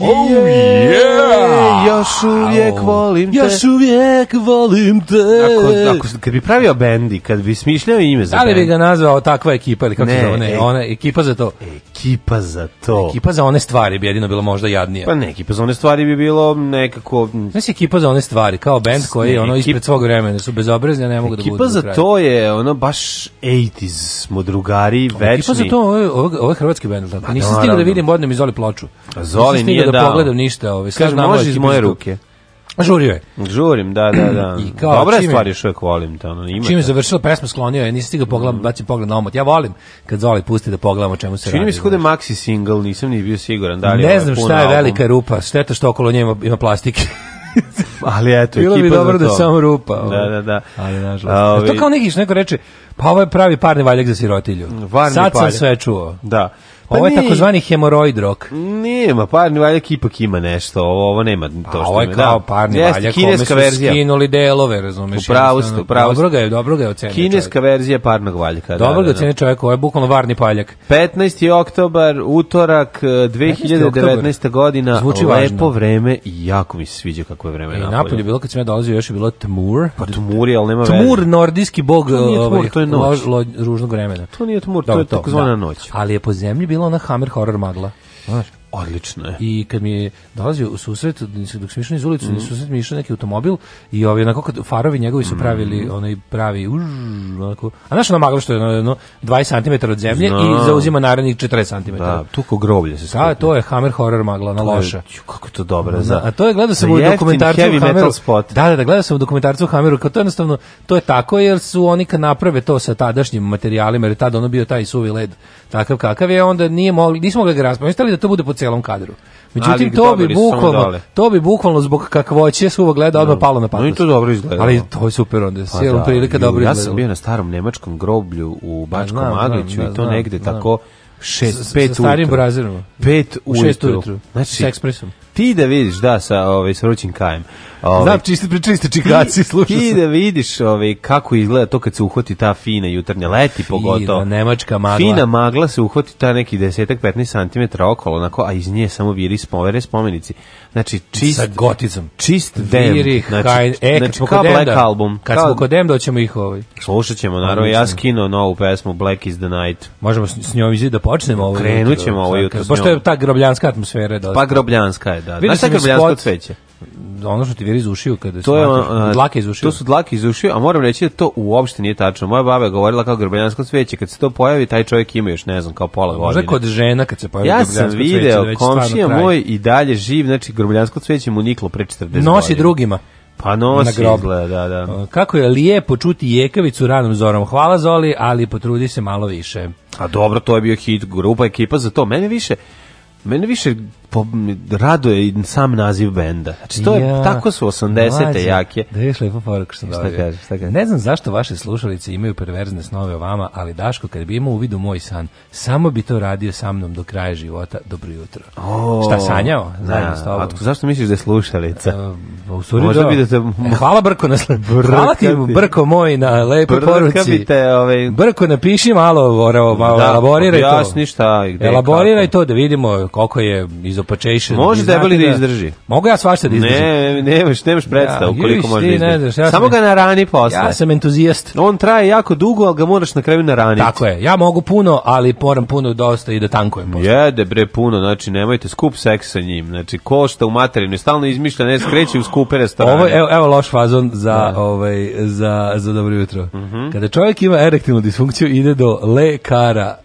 Oh yeah! Još uvijek Au. volim te. Još uvijek volim te. Ako, ako, kad bi pravio bendi, kad bi smišljao ime za Da li bi ga nazvao takva ekipa ili kako ne, se zove? Ne, e, ona ekipa za to. E, ekipa za to. Ekipa za one stvari bi jedino bilo možda jadnije. Pa ne, ekipa za one stvari bi bilo nekako... Znaš ekipa za one stvari, kao band koji je ono ispred svog vremena, su bezobrazni, ne mogu da budu Ekipa za to je ono baš 80s, smo drugari, večni. Ekipa za to, ovo je hrvatski band, tako? Pa Nisam stigao da vidim bodnem i Zoli ploču. Zoli nije da pogledam ništa, ove, ovaj, sve Kaže, može iz moje ruke. Žurio je. Žurim, da, da, da. I kao, Dobra čime, stvar još uvijek volim. Da, ono, ima čim je završila pesmu, sklonio je, nisi stigao pogledam, mm. Da bacim pogled na omot. Ja volim kad Zoli pusti da pogledam o čemu se Čini radi. Čini mi se kod da maxi single, nisam ni bio siguran. Da li ne znam šta je velika rupa, šteta što okolo njema ima plastike. ali eto, Bilo bi dobro da je samo rupa. Ovo. Da, ovaj. da, da. Ali, nažalost. A, ovi... To kao neki, što neko reče, pa ovo je pravi parni valjak za sirotilju. Varni Sad sam paljak. sve čuo. Da. Pa ovo je takozvani hemoroid rok. Nema, parni valjak ipak ima nešto. Ovo, ovo nema pa to što. A ovo je kao parni da. valjak, kineska kome verzija. Skinuli delove, razumeš? Upravo ste, upravo Dobro ga je, dobro ga je ocenio. Kineska čovjek. verzija parnog valjka. Da, dobro da, ga da. ocenio čovjek, ovo je bukvalno varni paljak. 15. oktobar, utorak 2019. Eh, godina. Zvuči lepo važno. vreme i jako mi se sviđa kako je vreme e, napolje. Napolje bilo kad sam ja dolazio, još je bilo Tmur. Pa Tmur je, ali nema veze. Tmur, nordijski bog to ovaj, je noć. ružnog vremena. To nije Tmur, to je takozvana da. noć. Ali je po zemlji bilo ona Hammer horror magla. Znaš? Odlično je. I kad mi je dolazio u susret, dok sam išao iz ulicu, mm. u susret mi je išao neki automobil i ovaj, onako kad farovi njegovi su pravili mm. onaj pravi už, onako, a znaš ono maglo što je ono, 20 cm od zemlje Zna. i zauzima narednih 40 cm. Da, tu ko groblje se stavlja. Da, to je Hammer horror magla, ona loša. Kako to dobro. Za, a to je, gledao sam u dokumentarcu heavy Hammeru. Metal spot. Da, da, da, gledao sam u dokumentarcu Hammeru, kao to jednostavno, to je tako jer su oni kad naprave to sa tadašnjim materijalima, jer je tada ono bio taj suvi led, takav kakav je, onda nije mogli, nismo mogli ga raspraviti, da to bude po celom kadru. Međutim ali to bi bukvalno to bi bukvalno zbog kakvoće svog gleda odma palo na pamet. No i to dobro izgleda. Ali to je super onda. Pa da, prilika dobro izgleda. Ja sam bio na starom nemačkom groblju u pa Bačkom znam, i da, to negde tako 6 5 starim brazerom. 5 u 6 ujutru. Znači, s ekspresom. Ti da vidiš da sa ovaj sa ručnim kajem. Ove, ovaj, Znam, čisti, pričali ste čikaci, slušao sam. Ti da vidiš ove, ovaj, kako izgleda to kad se uhvati ta fina jutarnja, leti fina, pogotovo. nemačka magla. Fina magla se uhvati ta neki desetak, 15 cm okolo, onako, a iz nje samo viri spovere spomenici. Znači, čist... Sa goticom. Čist dem. Viri, znači, hajn, e, znači, kad kao Black Album. Kad kao, smo kod Demda, ćemo ih ovaj. Slušat ćemo, naravno, ja skino novu pesmu Black is the Night. Možemo s, s njom da počnemo ovo. Ovaj Krenut ćemo ovo jutro. Pošto je ta grobljanska atmosfera. Da, pa grobljanska je, da. znači, šta grobljansko cveće? ono što ti vjeri iz ušiju kada to je on, iz ušiju. To su dlake iz ušiju, a moram reći da to uopšte nije tačno. Moja baba je govorila kao grbljansko cveće, kad se to pojavi taj čovjek ima još ne znam kao pola godine. Možda kod žena kad se pojavi ja grbljansko cveće. Ja sam video da komšija moj i dalje živ, znači grbljansko cveće mu niklo pre 40 godina. Nosi drugima. Pa nosi izgleda, da, da. Kako je lijepo čuti Jekavicu ranom zorom. Hvala Zoli, ali potrudi se malo više. A dobro, to je bio hit grupa, ekipa za to. Mene više, mene više po, rado je sam naziv benda. Znači, to je, tako su 80-te jake. Da je lepo poruku što šta kaže, šta kaže. Ne znam zašto vaše slušalice imaju perverzne snove o vama, ali Daško, kad bi imao u vidu moj san, samo bi to radio sa mnom do kraja života, dobro jutro. Oh, šta sanjao? Zajedno da. s tobom. zašto misliš da je slušalica? Uh, u suri Možda bi da te... E, hvala Brko na sl... Hvala ti, Brko moj, na lepe poruci. Te, ovaj... Brko, napiši malo, ora, malo da, elaboriraj to. Jasni šta. Gde, elaboriraj kako. to da vidimo koliko je iz opačation. Može debeli da, da izdrži. Mogu ja svašta da izdržim. Ne, nemaš, nemaš da, predstavu da ja, koliko može da izdrži. Ja Samo ga na rani posle. Ja sam entuzijast. On traje jako dugo, ali ga moraš na kraju na rani. Tako je. Ja mogu puno, ali moram puno dosta i da tankujem posle. Jede bre puno, znači nemojte skup seks sa njim. Znači košta u materinu, stalno izmišlja, ne skreće u skupe restorane. Ovo evo, evo loš fazon za da. ovaj za za dobro jutro. Mm -hmm. Kada čovjek ima erektilnu disfunkciju ide do lekara.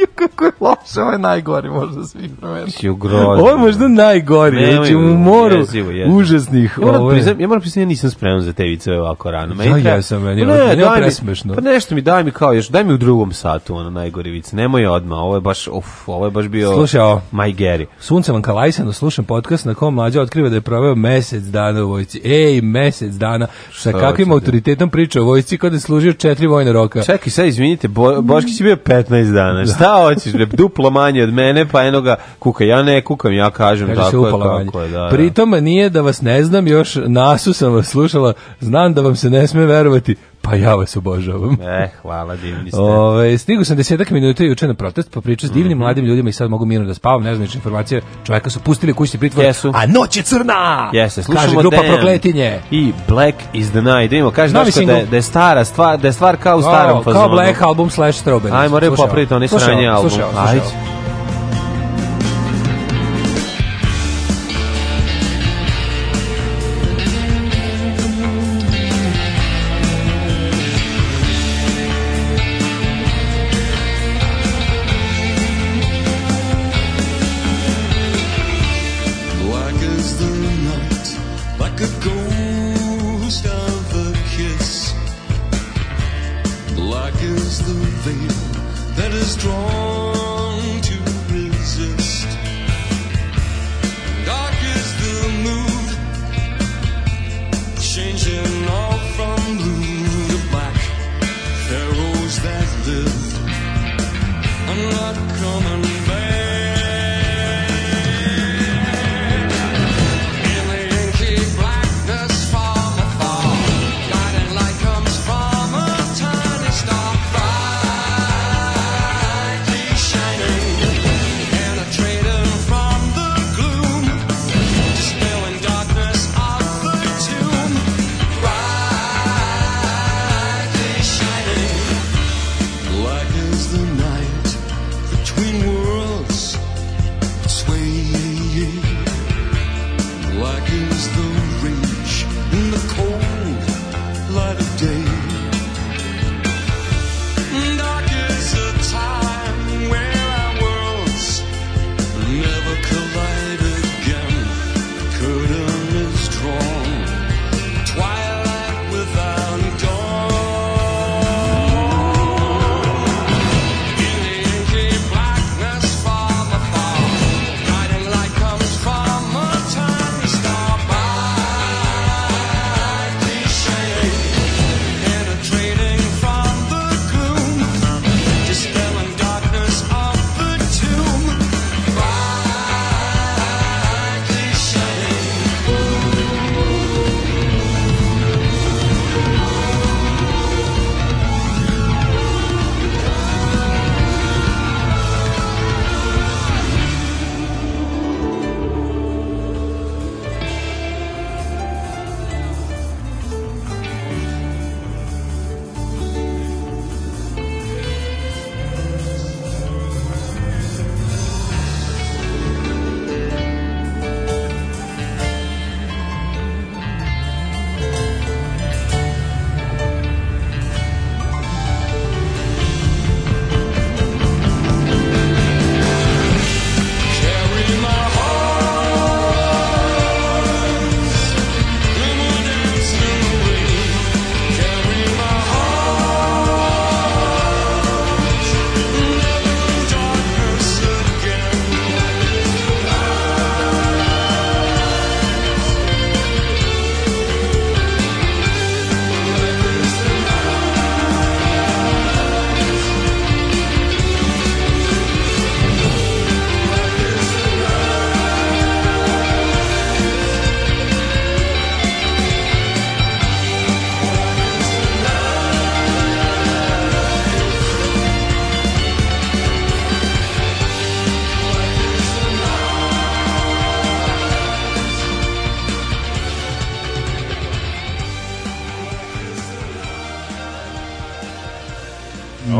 Ju, kako je loše, ovo je najgori možda svih vremena. Ju, Ovo je možda najgori, ne, znači u moru jezivo, jezivo. užasnih. Ja moram priznam, ja moram priznam, ja nisam spreman za te viceve ovako rano. Meni ja, ja sam, meni, pa ne, meni daj presmešno. Mi, pa nešto mi daj mi kao još, daj mi u drugom satu ono najgori vice, nemoj odmah, ovo je baš, uf, ovo je baš bio Slušaj, my Gary. Sunce vam kalajsano, slušam podcast na kom mlađa otkriva da je proveo mesec dana u vojci. Ej, mesec dana, sa kakvim autoritetom priča o vojci kada je služio četiri vojna roka. Čekaj, sad izvinite, Bo, Boškić je bio 15 dana, šta šta hoćeš, bre, duplo manje od mene, pa enoga kuka. Ja ne kukam, ja kažem Kaže tako je, tako je, da, da. Pritom nije da vas ne znam, još nasu sam vas slušala, znam da vam se ne sme verovati, Pa ja vas obožavam. E, hvala, divni ste. Ove, stigu sam desetak minuta juče na protest, pa pričao s divnim mm -hmm. mladim ljudima i sad mogu mirno da spavam, ne znam znači, informacije. Čoveka su pustili kućni pritvor, Jesu. a noć je crna! Jeste, slušamo kaže, grupa Dan. prokletinje. I Black is the Night. Idemo, kaže Novi Daško da, da je stara stvar, da je stvar kao u starom fazonu. Kao Black album slash Strobe. Ajmo, repo, prito, nisu sranje album. Slušao, slušao. Ajde.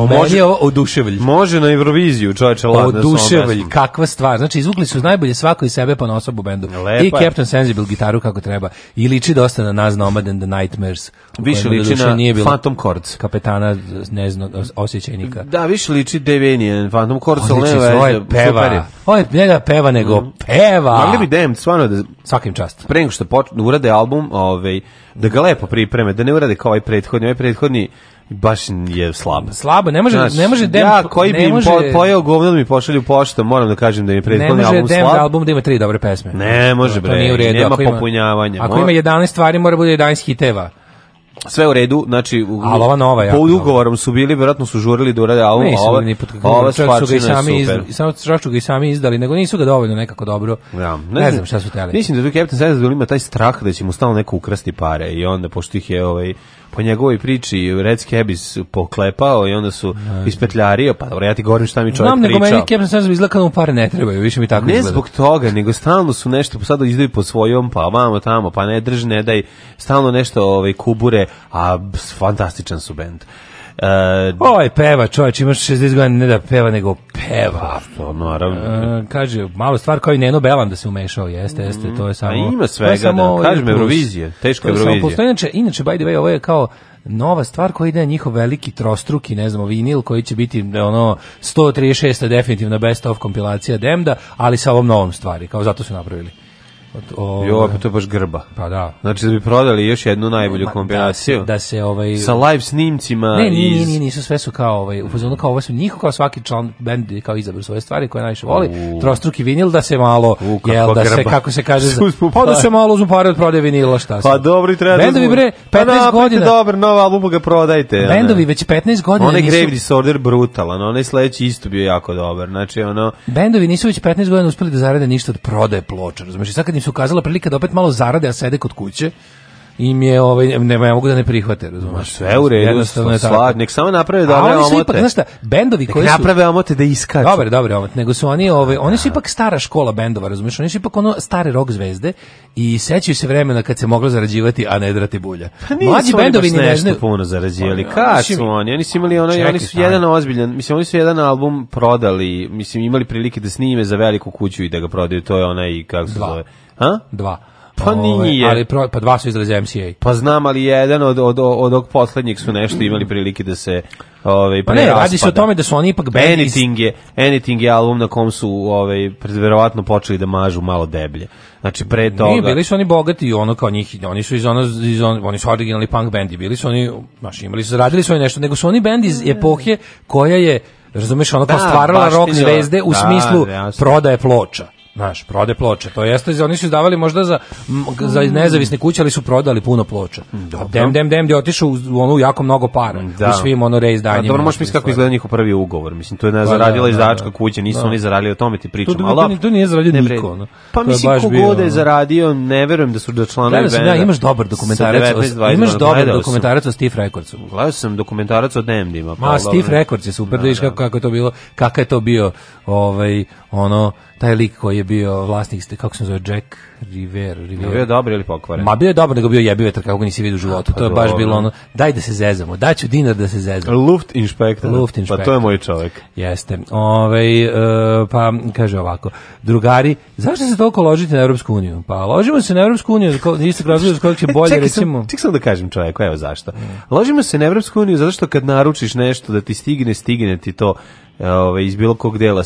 Meni može, ovo oduševlj. Može na Euroviziju, čoveče, ladno. Oduševlj, kakva stvar. Znači, izvukli su najbolje svako iz sebe pa na osobu bendu. Lepa. I Captain Sensible gitaru kako treba. I liči dosta na nas na and the Nightmares. Više liči na nije bilo Phantom Chords. Kapetana, ne znam, osjećajnika. Da, više liči Devenian, Phantom Chords, ali ne veze. peva. Ovo je njega da peva nego mm. peva. Mogli bi Dem, stvarno da... Svakim čast. Pre nego što da urade album, ovaj, da ga lepo pripreme, da ne urade kao ovaj prethodni. Ovaj prethodni baš je slabo. Slabo, ne može, znači, ne može dem, ja koji bi može, po, pojeo govno da mi pošalju poštu, moram da kažem da mi prethodni album slab. Ne može dem album da ima tri dobre pesme. Ne može bre, nije u redu. nema ako popunjavanja. Ako ima 11 stvari, mora bude 11 hiteva sve u redu, znači ali ova nova, ja, po ugovorom su bili, vjerojatno su žurili da urade album, a ova, ni ova su ga i sami, iz, samo su ga i sami izdali, nego nisu ga dovoljno nekako dobro, ja, da, ne, ne znam šta su teli. Mislim da tu Captain Sazadul ima taj strah da će mu stalno neko ukrasti pare i onda, pošto ih je ovaj, po njegovoj priči Red Skebis poklepao i onda su ispetljario, pa dobro, ja ti govorim šta mi čovjek Znam, pričao. Znam, nego meni Captain Sense izgleda da mu pare ne trebaju, više mi tako ne izgleda. Ne zbog toga, nego stalno su nešto, sada izdaju po svojom, pa vamo tamo, pa ne drži, ne daj, stalno nešto ovaj, kubure, a fantastičan su bend. Uh, Oj, ovaj peva, čovječ, imaš 60 godina, ne da peva, nego peva. Pa, to, naravno. Uh, kaže, malo stvar kao i Neno Belan da se umešao, jeste, jeste, to je mm, samo... A ima svega, da. ovaj to samo, da, kažem, Eurovizije, teška Eurovizija. Postoji, inače, inače, by the way, ovo je kao nova stvar koja ide na njihov veliki trostruki, ne znamo, vinil koji će biti ono 136. definitivna best of kompilacija Demda, ali sa ovom novom stvari, kao zato su napravili jo, pa to je baš grba. Pa da. Znači da bi prodali još jednu najbolju kombinaciju. Da, da se ovaj sa live snimcima ne, iz Ne, ne, nisu sve su kao ovaj u fazonu kao ovo su njih kao svaki član bend kao izabru svoje stvari koje najviše voli. U. Trostruki vinil da se malo u, jel da grba. se kako se kaže pa da se malo uzmu pare od prodaje vinila šta se. Pa dobro i treba. Da Bendovi bre 15 pa da, godina. dobro, nova album ga prodajte. Bendovi već 15 godina. Oni nisu... Grave Disorder brutalan, onaj sledeći isto bio jako dobar. Znači ono Bendovi nisu već 15 godina uspeli da zarade ništa od prodaje ploča. Razumeš? Sad kad im se ukazala prilika da opet malo zarade, a sede kod kuće im je ovaj ne, ne mogu da ne prihvate, razumeš? Sve u redu, jednostavno stvar, nek samo naprave dobre omote. A da oni su ipak, znaš šta, bendovi koji su naprave omote da iskaču. Dobre, dobre omote, nego su oni ovaj oni su ipak stara škola bendova, razumeš? Oni su ipak ono stare rock zvezde i sećaju se vremena kad se moglo zarađivati, a ne drati bulja. Pa Mlađi bendovi ni ne znaju puno zarađivali. Pa, kako su oni? Oni su imali ono, oni su jedan ozbiljan, mislim oni su jedan album prodali, mislim imali prilike da snime za veliku kuću i da ga prodaju, to je onaj kako se da. zove A? Dva. Pa nije. Ali pro, pa dva su izdali MCA. Pa znam, ali jedan od, od, od, od poslednjih su nešto imali prilike da se ovaj pa ne, radi se o tome da su oni ipak band Anything je Anything je album na kom su ovaj verovatno počeli da mažu malo deblje. Znači pre toga. Nije, bili su oni bogati i ono kao njih, oni su iz ono iz on, oni su originalni punk bendi, bili su oni, znači imali su radili su oni nešto, nego su oni bend iz da. epohe koja je Razumeš, ono da, kao stvarala rock zvezde u da, smislu jasno. prodaje ploča. Znaš, prode ploče. To jeste, oni su izdavali možda za, za nezavisne kuće, ali su prodali puno ploče. Dobro. Dem, dem, dem, gdje otišu u ono jako mnogo para. Da. U svim ono reizdanjima. Dobro, možeš misliti kako izgleda njihov prvi ugovor. Mislim, to je ne pa da, zaradila da, izdavačka da. kuća, nisu oni zaradili, o tome ti pričam. To, to, to nije zaradio niko. No. Pa mislim, kogod je zaradio, ne verujem da su da članovi benda. Sam, ja, imaš dobar dokumentarac, imaš dobar dokumentarac o Steve Recordsu. Gledao sam dokumentarac o Demdima. Pa Ma, Steve Records je super, da, kako je to bilo, kakav je to bio ovaj, ono, taj lik koji je bio vlasnik, kako se zove, Jack River. River. Bio je dobar ili pokvaren? Ma bio je dobar, nego bio jebi vetar kako nisi video u životu. Pa to je baš dobro. bilo ono, daj da se zezamo, daću dinar da se zezamo. Luft inspektor. Luft inspektor. Pa to je moj čovjek. Jeste. ovaj uh, pa kaže ovako, drugari, zašto se toliko ložite na Europsku uniju? Pa ložimo se na Europsku uniju, niste razloga za kojeg će bolje, čekaj, recimo. Sam, sam da kažem čovjeku, evo zašto. Ložimo se na Europsku uniju zato što kad naručiš nešto da ti stigne, stigne ti to E, ovaj, iz bilo kog dela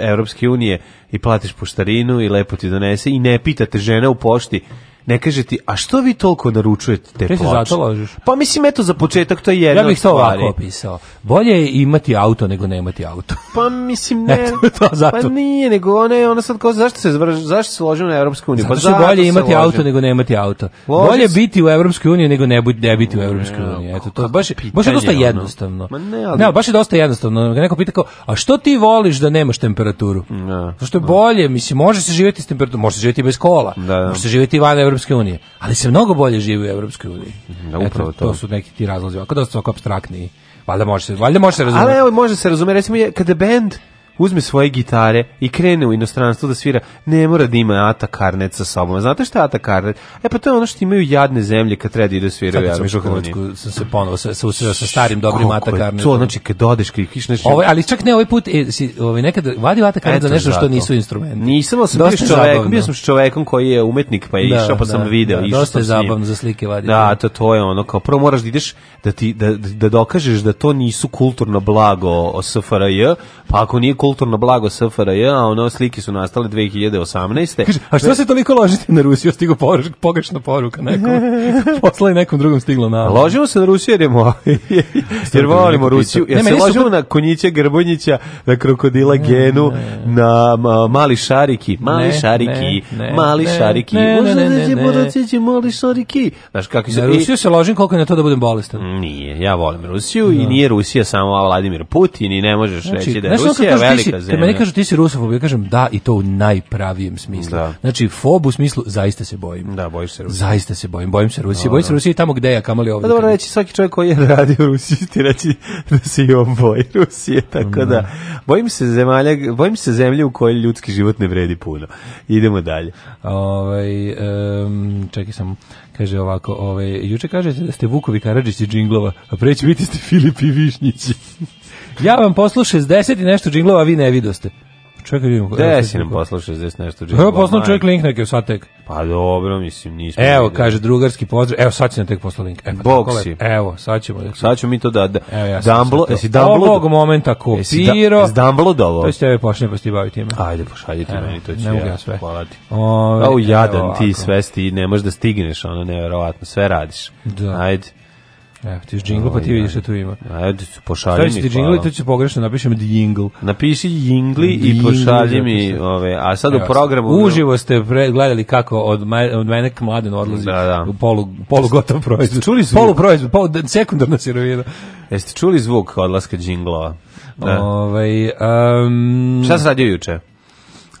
Evropske unije i platiš poštarinu i lepo ti donese i ne pitate žena u pošti ne kaže ti, a što vi toliko naručujete te Preci ploče? Zatolažiš. Pa mislim, eto, za početak to je jedna Ja bih to ovako opisao. Bolje je imati auto nego nemati auto. Pa mislim, ne. eto, to, pa zato. Pa nije, nego ona, ona sad kao, zašto se, zašto se loži na Evropsku uniju? Pa zato što je bolje imati loži. auto nego nemati auto. Loži bolje se... biti u Evropskoj uniji nego ne, ne biti u Evropskoj ne, uniji. Eto, to baš, baš je dosta jednostavno. Ma ne, ali... ne, baš je dosta jednostavno. Neko pita kao, a što ti voliš da nemaš temperaturu? Ne. Da, zašto je da. bolje, mislim, može se živjeti s temperaturom, može se živjeti bez kola, da, da. može se živjeti van Evropske unije, ali se mnogo bolje živi u Evropskoj uniji. Da, upravo Eto, to. to. su neki ti razlozi, ovako su ovako abstraktniji. Valjda može se, valjda može se razumeti. Ali evo, može se razumeti, recimo je, kada band uzme svoje gitare i krene u inostranstvo da svira, ne mora da ima Ata Karnet sa sobom. Znate šta je Ata Karnet? E pa to je ono što imaju jadne zemlje kad treba da idu da sviraju u Europsku uniju. sam se ponovo sa, sa, sa starim dobrim Ata Karnetom. To znači kad odeš, kad kiš nešto... Ovo, ali čak ne ovaj put, e, si, ovaj, nekad vadi Ata Karnet za nešto zato. što nisu instrumenti. Nisam, ali sam dosta bio čovekom, bio sam s čovekom koji je umetnik pa je da, išao, pa da, sam video. Da, dosta je zabavno za slike vadi. Da, da, to, to je ono, kao prvo moraš da ideš da, ti, da, da dokažeš da to nisu kulturno blago SFRJ, pa ako nije kulturno kulturno blago SFRJ, a ono slike su nastale 2018. Kaže, a što se toliko ložite na Rusiju? Stigo pogrešna poruka nekom. Posla nekom drugom stiglo na. Ložimo se na Rusiju jer, mo, jer volimo Rusiju. Jer ne, se ložimo super... na konjiće Grbonjića, na krokodila ne, Genu, ne, na mali šariki, mali šariki, mali šariki. mali šariki. Znaš kako se... Na Rusiju se ložim koliko je na to da budem bolestan. Nije, ja volim Rusiju i da. nije Rusija samo Vladimir Putin i ne možeš znači, reći da je Rusija velika zemlja. Kad meni kažu ti si rusofob, ja kažem da i to u najpravijem smislu. Da. Znači fob u smislu zaista se bojim. Da, bojiš se Rusije. Zaista se bojim, bojim se Rusije. Da, bojim da. se Rusije tamo gde ja, kamali ovde. Pa dobro reći svaki čovjek koji je radio u Rusiji ti reći da se i on boji Rusije, tako da bojim se zemalja, bojim se zemlje u kojoj ljudski život ne vredi puno. Idemo dalje. Ovaj um, čekaj samo kaže ovako, ovaj juče kažete da ste Vukovi Karadžić i džinglova, a preći biti ste Filip i Višnjići. Ja vam poslao 60 i nešto džinglova, a vi ne vidoste. Čekaj, vidimo. Gde si nam poslao 60 nešto džinglova? Evo poslao čovjek link neki, sad tek. Pa dobro, mislim, nismo. Evo, videli. kaže drugarski pozdrav. Evo, sad si nam tek poslao link. Evo, Boksi. Evo, sad ćemo. Da... Sad ćemo mi to da... da. Evo, ja sam Dumblo, sad jesi Ovog momenta da- kopiro. Jesi da, jesi Dumblo dovo? To ću tebe pošlje pa ti bavi time. Ajde, pošalji ti meni, to ću ne ja. sve. Hvala ti. Ove, Au, jadan evo, ti, svesti, ne možeš da stigneš, ono, nevjerovatno, sve radiš. Da. Ajde. Evo, ti jingle, pa ti vidiš što tu ima. Ajde, pošalji mi. Staviš da ti jingle, i to će pogrešno, napišem da jingle. Napiši jingli i pošalji mi ove, a sad u programu... Uživo ste gledali kako od, od mene k mladen odlazi da, da. u polu, polu gotov proizvod. Čuli zvuk? Polu proizvod, da, polu, sekundarna sirovina. Jeste čuli zvuk odlaska džinglova? Da. Ove, ovaj, um, Šta se radio juče?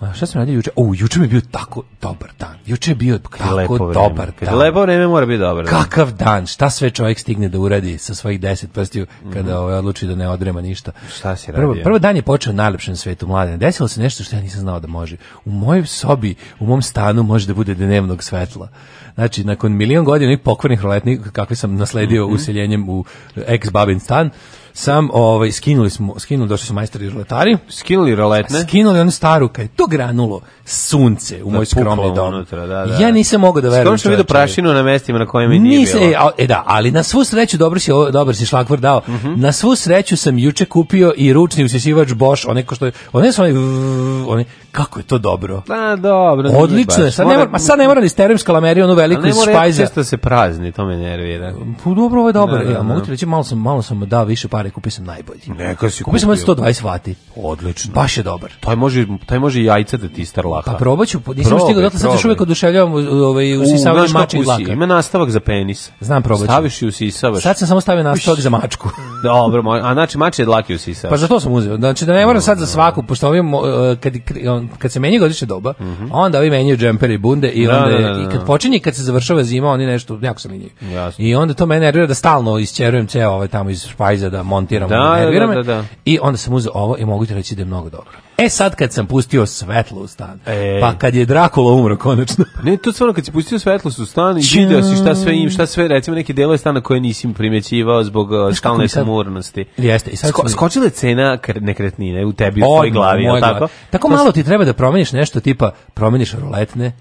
A šta sam radio juče? O, juče mi je bio tako dobar dan. Juče je bio tako dobar dan. Kada lepo vreme mora biti dobar dan. Kakav dan, šta sve čovjek stigne da uradi sa svojih deset prstiju kada mm -hmm. odluči da ne odrema ništa. Šta si radio? Prvo, prvo dan je počeo najlepšem svetu mladen. Desilo se nešto što ja nisam znao da može. U mojoj sobi, u mom stanu može da bude dnevnog svetla. Znači, nakon milion godina i pokvarnih roletnih kakve sam nasledio mm -hmm. useljenjem u ex-babin stan, sam ovaj skinuli smo skinuli došli su majstori roletari skinuli roletne skinuli onu staru kad to granulo sunce u da, moj skromni dom unutra, da, da. ja da. nisam mogao da verujem što vidio prašinu na mestima na kojima nije Nise, bilo e, e, da ali na svu sreću dobro si dobro si šlagvor dao mm -hmm. na svu sreću sam juče kupio i ručni usisivač Bosch onaj ko što onaj onaj, onaj kako je to dobro. Pa dobro. Odlično je. Sad ne mora, ma sad ne mora ni steremska lamerija, ono veliko iz špajza. Ne mora se prazni, to me nervira. Pa dobro, ovo je dobro. Ja da, e, da, da. mogu ti reći malo sam malo sam da više pare, kupio sam najbolji. Neka si kupio. Kupio sam 120 vati. Odlično. Baš je dobar. Taj može taj može i jajca da ti starlaka. Pa probaću, nisam stigao dotle sad još uvek oduševljavam ovaj usisavanje mačkih dlaka. Ima nastavak za penis. Znam probaću. Staviš i usisavaš. Sad sam samo stavio nastavak za mačku. dobro, a znači mače dlake usisavaš. Pa zato sam uzeo. Znači da ne moram sad za svaku, pošto ovim e, kad ono, kad se menja godišnja doba, mm -hmm. onda ovi menjaju džemper i bunde i da, onda da, da, da, i da. kad počinje kad se završava zima, oni nešto jako se menjaju. I onda to mene nervira da stalno isćerujem ceo ovaj tamo iz špajza da montiram, da, da, da, I onda sam uzeo ovo i mogu ti reći da je mnogo dobro. E sad kad sam pustio svetlo u stan, e. pa kad je Drakula umro konačno. Pa ne, to stvarno kad si pustio svetlo u stan i vidio si šta sve im, šta sve, recimo neke delove stana koje nisi primjećivao zbog e, e, stalne samurnosti. Jeste, i sad Sko, skočila je cena nekretnine u tebi, u tvojoj glavi, tako? Tako malo ti treba da promeniš nešto tipa promeniš roletne,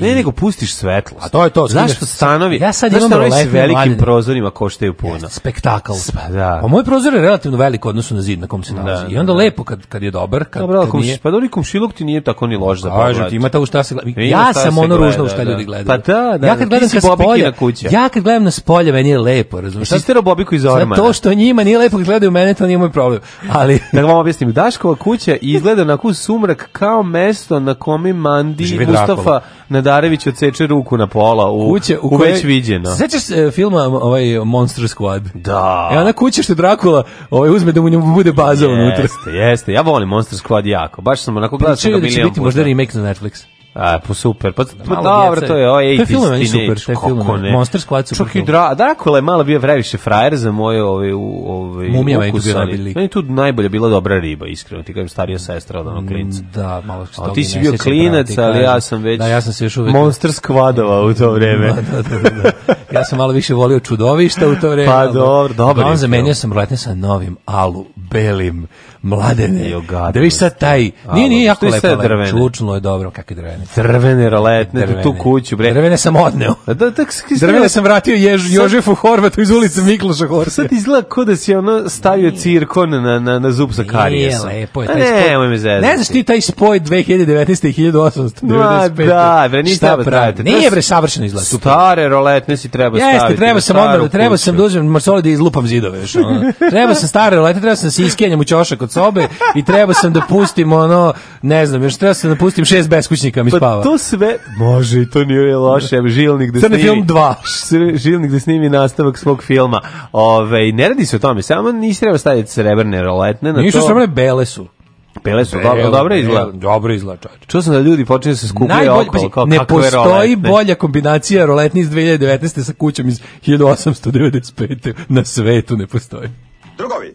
Ne, nego pustiš svetlo. A to je to. Zašto stanovi? Ja sad imam s velikim mladine. prozorima koštaju puno. Spektakl. Pa da. Pa moj prozor je relativno velik odnosno na zid na kom se da, nalazi. Da, I onda da. lepo kad kad je dobar, kad, Dobro, kad nije. Pa dobro, komšiluk ti nije tako ni loš za pogled. Pa kažu ti, ima ta u šta se gleda. Ja sam ono ružno u šta da. ljudi gledaju. Pa da, da. Ja da, kad gledam ka na kuće. Ja kad gledam na spolje, meni je lepo, razumiješ? Ti ste bobiku iz ormana. To što njima nije lepo gledaju mene, to nije moj problem. Ali da vam objasnim, Daškova kuća izgleda na kus sumrak kao mesto na kome Mandi Mustafa na Darević odseče ruku na pola u, kuće u, u koje, već viđeno. Sećaš se e, filma ovaj Monster Squad? Da. E ona kuća što Drakula ovaj, uzme da mu njemu bude baza jeste, unutra. Jeste, jeste. Ja volim Monster Squad jako. Baš sam onako gledao da ga milijon puta. Će biti možda remake na Netflix. A, po super. Pa, pa dobro, to je o 80's film je super, taj film. Monster Squad super. Čak i Dra Dracula je malo bio previše frajer za moje ove, ovaj, ove ovaj, Mumija je bila najbolji. Meni tu najbolje bila dobra riba, iskreno. Ti kažem starija sestra od onog mm, klinca. Da, malo što A ti si bio klinac, ali ja sam već... Da, ja sam se još uvek... Monster Squadova u to vreme. Da, da, da, da. Ja sam malo više volio čudovišta u to vreme. Pa dobro, dobro. on zamenio sam roletne sa novim alu, belim mladene. Jogadno. Da viš sad taj, nije, nije jako lepo, drvene. čučno je dobro, kakve drvene. Drvene, roletne, drvene. tu kuću, bre. Drvene sam odneo. Da, da, da, drvene sam vratio Jež, Jožefu Horvatu iz ulice Mikloša Horvata. Sad izgleda kao da si ono stavio cirkon na, na, na zub sa karijesom. Nije lepo je. Taj spoj, ne, zezati. Ne znaš ti taj spoj 2019. i 1895. Da, bre, nije treba pravite. Nije bre, savršeno izgleda. Stare roletne si treba staviti. Jeste, treba sam odmah, treba sam dužem, da uzmem marsoli da izlupam zidove. Treba sam stare rolete, treba sam da se iskenjam u ćošak od sobe i treba sam da pustim ono, ne znam, još treba sam da pustim šest beskućnika mi pa spava. to sve, može i to nije loše, žilnik da Crni snimi. film 2. Žilnik da snimi nastavak svog filma. Ove, ne radi se o tome, samo nisi treba staviti srebrne roletne na Nisu to. srebrne, bele su. Bele su, dobro, dobro izgleda. Dobro izgleda, čač. Čuo sam da ljudi počinju da se skupljati pa pazi, kao ne postoji roletne. bolja kombinacija roletni iz 2019. sa kućom iz 1895. Na svetu ne postoji. Drugovi,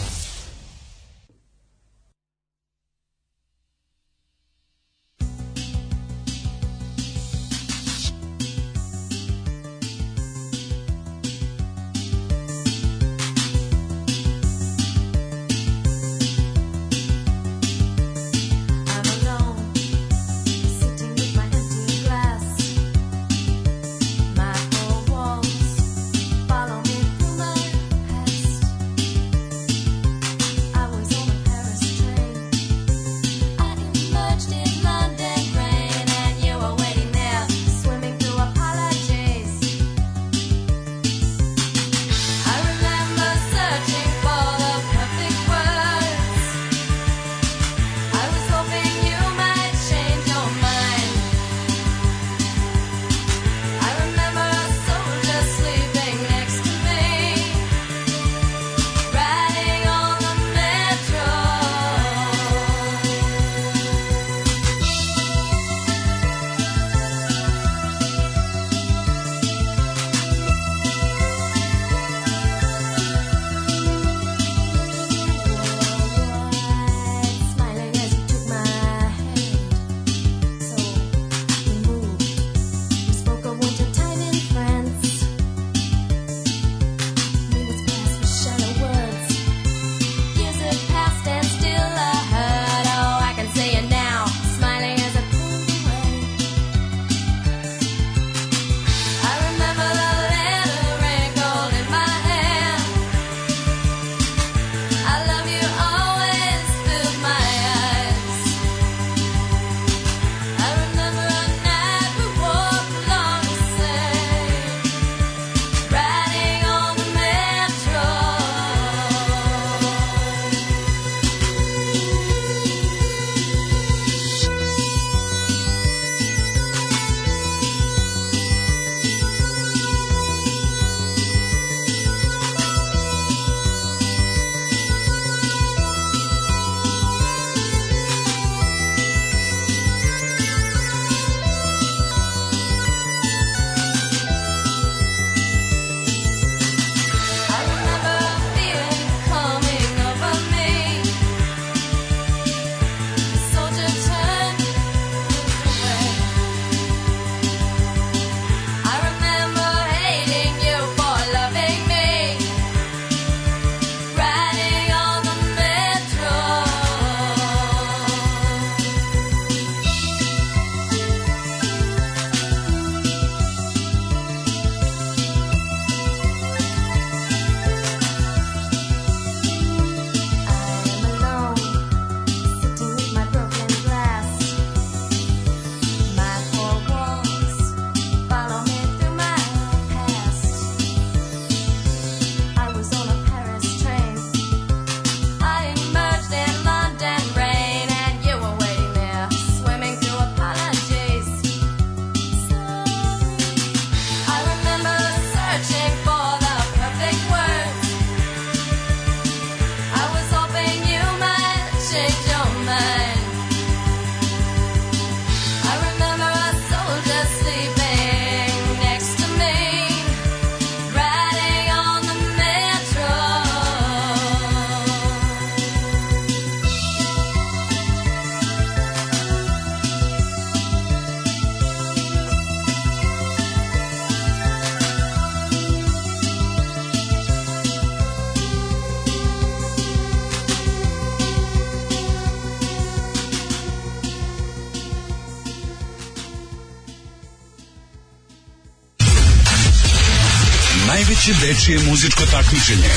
emisije Muzičko takmičenje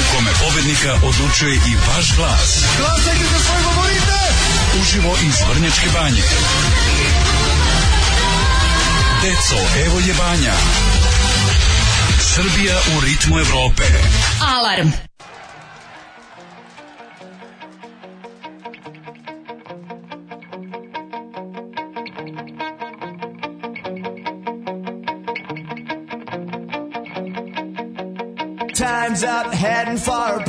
u kome pobednika odlučuje i vaš glas. Glasajte za svoje govorite! Uživo iz Vrnjačke banje. Deco, evo je banja. Srbija u ritmu Evrope. Alarm! out heading far.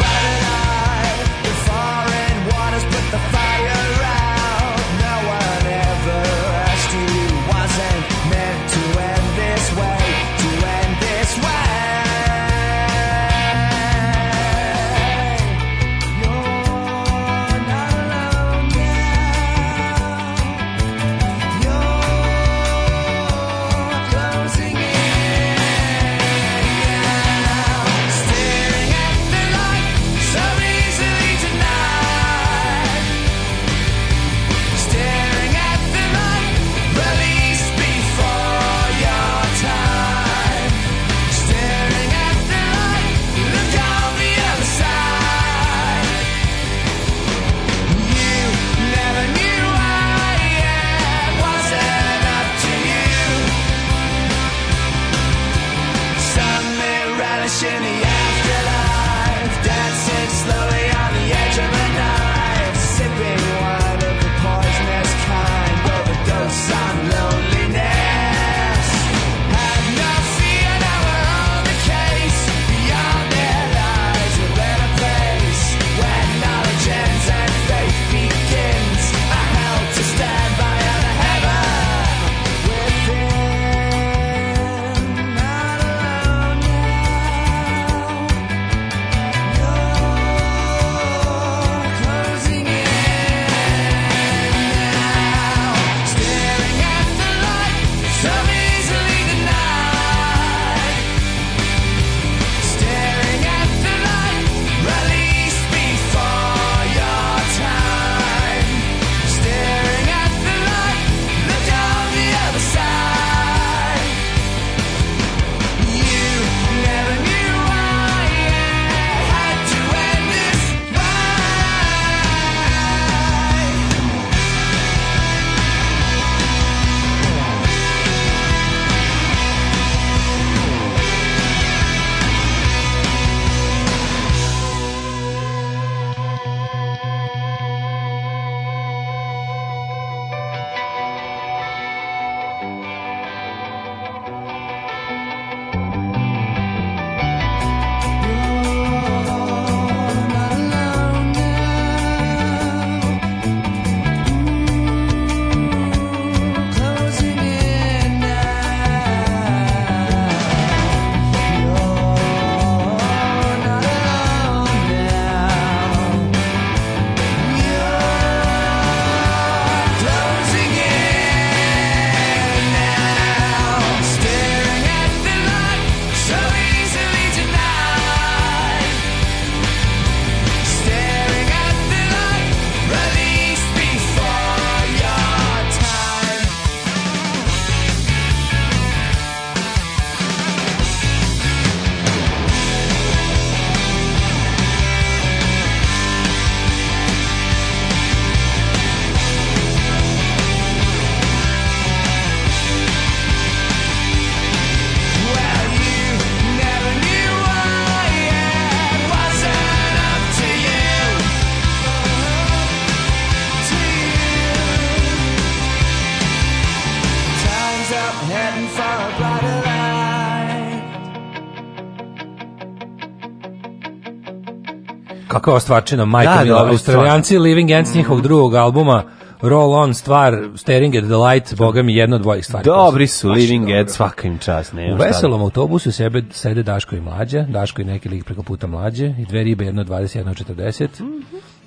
ovako ostvačena, Michael da, da Australijanci Living Ends mm. njihovog drugog albuma, Roll On stvar, Staring at the Light, boga mi jedno od dvojih stvari. Dobri su, Baš Living Ends at svaka im čast. U veselom autobusu sebe sede Daško i Mlađa, Daško i neki lik preko puta Mlađe, i dve ribe, jedno 21 40. Mm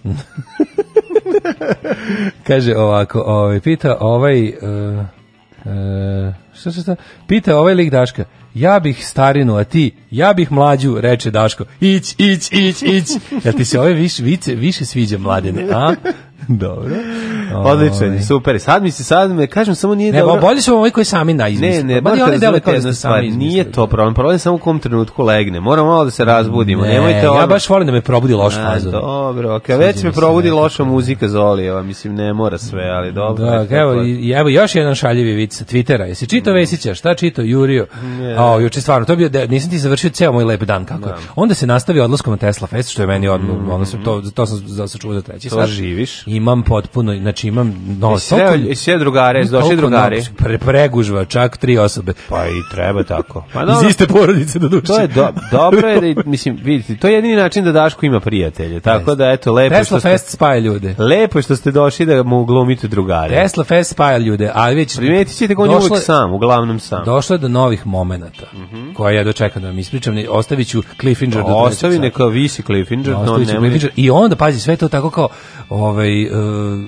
-hmm. Kaže ovako, ovaj, pita ovaj... Uh, uh, šta, šta, šta, pita ovaj lik Daška, ja bih starinu, a ti Ja bih mlađu, reče Daško. Ić, ić, ić, ić. Ja ti se ove više, više, više sviđa mladene, a? Dobro. Odlično, ovaj. super. Sad mi se sad me kažem samo nije ne, dobro. Ne, bolje su ovi koji sami na Ne, ne, pa ba, oni dele kao da sami. Nije to problem. Problem samo u kom trenutku legne. Moramo malo da se razbudimo. Ne, Nemojte ono... Ja baš volim da me probudi loš fazon. Dobro, kad već me probudi ne, loša muzika Zoli, Zolijeva, mislim ne mora sve, ali da, dobro. Da, evo, evo još jedan šaljivi vic sa Twittera. Jesi čitao mm. Vesića? Šta čitao Jurio? A, juče stvarno, to bio nisam ti završio završio ceo moj lep dan kako. Da. Onda se nastavi odlaskom na Tesla Fest što je meni odmah mm -hmm. sam to to sam za sačuvao za treći. To živiš? Imam potpuno, znači imam no sve sve drugare, došli drugari. Pre, pregužva čak tri osobe. Pa i treba tako. Pa dobro. Iz iste porodice da duše. To je do, dobro je da mislim vidite, to je jedini način da Daško ima prijatelje. Tako da eto lepo Tesla što Tesla Fest spaja ljude. Lepo što ste došli da mu glumite drugare. Tesla Fest spaja ljude, a već primetićete ga on uvek sam, uglavnom sam. Došlo je do novih momenata mm -hmm. koje ja dočekam da mi ispričam, ostaviću Cliffinger. No, ostavi neka visi Cliffinger, no, no, ne, I onda, pazi, sve to tako kao, ovaj, uh,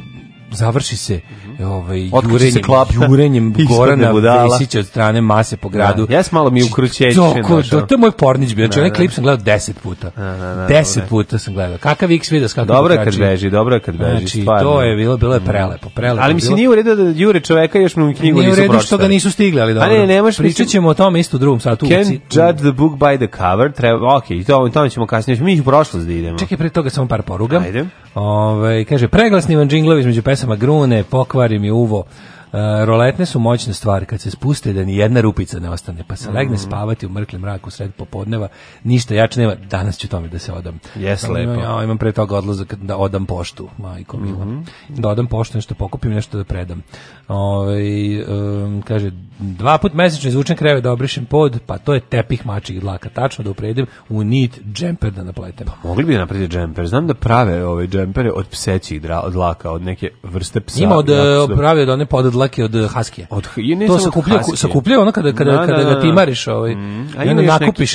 završi se mhm. ovaj jurenjem, se klap. jurenjem Gorana Vesića od strane mase po da, gradu. Ja, jes malo mi ukrućeće. To, to, to je moj pornić bio. Znači, da, onaj da, klip sam gledao deset puta. Na, na, na, deset ne. puta sam gledao. Kakav X vidas, kako Dobro je kad beži, dobro je kad beži, znači, stvarno. to je bilo, bilo je mhm. prelepo, prelepo. Ali mi se nije u redu da Jure čoveka još mu knjigu nisu pročitali. Nije u redu što ga nisu stigli, ali pa dobro. Ne, ne, ne Pričat ćemo o tome isto u drugom satu. Can judge the book by the cover. Treba, ok, to, tome ćemo kasnije. Mi ih u prošlost da idemo. Čekaj, pre toga samo par poruga. Ajde. Ove, ovaj, kaže, preglasni vam džinglovi između pesma pesama grune, pokvari mi uvo. Uh, roletne su moćne stvari kad se spuste da ni jedna rupica ne ostane pa se legne mm spavati u mrklem mraku sred popodneva ništa jače nema danas ću tome da se odam jes lepo ja imam pre toga odlazak da odam poštu majko mm -hmm. da odam poštu nešto pokupim nešto da predam Ovaj um, kaže dva put mesečno izvučem kreve da obrišem pod, pa to je tepih mačih dlaka, tačno da upredim u nit džemper da napletem. Pa mogli bi da napraviti džemper. Znam da prave ove ovaj, džempere od psećih dlaka, od neke vrste psa. Ima od eh, da, prave da od one eh, podlake od haskija. Od je ne to sakupljaju, sakupljaju ono kada kada na, da, kada da, ga timariš, ovaj. Mm, a i onda nakupiš.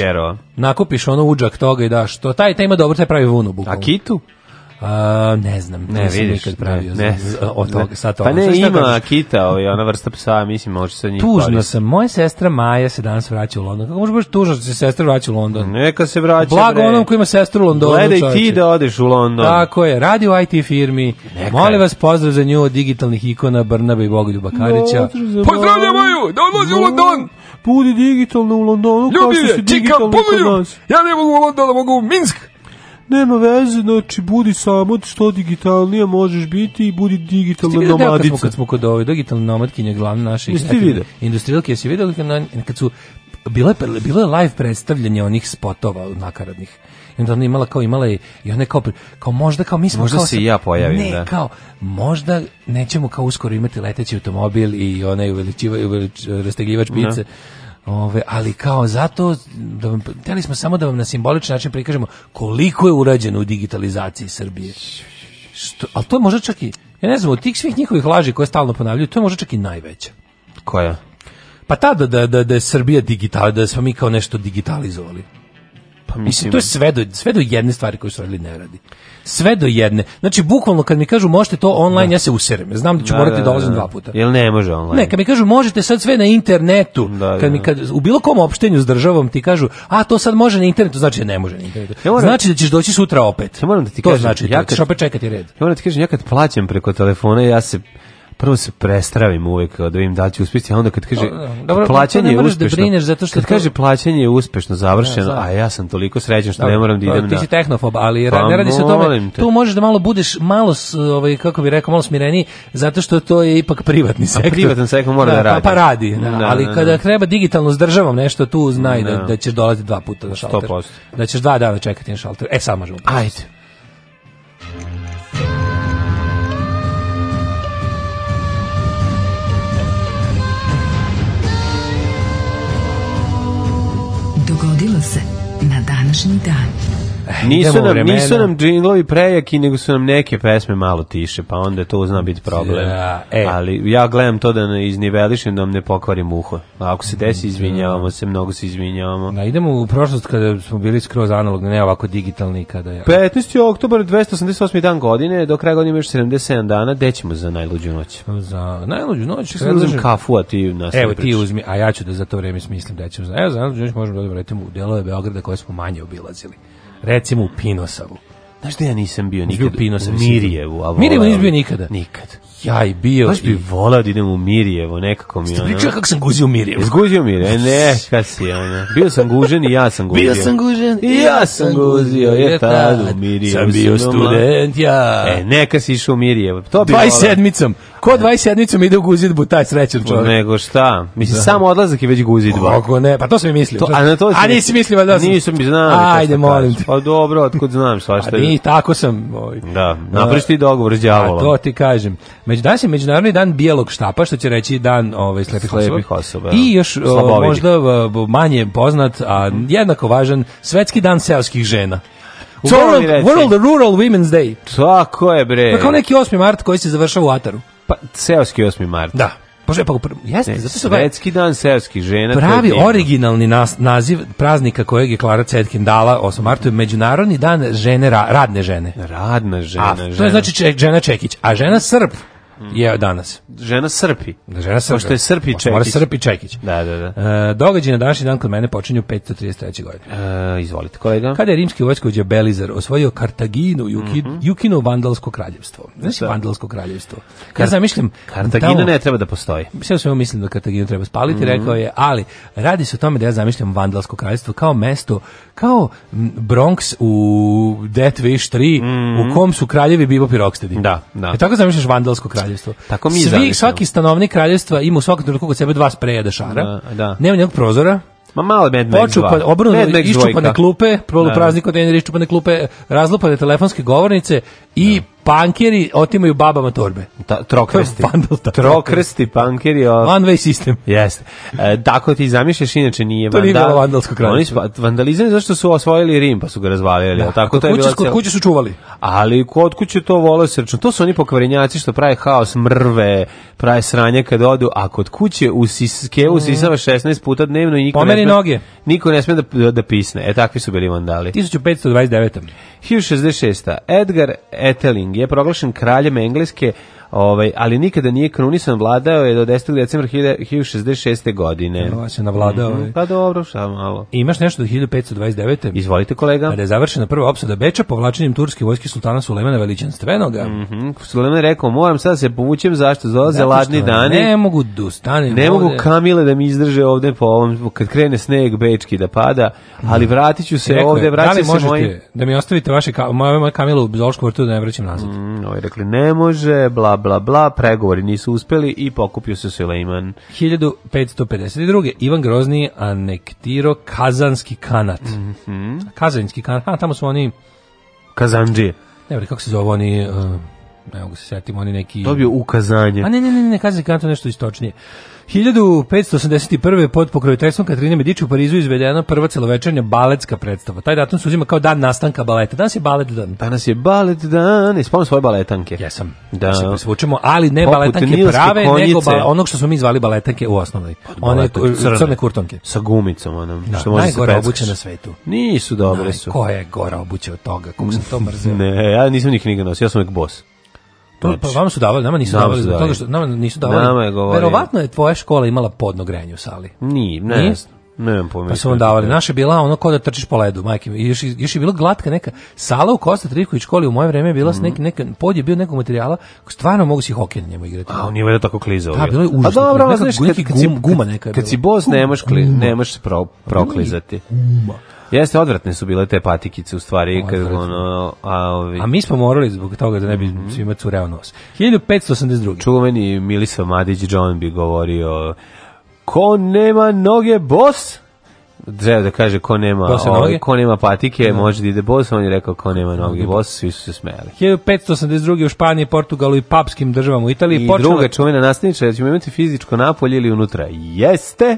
Nakupiš ono uđak toga i daš. To taj taj ima dobro, taj pravi vunu bukvalno. A kitu? Uh, ne znam, ne, nisam vidiš, nikad pravio ne, ne, od toga, sa toga. Pa ne, ima kažeš? kita, ovaj, ona vrsta psa, mislim, može sa njih Tužno pali. sam, moja sestra Maja se danas vraća u London. Kako može baš tužno što se sestra vraća u London? Neka se vraća, Blago onom koji ima sestru u Londonu, Gledaj čovječe. ti da odeš u London. Tako je, radi u IT firmi. Neka. Molim vas pozdrav za nju od digitalnih ikona Brnaba i Bogoljuba Karića. Pozdravljam Maju, da odlazi u London! Budi digitalno u Londonu, Ljubi kao što si digitalno kod nas. Ja ne mogu u London, da mogu u Minsk! nema veze, znači budi samo što digitalnije možeš biti i budi digitalna nomadica. Kad smo, kad smo kod ove digitalne nomadkinje, glavne naše industrijalke, jesi vidio kad su bilo je, bilo je live predstavljanje onih spotova nakaradnih. I onda ona imala kao imala je i ona kao kao možda kao mi smo možda kao se i ja pojavim ne, da. kao možda nećemo kao uskoro imati leteći automobil i onaj uveličiva uvelič, rastegljivač da. pice. Ne Ove, ali kao zato da vam, hteli smo samo da vam na simboličan način prikažemo koliko je urađeno u digitalizaciji Srbije. Što, ali to je možda čak i, ja ne znam, od tih svih njihovih laži koje stalno ponavljaju, to je možda čak i najveća. Koja? Pa ta da, da, da, da je Srbija digital, da smo mi kao nešto digitalizovali. Pa mislim, to je da- sve do, sve do jedne stvari koju su radili ne radi. Sve do jedne. Znači, bukvalno kad mi kažu možete to online, da. ja se userem. Znam da ću da, morati da, da, da dolazim dva puta. Jel ne može online? Ne, kad mi kažu možete sad sve na internetu, kad mi kad, u bilo kom opštenju s državom ti kažu, a to sad može na internetu, znači ne može na internetu. Ja moram, znači da ćeš doći sutra opet. Ja moram da ti to kažem, znači, ja kad, opet čekati red. Ja moram da ti kažem, ja kad plaćam preko telefona, ja se prvo se prestravim uvek da vidim da ću uspjeti, a onda kad kaže Dobro, plaćanje je uspješno, da brineš zato što kad to... kaže plaćanje je uspješno završeno, ja, da, da. a ja sam toliko srećen što Dobro, ne moram da idem ti na... Ti si tehnofob, ali pa, ne radi se o tome, te. tu možeš da malo budeš malo, ovaj, kako bih rekao, malo smireniji, zato što to je ipak privatni sektor. A privatan sektor mora da, da pa- radi. Pa, pa radi, da, da, ali da, kada treba digitalno s državom nešto, tu znaj da, da ćeš dolaziti dva puta na šalter. 100%. Da ćeš dva dana čekati na šalter. E, sad možemo. Ajde. se na današnji dan. Eh, nisu nam, nisu nam džinglovi prejaki, nego su nam neke pesme malo tiše, pa onda to zna biti problem. Ja, e. Ali ja gledam to da iznivelišem, da vam ne pokvarim uho. ako se desi, mm, izvinjavamo da. se, mnogo se izvinjavamo. Da, idemo u prošlost kada smo bili skroz analogni, ne ovako digitalni kada ja. 15. oktobar, 288. dan godine, do kraja godine još 77 dana, gde ćemo za najluđu noć? Pa za najluđu noć? Čekaj, da uzmem kafu, a ti nastavi Evo, ti uzmi, a ja ću da za to vreme smislim da ćemo za... Evo, za najluđu noć možemo da odvratimo u delove Beograda koje smo manje obilazili recimo u Pinosavu. Znaš da ja nisam bio da nikad? Bio Pinosav, u Mirjevu. A Mirjevu nisam bio nikada? Nikad. Ja da i bio. Baš bi volao da idem u Mirjevo, nekako mi je. Ste pričali kako sam guzio u Mirjevu? Zguzio Mirjevo, e, ne, kad si ona. Bio sam gužen i ja sam guzio. Bio sam gužen i ja sam guzio, je tad u Mirjevu. Sam bio student, ja. E, neka si išao u Mirjevo. To bi 27. Ko 27 mi ide u guzidbu, taj srećan čovjek. Nego šta? Mislim, da. samo odlazak je već guzidba. Kako ne, pa to sam i mislio. To, a, na to a nisi mislio, da sam... Nisam mi znao. Da Ajde, molim te. Pa dobro, otkud znam svašta. A pa ni, tako sam. Oj. Ovaj. Da, napriš ti dogovor s djavolom. A to ti kažem. Među, danas je Međunarodni dan bijelog štapa, što će reći dan ovaj, slepih, slepih osoba. I još o, možda manje poznat, a jednako važan, Svetski dan selskih žena. World, World Rural Women's Day. Tako je, bre. Pa kao neki 8. mart koji se završava u Ataru pa seoski 8. mart. Da. Bože, pa jeste, ne, zato se svetski dan seoskih žena. Pravi originalni nas, naziv praznika kojeg je Klara Cetkin dala 8. martu je Međunarodni dan žene radne žene. Radna žena. A, žena. to je znači ček, žena Čekić, a žena Srb Mhm. je danas. Žena Srpi. Da, žena Srpi. Pošto je Srpi Čekić. Mora Srpi Čekić. Da, da, da. E, događaj na današnji dan kod mene počinju 533. godine. E, izvolite, kolega. Kada je rimski vojskovođa Belizar osvojio Kartaginu i Juki, mm -hmm. Jukino Vandalsko kraljevstvo. Znaš da. Vandalsko kraljevstvo? Kar, ja zamišljam... Kartagina tamo, ne treba da postoji. Sve sve mislim da Kartaginu treba spaliti, mm -hmm. rekao je, ali radi se o tome da ja zamišljam Vandalsko kraljevstvo kao mesto, kao Bronx u Death Wish 3, mm -hmm. u kom su kraljevi bivo pirokstedi. Da, da. E tako zamišljaš Vandalsko kraljevstvo kraljevstvo. Tako mi Svi, svaki stanovnik kraljevstva ima u svakom trenutku kod sebe dva spreja dešara. Da, da. Nema nekog prozora, Ma malo Mad Max Počupa, 2. Obrnuto, iščupane klupe, da. praznik od iščupane klupe, razlupane telefonske govornice i da pankeri otimaju babama torbe. Ta, trokresti. Vandal, ta, trokresti, pankeri. O... One way system. Jeste. E, tako ti zamišljaš, inače nije vandal. To nije bilo vandalsko kralje. Oni pa, vandalizam je zašto su osvojili Rim, pa su ga razvalili. Da. Tako, to je kuće, bilo kod kuće su čuvali. Ali kod kuće to vole srčno. To su oni pokvarinjaci što prave haos, mrve, prave sranje kad odu, a kod kuće u Siskevu mm. sisava 16 puta dnevno i niko Pomeri ne sme, noge. Niko ne sme da, da pisne. E, takvi su bili vandali. 1529. 1066. Edgar Etteling je proglašen kraljem Engleske Ovaj, ali nikada nije krunisan, vladao je do 10. decembra 1066. godine. Ovo se navladao. Mm -hmm. Pa dobro, šta malo. Imaš nešto do 1529. Izvolite kolega. Kada je završena prva opsada Beča povlačenjem turske vojske sultana Sulejmana Veličanstvenoga. Mm -hmm. Sulejman je rekao, moram sad da se povućem, zašto? Dolaze ladni dani. Da ne mogu dustanem. Ne ovde. mogu kamile da mi izdrže ovde po ovom, kad krene sneg bečki da pada, ali vratit ću se rekao, ovde, da vratit da se možete, moj... Da mi ostavite vaše, moje kamile u Zološku vrtu da ne vraćam nazad. Mm, ovaj rekli, ne može, bla, bla bla, pregovori nisu uspeli i pokupio se Sulejman. 1552. Ivan Grozni anektiro Kazanski kanat. Mm -hmm. Kazanski kanat, a tamo su oni... Kazanđije. Ne, bre, kako se zove oni... Uh, ne mogu se setim, oni neki... Dobio ukazanje. A ne, ne, ne, ne, Kazanski kanat je nešto istočnije. 1581. pod pokroviteljstvom Katrine Medići u Parizu izvedena prva celovečernja baletska predstava. Taj datum se uzima kao dan nastanka baleta. Danas je balet dan. Danas je balet dan. Ispomnim svoje baletanke. Jesam. Da. da se presvučemo, ali ne Poput baletanke prave, konjice. nego ba, onog što smo mi zvali baletanke u osnovnoj. One crne. crne kurtonke. Sa gumicom, onom. Da, što najgore obuće na svetu. Nisu dobre su. Ko je gora obuće od toga? Kako sam to mrzio? ne, ja nisam ni knjiga nosio, ja sam uvijek bos. Pa, pa znači. vama su davali, nama nisu nama davali, zbog toga što nama nisu davali. Nama je govorio. Verovatno je tvoja škola imala podno grejanje u sali. Nije, ne, Nije? Ne znam Pa su vam davali. Naša je bila ono ko da trčiš po ledu, majke mi. Još, još je bila glatka neka sala u Kosta Trivković školi u moje vreme je bila mm -hmm. neki neka pod je bio nekog materijala, stvarno mogu si hokej na njemu igrati. A on je valjda tako klizao. Da, bilo je užasno. A dobro, znaš, kad, gum, guma neka je Kad si boz, nemaš, kli, nemaš se pro, pa proklizati. Guma. Jeste, odvratne su bile te patikice u stvari. Kad, ono, a, ovi... a mi smo morali zbog toga da ne bi mm -hmm. svima cureo nos. 1582. Čuveni Milisa Madić John bi govorio ko nema noge bos treba da kaže ko nema, ovaj, ko nema patike, no. Da. može da ide bos, on je rekao ko nema noge bos, svi su se smeli. 1582. u Španiji, Portugalu i papskim državama u Italiji. I počela... druga čuvena nastavniča, da ćemo imati fizičko napolje ili unutra. Jeste!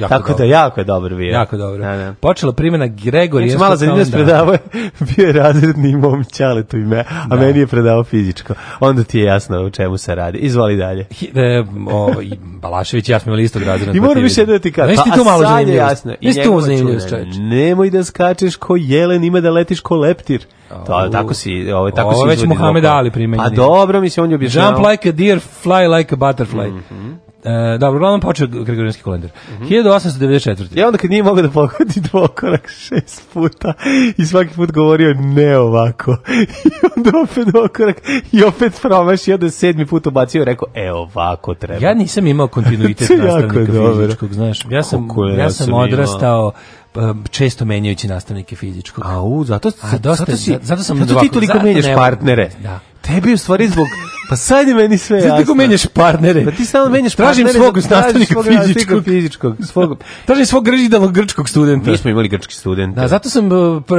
Jako Tako da dobro. da jako je dobro bio. Jako dobro. Da, da. Počela primjena Gregorija. Znači, mala zanimljivost da predavao bio je razredni mom čaletu ime, a da. meni je predavao fizičko. Onda ti je jasno u čemu se radi. Izvoli dalje. e, o, i Balašević i ja smo imali istog razreda. I moram više da ti kažem. Pa, tu malo zanimljivost. Jasno. tu zanimljivost, čoveč. Nemoj da skačeš ko jelen, ima da letiš ko leptir. To, tako si, ovo, ovaj, tako ovo si već Muhammed Ali primenjeni. A pa dobro, mislim, on je objašnjavao. Jump like a deer, fly like a butterfly. Mm -hmm. E, dobro, uglavnom počeo Gregorijanski kalendar. Mm -hmm. 1894. Ja onda kad nije mogao da pogodi dvokorak šest puta i svaki put govorio ne ovako. I onda opet dvokorak i opet promaš i onda sedmi put ubacio i rekao e ovako treba. Ja nisam imao kontinuitet nastavnika fizičkog, znaš. Ja sam, Kukule, ja sam, odrastao imao pa, često menjajući nastavnike fizičkog. A u, zato, A, dosta, zato, si, zato, sam zato ti toliko menjaš partnere. Da. Tebi u stvari zbog Pa sad je meni sve jasno. Sad ko menjaš partnere. Pa ti samo menjaš tražim partnere. Svog tražim svog nastavnika fizičkog. fizičkog svog, tražim svog grđidavog grčkog studenta. Mi smo imali grčki student. Da, zato sam,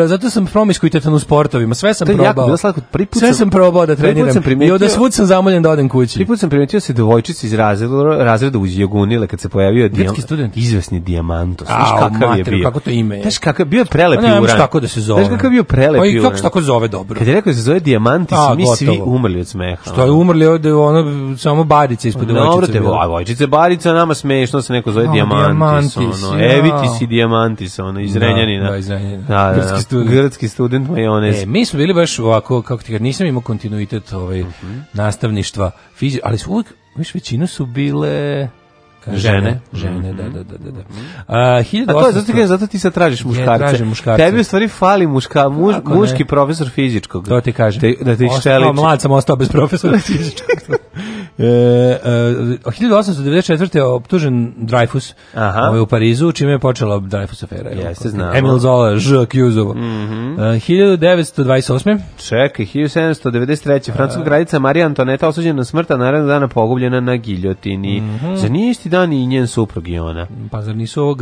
e, zato sam promiškuj tetan u sportovima. Sve sam to probao. Jako, bilo slatko. Prvi sve sam probao da treniram. Sam primetio, I od svud sam zamoljen da odem kući. Prvi sam primetio da se devojčici iz razreda, razreda uz Jogunile kad se pojavio grčki student. Izvesni Diamantos. Znaš kakav mater, Kako to ime je? Znaš kakav bio je bio pa ne, uran. Znaš kako da se zove. Znaš kakav bio prelepi uran. Pa i kako se tako zove dobro. Kad je rekao da se zove Diamantis, mi svi umrli od smeha. Što je umrli od ono samo barice ispod no, devojčice. Dobro te, a vojčice barica nama smešno se neko zove no, diamantis, diamantis, ono. Ja. Evitis i diamantis, ono iz da, Renjanina. Da, da, da, iz Renjanina. Da, da, grčki student, grčki student majonez. E, mi smo bili baš ovako kako ti kažem, nisam imao kontinuitet ovaj mm -hmm. nastavništva, fizi, ali su uvijek, viš većina su bile Žene, da. Mhm. žene, da, da, da, da. da. Mhm. A, 1800... A to je zato, ti, zato ti sad tražiš muškarce. Ja muškarce. Tebi u stvari fali muška, muž, muški profesor fizičkog. To ti kažem. Te, da ti šteliš. Mlad sam ostao bez profesora fizičkog. E, e, 1894. optužen Dreyfus Aha. Ovaj, u Parizu, čime je počela Dreyfus afera. Jeste, znamo. Emil Zola, Ž. Kjuzovo. Mm -hmm. 1928. Čekaj, 1793. Francuska gradica Marija Antoneta osuđena na smrta, naravno dana pogubljena na giljotini. Mm -hmm. Za nije isti dan i njen suprug i ona. Pa zar nisu ovog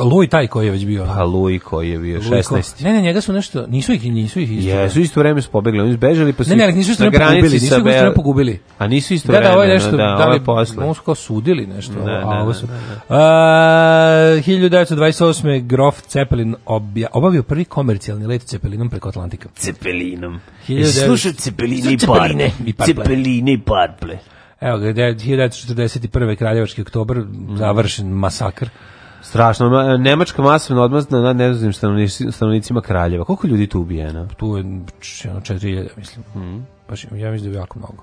Luj taj koji je već bio. Pa Luj koji je bio 16. Ne, ne, njega su nešto, nisu ih, nisu ih isto. Jesu isto vreme su pobegli, oni su bežali pa su. Ne, ne, nisu isto vreme pogubili, nisu isto vreme pogubili. A nisu isto vreme. Da, da, ovo je nešto, da, da li posle. Oni su kao sudili nešto, ne, da, a da, ovo da, su. Ne, ne, ne. A, 1928. Grof Zeppelin obja, obavio prvi komercijalni let Zeppelinom preko Atlantika. Zeppelinom. 19... Slušaj Zeppeline i parple. Zeppeline i parple. Evo ga, 1941. Kraljevački oktobar, završen masakr. Strašno, Nemačka masovna odmazna nad nezoznim stanovnicima Kraljeva. Koliko ljudi tu ubijena? Tu je 4000, mislim. Mm. Baš, ja mislim da je jako mnogo.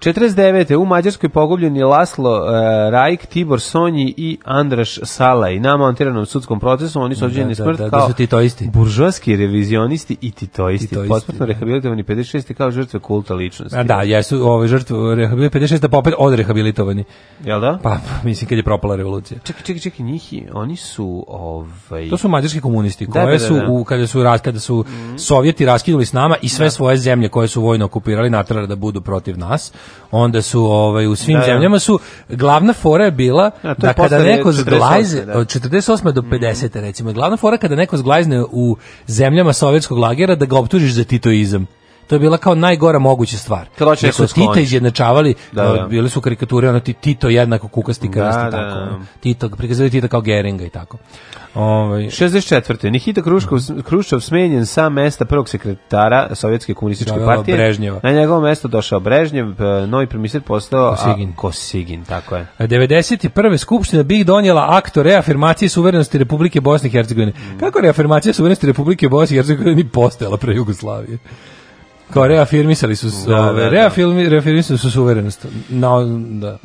49. u Mađarskoj pogubljeni Laslo uh, Rajk, Tibor Sonji i Andraš Salaj. Na montiranom sudskom procesu oni su da, ođeni da, smrt da, da, kao da su titoisti. buržuaski revizionisti i titoisti. titoisti Potpuno da. rehabilitovani 56. kao žrtve kulta ličnosti. A, da, jesu ove žrtve rehabilitovani 56. pa opet odrehabilitovani. Jel da? Pa, mislim, kad je propala revolucija. Čekaj, čekaj, čekaj, njih oni su... Ovaj... To su mađarski komunisti, da, koje su, u, kada su, kada su mm. Sovjeti raskidili s nama i sve svoje zemlje koje su vojno okupirali natrali da budu protiv nas onda su ovaj u svim da, da, zemljama su glavna fora je bila da, da kada neko zglajze da. od 48 do 50 mm. recimo glavna fora kada neko zglajzne u zemljama sovjetskog lagera da ga optužiš za titoizam to je bila kao najgora moguća stvar. Kada će su Tito izjednačavali, da, da. bile su karikature, ono ti Tito jednako kukasti da, krsti, da, tako. Da. Tito, prikazali Tito kao Geringa i tako. Ovaj 64. Nikita Kruškov mm. Kruščov smenjen sa mesta prvog sekretara Sovjetske komunističke Dovelo da, da, partije. Brežnjeva. Na njegovo mesto došao Brežnjev, eh, novi premijer postao Kosigin. A, Kosigin, tako je. 91. skupština bih donijela akt o reafirmaciji suverenosti Republike Bosne i Hercegovine. Mm. Kako reafirmacija suverenosti Republike Bosne i Hercegovine postojala pre Jugoslavije? Kao reafirmisali su da, da, ove, da, reafirmi, reafirmisali su suverenost. Na da.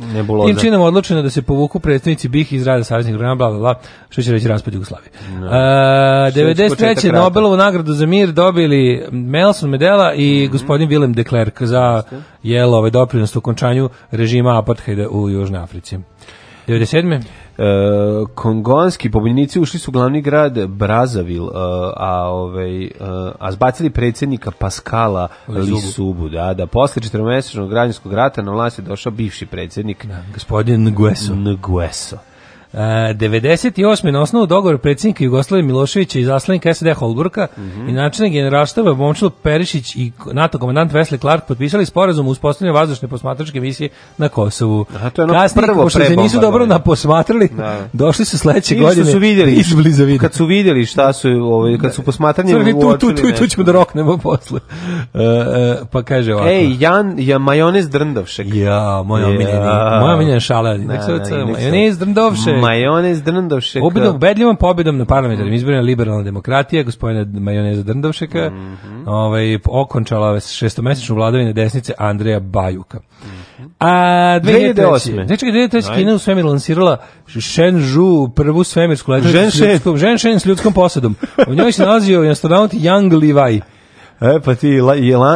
Tim činom odlučeno da se povuku predstavnici BiH iz rada saveznih programa bla, bla, bla što će reći raspad Jugoslavije. No. Da. A, 93. Nobelovu nagradu za mir dobili Nelson Medela i mm -hmm. gospodin Willem de Klerk za jelo ovaj doprinos u okončanju režima apartheida u Južnoj Africi. 97. Uh, kongonski pobunjenici ušli su u glavni grad Brazavil, uh, e, a ovaj uh, a zbacili predsednika Paskala Lisubu, da, da posle četvoromesečnog građanskog rata na vlast je došao bivši predsednik, da, gospodin Ngueso. Ngueso. Uh, e, 98. na osnovu dogovora predsjednika Jugoslavije Miloševića i zaslenika SD Holburka mm -hmm. i načina generalštava Momčilo Perišić i NATO komandant Wesley Clark potpisali sporazum uz postavljanje vazdušne posmatračke misije na Kosovu. A to je ono Kasnije, prvo pošto se nisu dobro da. naposmatrali, da. došli su sledeće godine su vidjeli, izbliza vidjeli. Kad su videli šta su, ovaj, kad su da. posmatranje uočili. Tu, tu, tu, tu ćemo da roknemo posle. Uh, uh, pa kaže ovako. Ej, Jan, ja, majonez drndovšek. Ja, moja omiljena. Ja. Moja omiljena šala. Ne, majonez drndovšek majonez Drndovšeka. Obedom, ubedljivom pobedom na parlamentarnim izborima liberalna demokratija, gospodina majoneza Drndovšeka, mm -hmm. ovaj, okončala šestomesečnu vladavine desnice Andreja Bajuka. Mm -hmm. A 2008. Znači, 2003. Kina u svemir lansirala Shenzhou, prvu svemirsku letnicu s ljudskom, Žen s ljudskom posadom. U njoj se nalazio astronaut Yang Levi. E, pa ti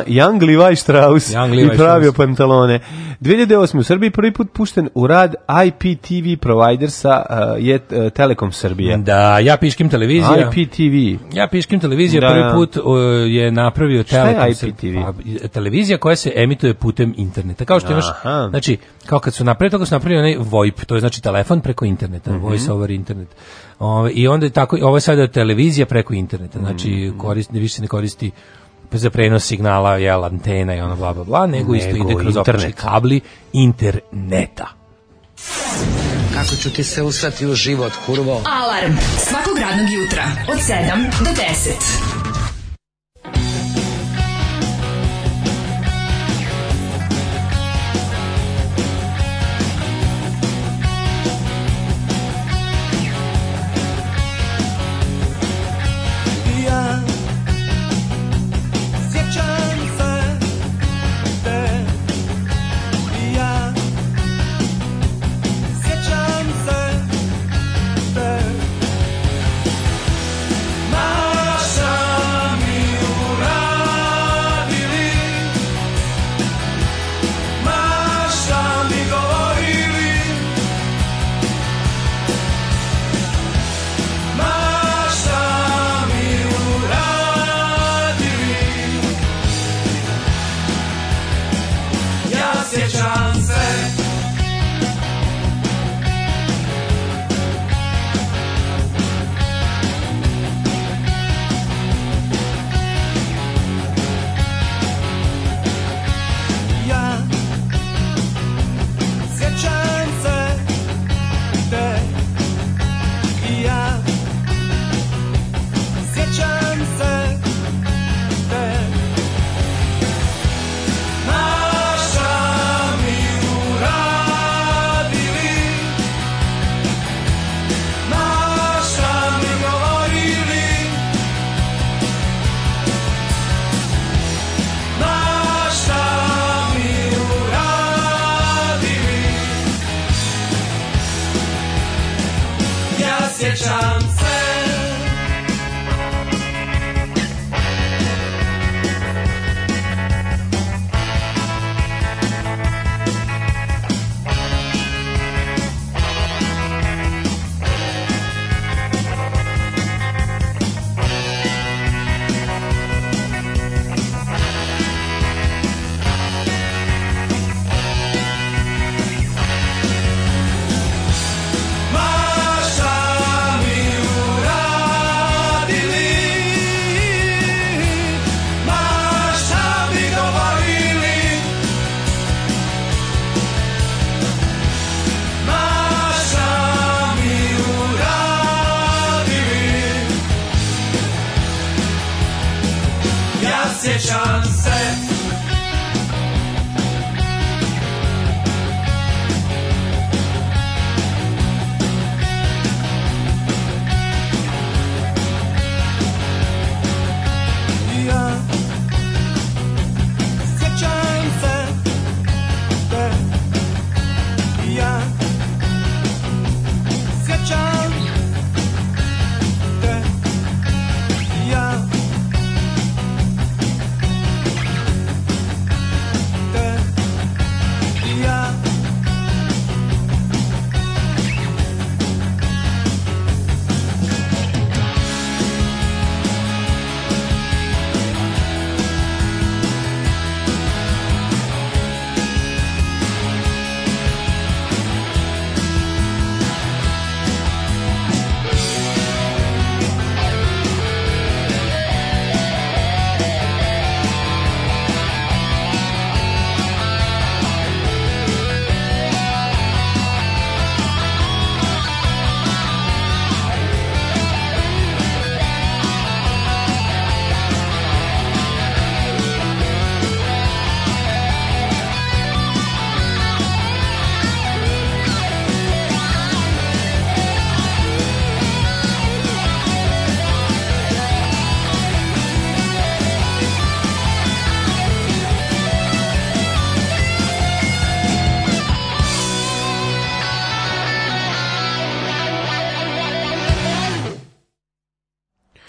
Young Levi Strauss Young Levi i pravio Strauss. pantalone. 2008. u Srbiji prvi put pušten u rad IPTV provider sa uh, je uh, Telekom Srbije. Da, ja piškim televizija. IPTV. Ja piškim televizija da. prvi da. put uh, je napravio Telekom Srbije. Pa, televizija koja se emituje putem interneta. Kao što imaš, znači, kao kad su napravili, tako su napravili onaj VoIP, to je znači telefon preko interneta, mm -hmm. voice over internet. Ove, I onda je tako, ovo je sada televizija preko interneta, znači mm -hmm. korist, više ne koristi za prenos signala, jel, antena i ono bla bla bla, nego, nego isto ide kroz optički kabli interneta. Kako ću ti se usrati u život, kurvo? Alarm svakog radnog jutra od 7 do 10.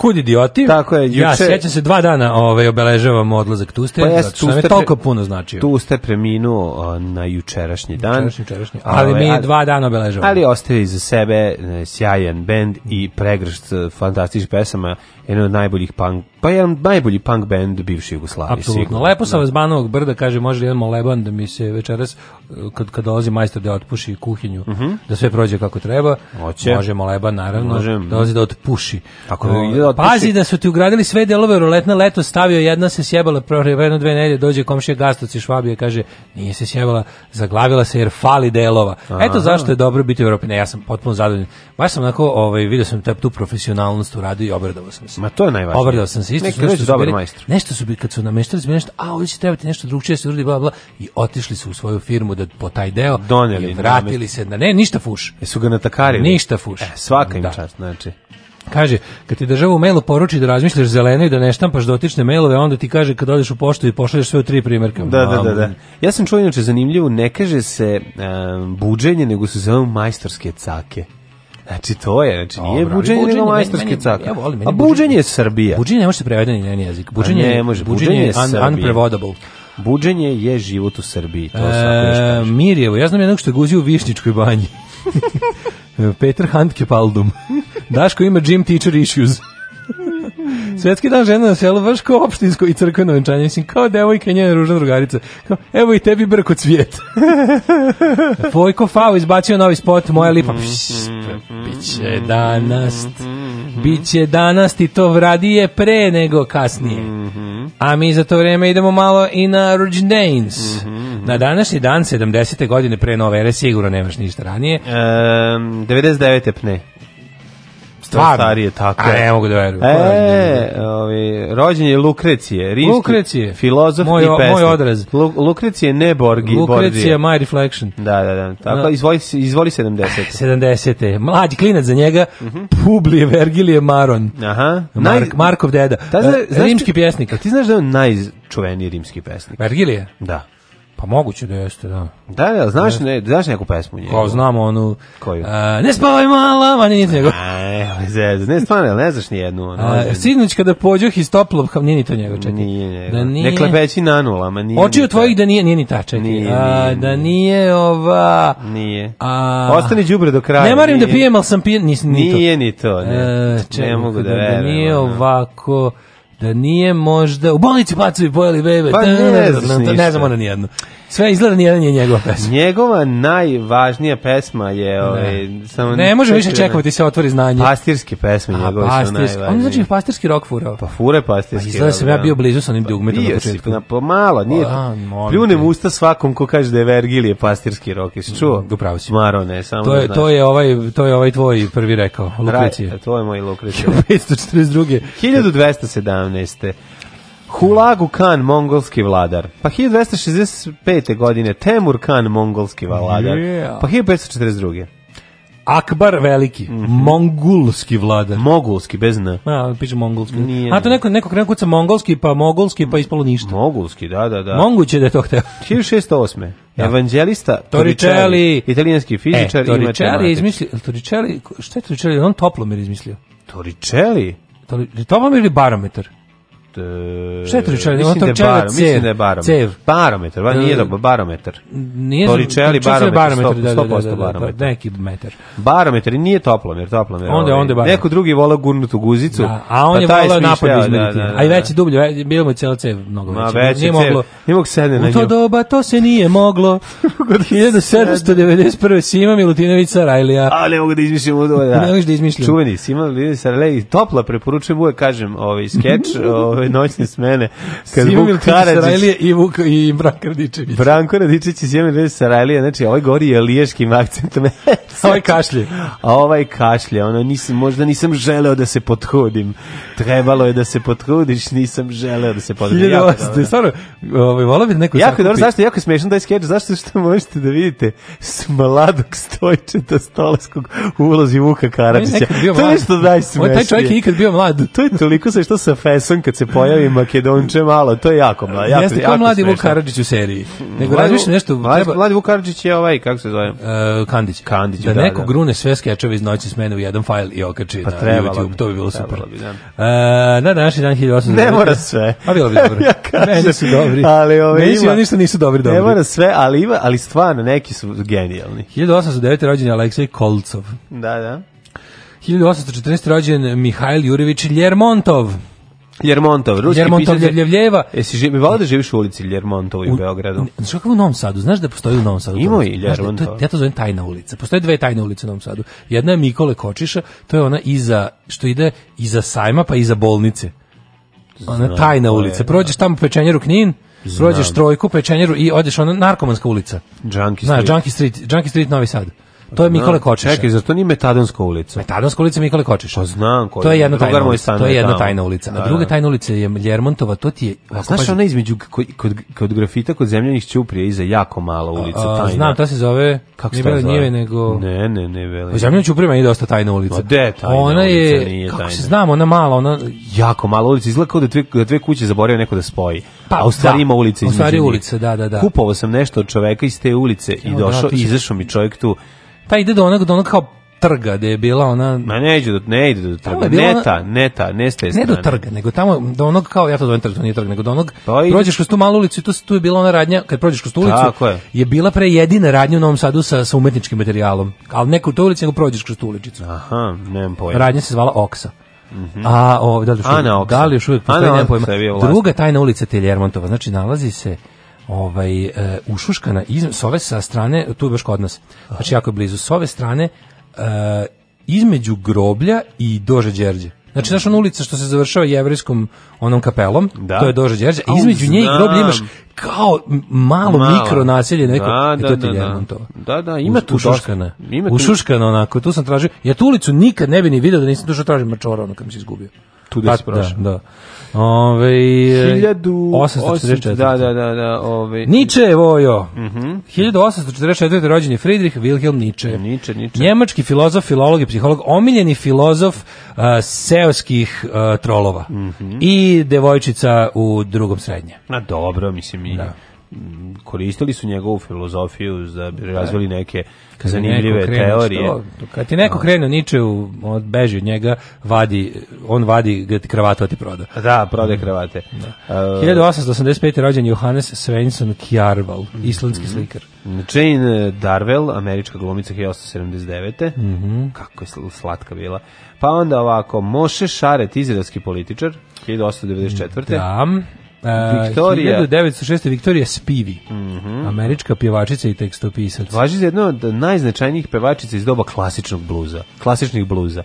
kud idioti. Tako je, juče... Ja sećam se dva dana ovaj, obeležavamo odlazak Tuste, pa jest, Tuste nam toliko puno značio. Tuste preminuo na jučerašnji dan. Jučerašnji, jučerašnji. Ali, ali mi ali, dva dana obeležavamo. Ali ostavi za sebe e, sjajan bend i pregršt fantastičnih pesama, jedan od najboljih punk Pa jedan najbolji punk band bivši Jugoslavije. Apsolutno. Lepo sa da. vas Banovog brda, kaže, može li jedan moleban da mi se večeras, e, kad, kad dolazi majstor da otpuši kuhinju, uh mhm. -huh. da sve prođe kako treba. Oće. Može moleban, naravno. Može. Da dolazi da otpuši. Ako da, da otpuši. Pazi da su ti ugradili sve delove roletna, leto stavio, jedna se sjebala, proreveno dve nedelje, dođe komšija Gastoc i Švabije, kaže, nije se sjebala, zaglavila se jer fali delova. Aha. Eto zašto je dobro biti u Europi. Ne, ja sam potpuno zadovoljan. Baš sam onako, ovaj, video sam tu profesionalnost u radu i obradovao sam se. Ma to je najvažnije. Obradovao sam se isto su nešto dobar majstor. Nešto su bi kad su nameštali su nešto, a ovdje trebati nešto drugčije da se uradi bla bla i otišli su u svoju firmu da po taj deo Doneli, i vratili namet. se na ne, ništa fuš. Jesu ga natakarili. Ništa fuš. E, svaka im da. čast, znači. Kaže, kad ti država u mailu poruči da razmišljaš zeleno i da ne štampaš dotične da mailove, onda ti kaže kad odeš u poštu i pošalješ sve u tri primjerka. Da, da, da, da. Ja sam čuo inače zanimljivo, ne kaže se um, buđenje, nego se zove majstorske cake. Znači to je, znači nije Obra, buđenje, buđenje nego majstorski cak. Ja volim, meni A buđenje je Srbija. Buđenje ne može prevedeni na jezik. Buđenje, ne može, buđenje, je un, unprevodable. Buđenje je život u Srbiji, to e, Mirjevo, ja znam jednog što je guzio u Višničkoj banji. Peter Handke Paldum. Daško ima gym teacher issues. Svetski dan žena na selu, vrško opštinsko i crkveno venčanje. Mislim, kao devojka i njena ružna drugarica. Kao, evo i tebi brko cvijet. Vojko Fao izbacio novi spot, moja lipa. Mhm, Pšš, mhm, biće mhm, danas. Biće danas i to radije pre nego kasnije. A mi za to vreme idemo malo i na rođendans. Na današnji dan, 70. godine pre nove ere, sigurno nemaš ništa ranije. Um, 99. pne starije, tako A ne mogu da verujem. E, ovi, rođen Lukrecije, rimski Lukrecije. filozof moj, i pesnik. Moj odraz. Lu, Lukrecije, ne Borgi. Lukrecije, Borgi. my reflection. Da, da, da. Tako, no. Da. izvoli, izvoli 70. 70. Mlađi klinac za njega, uh mhm. -huh. Publije Vergilije Maron. Aha. Mark, naj... Markov deda. Ta, zna, e, znaš, rimski pjesnik. Ti znaš da je on najčuveniji rimski pesnik? Vergilije? Da. Pa moguće da jeste, da. Da, da, znaš, da. ne, znaš neku pesmu njegovu? Kao pa znamo onu... Koju? A, e, ne spavaj mala, ma nije njegov. Aj, ne spavaj, ne znaš ni jednu. Ono, a, sinoć kada pođoh iz toplog, kam nije ni to njegov, čekaj. Nije njegov. Da nije... Nekle peći na nula, ma nije. Oči od tvojih da nije, nije ni ta, čekaj. Nije, nije, a, da nije ova... Nije. A, Ostani đubre do kraja. Ne marim da nije. da pijem, ali sam pijen, nis, ni nije to. Nije ni to, ne. A, e, čekaj, ne mogu da, da, da verujem. Da nije ovako... Ono da nije možda u bolnici pacovi pojeli bebe. Pa da, ne znam Ne znam ona ni jedno Sve izgleda nijedan je njegova pesma. Njegova najvažnija pesma je... Da. Ovaj, samo ne može više čekovati da se otvori znanje. Pastirske pesme njegove su najvažnije. On znači pastirski rok furao. Pa fure pa pastirski. Pa izgleda da sam ja bio blizu sa onim pa dugmetom na početku. Na, pa malo, nije. A, pa, pljunem usta svakom ko kaže da je Vergilije pastirski rok. Jesi čuo? Mm, Upravo si. Maro, ne, samo to je, da to je ovaj, to je ovaj tvoj prvi rekao, Lukrecije. Raj, to je moj Lukrecije. 542. 1217. Hulagu Khan, mongolski vladar. Pa 1265. godine Temur Khan, mongolski vladar. Yeah. Pa 1542. Akbar Veliki, mm -hmm. mongolski vladar. Mogulski, bez n. A, piše mongolski. Nije. A to neko, neko krenuo kuca mongolski, pa mogolski, pa ispalo ništa. Mogulski, da, da, da. Moguće da je to hteo. 1608. Evangelista da. Evanđelista italijanski e, fizičar e, i matematičar. Torricelli izmislio, Torricelli, šta je Torricelli, on toplomer izmislio? Torricelli? Torricelli, toplomer ili barometar? E, Šta je Torricelli? Mislim, da, da je, bar, da je barometar. Cev. Barometar, ba, nije e, dobro, barometar. Nije Torricelli barometar, barometar, 100%, da, da, da, da, da, da, barometar. Neki metar. Barometar i nije toplomer, toplomer. Onda, ovaj. onda barometar. Neko drugi vola gurnutu guzicu. Da, a on pa je volao napad da, izmeriti. A i veći dublje, bilo mu je cijela cev mnogo veće. Ma veće cev, nije mogo sede na nju. U to doba to se nije moglo. 1791. Sima Milutinović Sarajlija. A ne mogu da izmišljam ovo, da. Ne mogu da izmišljam. Čuveni Sima Milutinović Sarajlija. Topla preporučujem uvek, kažem, ovaj skeč, ovaj ove noćne smene. Kad Simo Vuk Karadžić... i, Vuk, i Branko Radičević. Branko Radičević i Simo Milutinović Sarajlije, znači ovaj gori je liješkim akcentom. ovaj kašlje. A ovaj kašlje, ono, nisam, možda nisam želeo da se potrudim. Trebalo je da se potrudiš, nisam želeo da se potrudim. Jako dobro. Da. Stvarno, ovaj, volao bi neko... Jako dobro, zašto, jako smešan taj skeč, zašto što možete da vidite s mladog stojčeta stolaskog ulozi Vuka Karadžića. To je daj najsmešenije. Ovaj taj čovjek je ikad bio mlad. To je toliko sa što sa fesom kad se se pojavi Makedonče malo, to je jako mlado. Jako, Jeste, jako mladi Vuk Karadžić u seriji. Nego razmišljam nešto... Mladi, treba... mladi Vuk Karadžić je ovaj, kako se zove? Uh, Kandić. Kandić, da. Da neko da. grune sve skečeve iz noći smene u jedan fajl i okači pa na YouTube, bi, to bi bilo super. Bi, da. Uh, na današnji dan 1800... Ne mora sve. A bilo bi dobro. ja kažem, Meni su dobri. Ali ove Meni su ništa nisu dobri dobri. Ne mora sve, ali, ima, ali stvarno neki su genijalni. 1809. rođen je Aleksej Kolcov. Da, da. 1814. rođen Mihajl Jurević Ljermontov. Ljermontov, ruski Ljermontov, pisac. Ljermontov, Jesi živi, volao da živiš u ulici Ljermontovoj u, u Beogradu? Znaš kako u Novom Sadu? Znaš da postoji u Novom Sadu? Ima i Ljermontov. Da, ja to zovem tajna ulica. Postoje dve tajne ulice u Novom Sadu. Jedna je Mikole Kočiša, to je ona iza, što ide iza sajma pa iza bolnice. Ona Znam, tajna ulica. Da. Prođeš tamo pečenjeru Knin, Znam. prođeš trojku pečenjeru i odeš ona narkomanska ulica. Junkie Street. Znaš, Junkie Street, Junkie Street Novi Sad. To je pa Mikole Kočeš. Čekaj, zar nije Metadonska ulica? Metadonska ulica je Mikole Kočeš. Pa znam koji. To je jedna tajna ulica. To je jedna tajna da, ulica. Na druga da. tajna ulica je Ljermontova, to ti je... A znaš ona između, kod, kod grafita, kod zemljanih ćuprija, iza jako mala ulica tajna. Znam, to se zove... Kako se to zove? nego... Ne, ne, ne, veli. Zemljanih ćuprije ćuprija je dosta tajna ulica. De, tajna ona je, nije kako se znam, ona mala, ona... Jako mala ulica, izgleda kao da dve, da dve kuće zaboravio neko da spoji. Pa, a u stvari da, ima ulica između. U stvari ulica, da, da, da. Kupovao sam nešto od čoveka iz te ulice i da, došao, izašao mi čovjek tu Pa ide do onog, do onog kao trga gde je bila ona Ma ne ide do ne ide do trga neta ona, neta ne ste ne do trga nego tamo do onog kao ja to zovem trg to nije trg nego do onog pa prođeš kroz tu malu ulicu i tu, tu je bila ona radnja kad prođeš kroz tu ulicu Tako je. je bila pre jedina radnja u Novom Sadu sa sa umetničkim materijalom al neko u tu ulicu nego prođeš kroz tu uličicu aha nemam pojma radnja se zvala Oksa Mm -hmm. A, o, da li još uvijek, da li još uvijek postoji, Ana Oksa, Druga tajna ulica Teljermontova, znači nalazi se ovaj, e, ušuškana iz, s ove sa strane, tu je baš kod nas, znači jako je blizu, s ove strane e, između groblja i Dože Đerđe. Znači, znaš ona ulica što se završava jevrijskom onom kapelom, da. to je Doža Đerđa, i između nje i groblja imaš kao malo, malo. mikro naselje neko, da, da, to ti da, da. da, da, ima tu ušuškana, ima tu... ušuškana onako, tu sam tražio, ja tu ulicu nikad ne bi ni vidio da nisam tu što tražim mačora ono kad mi se izgubio. Tu gde pa si prošao. Da, da. Ove, 1844. Da, da, da, da, ove. Nietzsche, je vojo. Mm -hmm. 1844. rođen je Friedrich Wilhelm Nietzsche. Nietzsche, Nietzsche. Njemački filozof, filolog i psiholog, omiljeni filozof uh, seoskih uh, trolova mm -hmm. i devojčica u drugom srednje. Na dobro, mislim i... Da. Mhm. koristili su njegovu filozofiju da bi razvili neke kad zanimljive krenu, teorije. Što, kad ti neko da. krene Niče u, od, beži od njega, vadi, on vadi gde kravatu ti proda. Da, prode mhm. kravate. Da. Uh, 1885. rođen Johannes Svensson Kjarval, mm -hmm. islandski slikar. Jane Darvel, američka glumica 1879. Mm -hmm. Kako je slatka bila. Pa onda ovako, Moše Šaret, izraelski političar, 1894. Da. Viktorija. 1906. Viktorija Spivi, mm -hmm. američka pjevačica i tekstopisac. Važi za jedno od najznačajnijih pevačica iz doba klasičnog bluza, klasičnih bluza.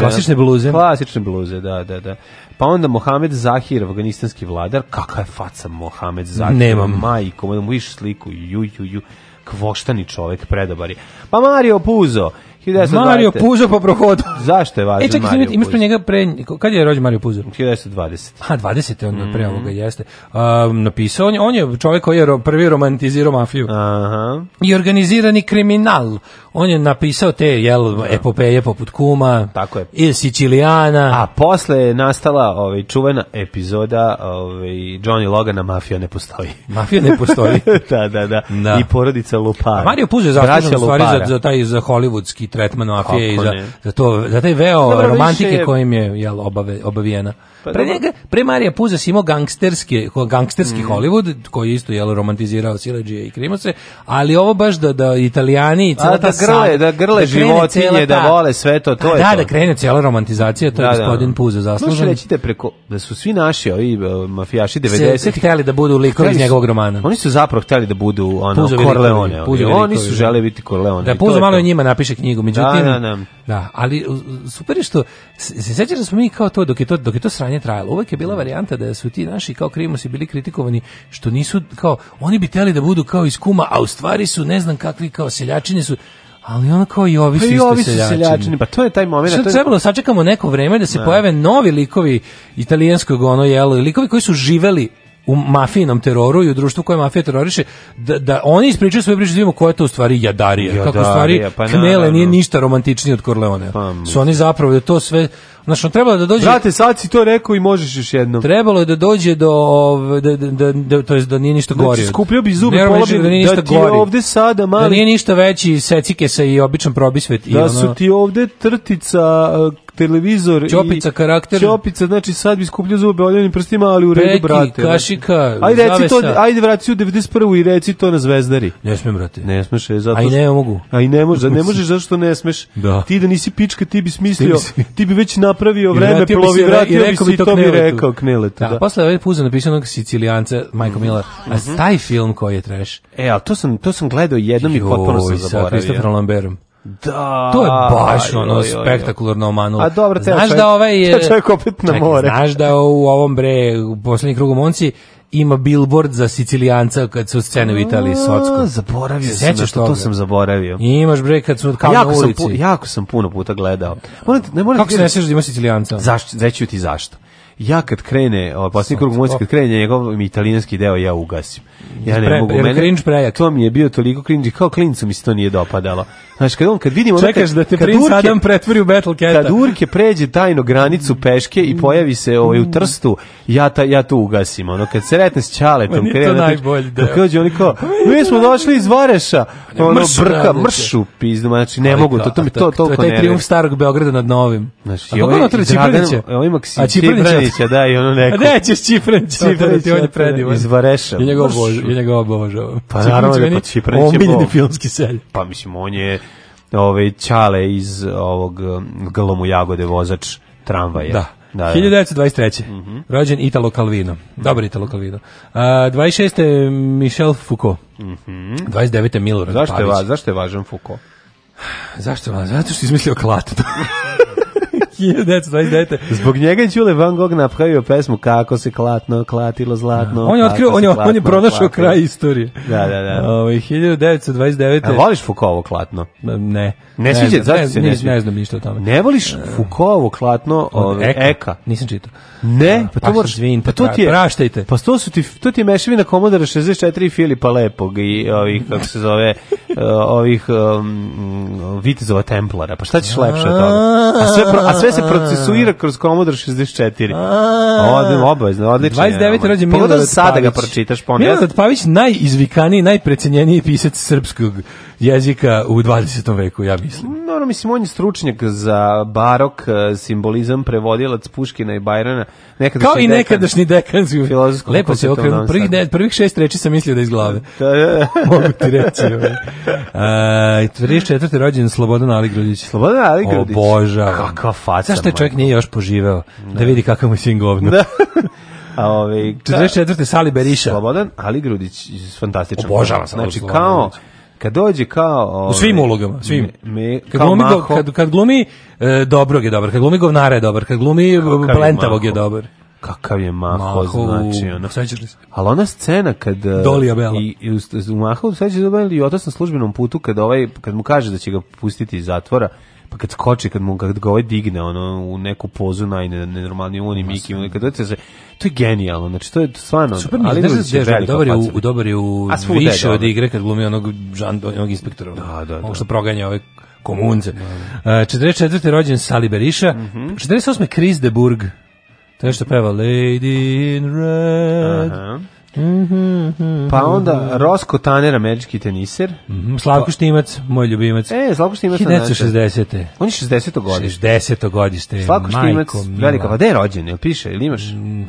Klasične bluze. Klasične bluze, da, da, da. Pa onda Mohamed Zahir, afganistanski vladar, kakva je faca Mohamed Zahir? Nemam. Majko, da mu viš sliku, ju, ju, ju kvoštani čovjek je. Pa Mario Puzo, 1920. Mario Puzo po prohodu. Zašto je važan e, čekaj, Mario imaš pre njega pre... Kad je rođen Mario Puzo? 1920. A, 20. onda mm. pre mhm. ovoga jeste. Um, napisao, on je, on je čovjek koji je ro, prvi romantizirao mafiju. Aha. I organizirani kriminal. On je napisao te, jel, da. epopeje poput Kuma. Tako je. I Sicilijana. A posle je nastala ovaj, čuvena epizoda ovaj, Johnny Logana Mafija ne postoji. Mafija ne postoji. da, da, da, da, I porodica Lupara. A Mario Puzo je zašto stvari za, za taj za hollywoodski tretman mafije i za, za, to, za taj veo Dobro, romantike je... kojim je jel, obave, obavijena. Pa, pre, njega, pre Marija Puzas imao gangsterski, gangsterski mm. Hollywood, koji isto jel, romantizirao Sileđije i Krimose, ali ovo baš da, da italijani i cijela da ta da grle, da grle da životinje, ta, da vole sve to, to je da, to. Da, krene cijela romantizacija, to da, je da. gospodin da. Puza zaslužen. Možeš reći preko, da su svi naši ovi e, mafijaši 90 se hteli da budu likovi iz njegovog romana. Oni su zapravo hteli da budu ono, Corleone. Oni su žele biti Corleone. Da Puza malo o njima napiše knjigu knjigu. Međutim, da, da, da. da ali super je što se sećaš da smo mi kao to dok je to dok je to sranje trajalo, uvek je bila mm. varijanta da su ti naši kao krimosi bili kritikovani što nisu kao oni bi hteli da budu kao iz kuma, a u stvari su ne znam kakvi kao seljačine su. Ali ono kao i ovi pa su isto seljačini. seljačini. Pa to je taj moment. Što je... trebalo da sačekamo neko vreme da se ne. Da. pojave novi likovi italijanskog ono jelo, likovi koji su živeli u mafijinom teroru i u društvu koje mafija teroriše, da, da oni ispričaju svoje priče, da vidimo koja je to u stvari jadarija, jadarija kako u stvari pa Knele nije ništa romantičnije od Corleone. Pa, Su oni zapravo da to sve Znači, on trebalo da dođe... Brate, sad si to rekao i možeš još jednom. Trebalo je da dođe do... Da, da, da, da, to jest da nije ništa znači, gori. Znači, skupljio bi zube polobi da, nije da ništa da ti ovde sada mali... Da nije ništa veći secike sa i običan probisvet. Da i ono... su ti ovde trtica televizor čopica i karakter. Čopica, znači sad bi skupljao zube oljenim prstima, ali u redu Peki, brate. kašika. Ajde reci to, ajde vrati u 91. i reci to na Zvezdari. Ne smem brate. Ne smeš, je zato. Aj ne mogu. Aj ne možeš, ne možeš zato što ne smeš. Da. Ti da nisi pička, ti bi smislio, ti bi, već napravio vreme plovi, vratio bi si i to bi rekao kneletu. Da, da. posle ovaj puza napisao onog Sicilijanca Michael Miller. A mhm. taj film koji je trash. E, al to sam to sam gledao jednom i potpuno sam zaboravio. Sa Christopherom Lambertom. Da. To je baš ono spektakularno omanulo. A dobro, te znaš da ovaj je čovjek opet na more. Znaš da u ovom bre u poslednjem krugu Monci ima billboard za Sicilijanca kad su scene u Italiji Socko. Zaboravio sam, to, to sam zaboravio. imaš bre kad su kao jako na ulici. Sam pu, jako sam puno puta gledao. Morate, ne morate Kako se ne sjećaš da ima Sicilijanca? Zašto? Reći ti zašto ja kad krene, ovaj, posljednji krug muzike, kad krene njegov italijanski deo, ja ugasim. Ja ne mogu, mene, cringe prejak. to mi je bio toliko cringe, kao klincu mi se to nije dopadalo. Znaš, kad on, kad vidim... Ono, Čekaš da te prince Adam pretvori u Battle Cat. Kad Urke pređe tajno granicu peške i pojavi se ovaj, u trstu, ja, ta, ja to ugasim. Ono, kad se retne s Čaletom, krene... to da najbolji deo. Kad oni kao, pa mi smo došli iz Vareša. Ono, brka, mršu, pizdu, znači, ne mogu, to, to mi to toliko ne... To je taj triumf starog Beograda nad novim. Znači, ovaj i ovaj, Dragan, ovaj Maksić, Čifranića, da, i ono neko. A nećeš Čifranić, pa, Čifranić, on je predivan. Iz Vareša. I njega obožavam. I njega obožavam. Pa naravno da pa Čifranić je Omiljeni filmski selj. Pa mislim, on je ove, Čale iz ovog um, Galomu Jagode, vozač tramvaja. Da, da, 1923. Mm -hmm. Rođen Italo Calvino. Dobar Italo Calvino. Uh, 26. Michel Foucault. Mm -hmm. 29. Milorad zašto Pavić. Je va, zašto je važan Foucault? zašto je važan? Zato što je izmislio klat. 1929. Zbog njega je Đule Van Gogh napravio pesmu Kako se klatno, klatilo zlatno. On je otkrio, on je, on je pronašao kraj istorije. Da, da, da. Ovo, ovaj, 1929. A voliš Fukovo klatno? Ne. Ne, sviđa, zašto se ne Ne znam ništa o tome. Ne voliš Fukovo klatno od ovaj, Eka? Nisam čitao. Ne, da, pa to pa moraš, pa to pa ti je, praštajte. Pa to su ti, to ti je mešavina Komodora 64 i Filipa Lepog i ovih, kako se zove, ovih um, Vitezova Templara. Pa šta ćeš lepše od toga? A sve, a sve sve se procesuira kroz Commodore 64. Odem obavezno, odlično. 29. rođe Milorad da Pavić. sada ga pročitaš po pa Milorad Pavić najizvikaniji, najprecenjeniji pisac srpskog jezika u 20. veku, ja mislim. No, no, mislim, on je stručnjak za barok, e, simbolizam, prevodilac Puškina i Bajrana. Nekadašnji Kao i dekan, nekadašnji dekanzi. Lepo se okrenu. Prvih, ne, prvih šest reči sam mislio da iz glave. Da, da, da. Mogu ti reći. Ovaj. četvrti 34. rođen Slobodan Aligrodić. Slobodan O, Obožavam. Kakva faca. Zašto je čovjek nije još poživeo? Da, da vidi kakav mu je sin govno. Da. A ove, ovaj, 44. Sali Beriša. Slobodan Ali Grudić, fantastičan. Obožavam sam. Znači, kao, Grudić Kad dođe kao... Ove, ovaj, u svim ulogama, svim. Me, kad, glumi, kad, kad glumi e, dobrog je dobar, kad glumi govnara je dobar, kad glumi blentavog je, dobar. Kakav je Maho, Maho znači ono. Ali ona scena kad e, Dolija Bela i, i u, u Maho sećaš da i otac na službenom putu kad ovaj kad mu kaže da će ga pustiti iz zatvora pa kad skoči, kad mu kad ga ovaj digne ono u neku pozu najnenormalnije on oni Miki, oni kad se to je genijalno. Znači to je stvarno Super, ali ne znači da je dobar je u dobar je u više od igre kad glumi onog žan onog inspektora. Da, da, da. što proganja ove komunce. Da, da. Uh, e, 44. rođen Saliberiša, mm -hmm. 48. Chris de Burg. To je što peva Lady in Red. Aha. Mm-hmm, mm-hmm. Pa onda Rosko Taner, američki teniser. Mm -hmm. Slavko pa- Štimac, moj ljubimac. E, Slavko Štimac. 60. Znači- on je 60. godište. 60. godište. Slavko Štimac, velika. Pa gde je rođen? Jel piše? Ili imaš? Mm,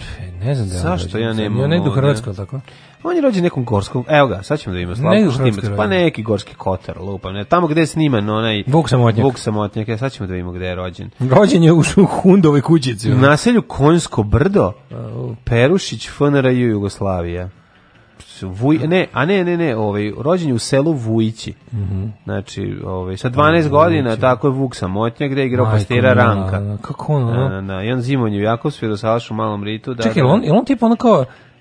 ne znam da je Zašto ja nemam? Ja ne idu Hrvatsko, tako? On je rođen nekom gorskom, evo ga, sad ćemo da ima slavu ne, ima, pa neki gorski kotar, lupam, ne, tamo gde je sniman onaj... Vuk samotnjak. Vuk samotnjak, e, sad ćemo da vidimo gde je rođen. Rođen je u Hundovoj kućici. U naselju Konjsko brdo, Perušić, FNRJ Jugoslavija. Vuj, ne, a ne, ne, ne, ovaj, rođen je u selu Vujići. Mm -hmm. Znači, ovaj, sa 12 Aj, godina, Vujići. tako je Vuk Samotnja, gde da je igrao pastira Ranka. Na, da, da, kako ono? Na, na, na, I on zimonju u Jakovsku je do malom ritu. Da, Čekaj, da, on, on tipa ono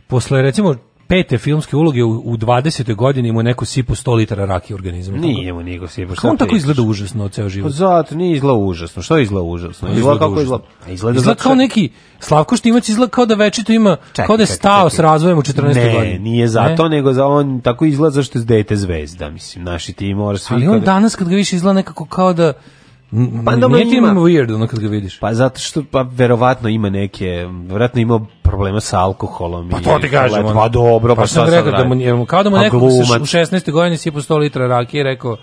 posle recimo pete filmske uloge u, u 20. godini mu neko sipu 100 litara rakije organizma. Nije mu niko sipu. Kako on tako izgleda užasno ceo život? Pa zato nije izgleda užasno. Što izgleda užasno? Pa izgleda, izgleda kako pa izgleda? Izgleda, izgleda kao neki Slavko Štimac izgleda kao da večito ima čekaj, kao da je stao čekaj. s razvojem u 14. godini. Ne, nije zato, ne? nego za on tako izgleda zašto je dete zvezda, mislim, naši ti moraš svi. Ali on kada... danas kad ga više izgleda nekako kao da Pa dobro Nije ti ima weird ono kad ga vidiš. Pa zato što pa verovatno ima neke, verovatno ima problema sa alkoholom pa to ti kažem. pa dobro, pa, pa sam rekao da mu, kao da mu pa neko u 16. godini sipu 100 L rakije rekao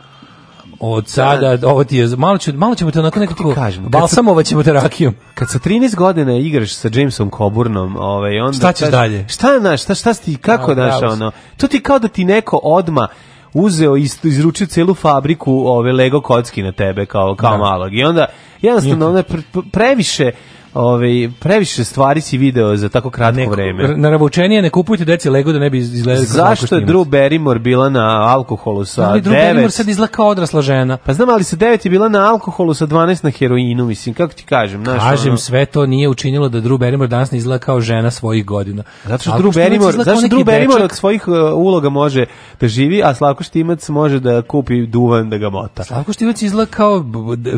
od da. sada, da. ovo ti je, malo, ću, malo ćemo te onako nekako, kažem, balsamova ćemo te rakijom. Kad sa 13 godina igraš sa Jamesom Coburnom, ovaj, onda... Šta ćeš dalje? Šta, naš, šta, šta, šta ti, kako, daš, da, da, ono, to ti kao da ti neko odma uzeo i izručio celu fabriku ove Lego kocki na tebe kao kao da. malog. I onda jednostavno ona previše Ove, ovaj, previše stvari si video za tako kratko Neko, vreme. Naravučenije, ne kupujte deci Lego da ne bi izgledali Zašto je Drew Barrymore bila na alkoholu sa ali 9? Drew Barrymore sad izgleda kao odrasla žena. Pa znam, ali sa devet je bila na alkoholu, sa 12 na heroinu, mislim, kako ti kažem? Znaš, kažem, ono... sve to nije učinilo da Drew Barrymore danas ne izgleda kao žena svojih godina. Zato što Drew Barrymore, zašto Drew Barrymore od svojih uh, uloga može da živi, a Slavko Štimac može da kupi duvan da ga mota. Slavko Štimac izgleda kao,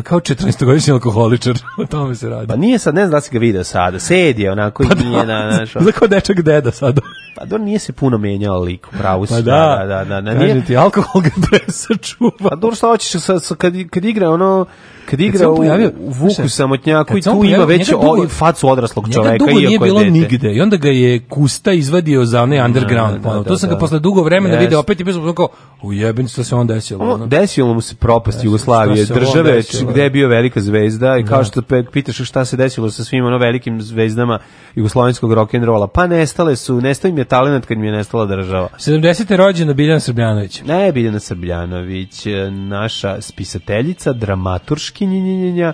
kao 14-godišnji alkoholičar, o tome se radi. Pa nije sad, ne znam da si ga video sada. Sed je onako pa i nije da, na našo. Za kao dečak deda sada. Pa do nije se puno menjao lik, pravo pa si. Pa da, da, da, da, nije. ti, alkohol ga presačuva. Pa dobro, šta hoćeš, sa, sa, kad, kad igra ono, kad igra kad pojavio, u, u Vuku še, samotnjaku i tu pojavio, ima već dugo, o, facu odraslog čoveka. Njega dugo nije bilo dete. nigde i onda ga je Kusta izvadio za onaj da, underground. Da, da, da, da to sam ga posle dugo vremena yes. video opet i bilo kao, u jebin, što se on desilo. Ono, desilo mu se propast Jugoslavije, države gde je bio velika zvezda i kao što pitaš šta se desilo sa svim ono velikim zvezdama jugoslovenskog rock'n'rolla. Pa nestale su, nestao im je talent kad mi je nestala država. 70. rođena Biljana Srbljanović. Ne, Biljana Srbljanović, e, naša spisateljica, dramaturškinjenjenja,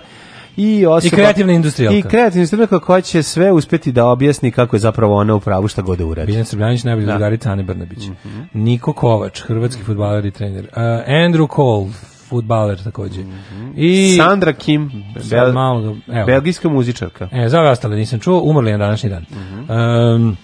i osoba, i kreativna industrijalka. I kreativna industrijalka koja će sve uspjeti da objasni kako je zapravo ona u pravu šta god da uradi. Biljana Srbljanić najbolja da. drugarica Ane Brnabić. Mm -hmm. Niko Kovač, hrvatski fudbaler i trener. Uh, Andrew Cole, futbaler takođe. Mm -hmm. I Sandra Kim, bel, malo, evo. belgijska muzičarka. E, za ostale nisam čuo, umrli je na današnji dan. Mm -hmm. um,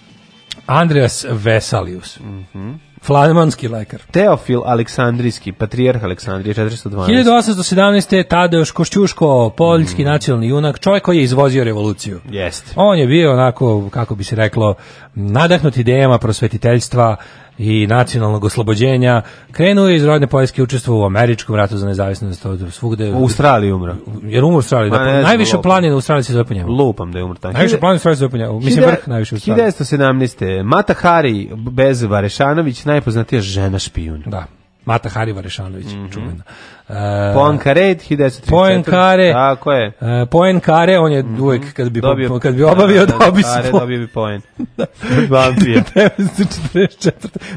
Andreas Vesalius. Mhm. Mm Flamanski lekar. Teofil Aleksandrijski, patrijarh Aleksandrije 412. 1817. Tadeoš Košćuško, poljski mm. nacionalni junak, čovjek koji je izvozio revoluciju. Jeste. On je bio onako, kako bi se reklo, nadahnut idejama prosvetiteljstva, i nacionalnog oslobođenja. Krenuo je iz rodne Poljske učestvo u američkom ratu za nezavisnost od svugde. U Australiji umro. Jer umro u Australiji. Da, najviše planina u Australiji se zove po njemu. Lupam da je umro tamo. Najviše planina u Australiji se zove po njemu. Mislim vrh najviše u Australiji. 1917. Mata Hari Bezva Rešanović, najpoznatija žena špijun. Da. Mata Hari Varešanović, mm -hmm. čuvena. Eh, Poenkare 1934. Poenkare. Tako je. Uh, Poenkare, on je mm -hmm. uvek kad bi dobio, kad bi obavio da, da, da dobi se dobio bi poen. Vampir.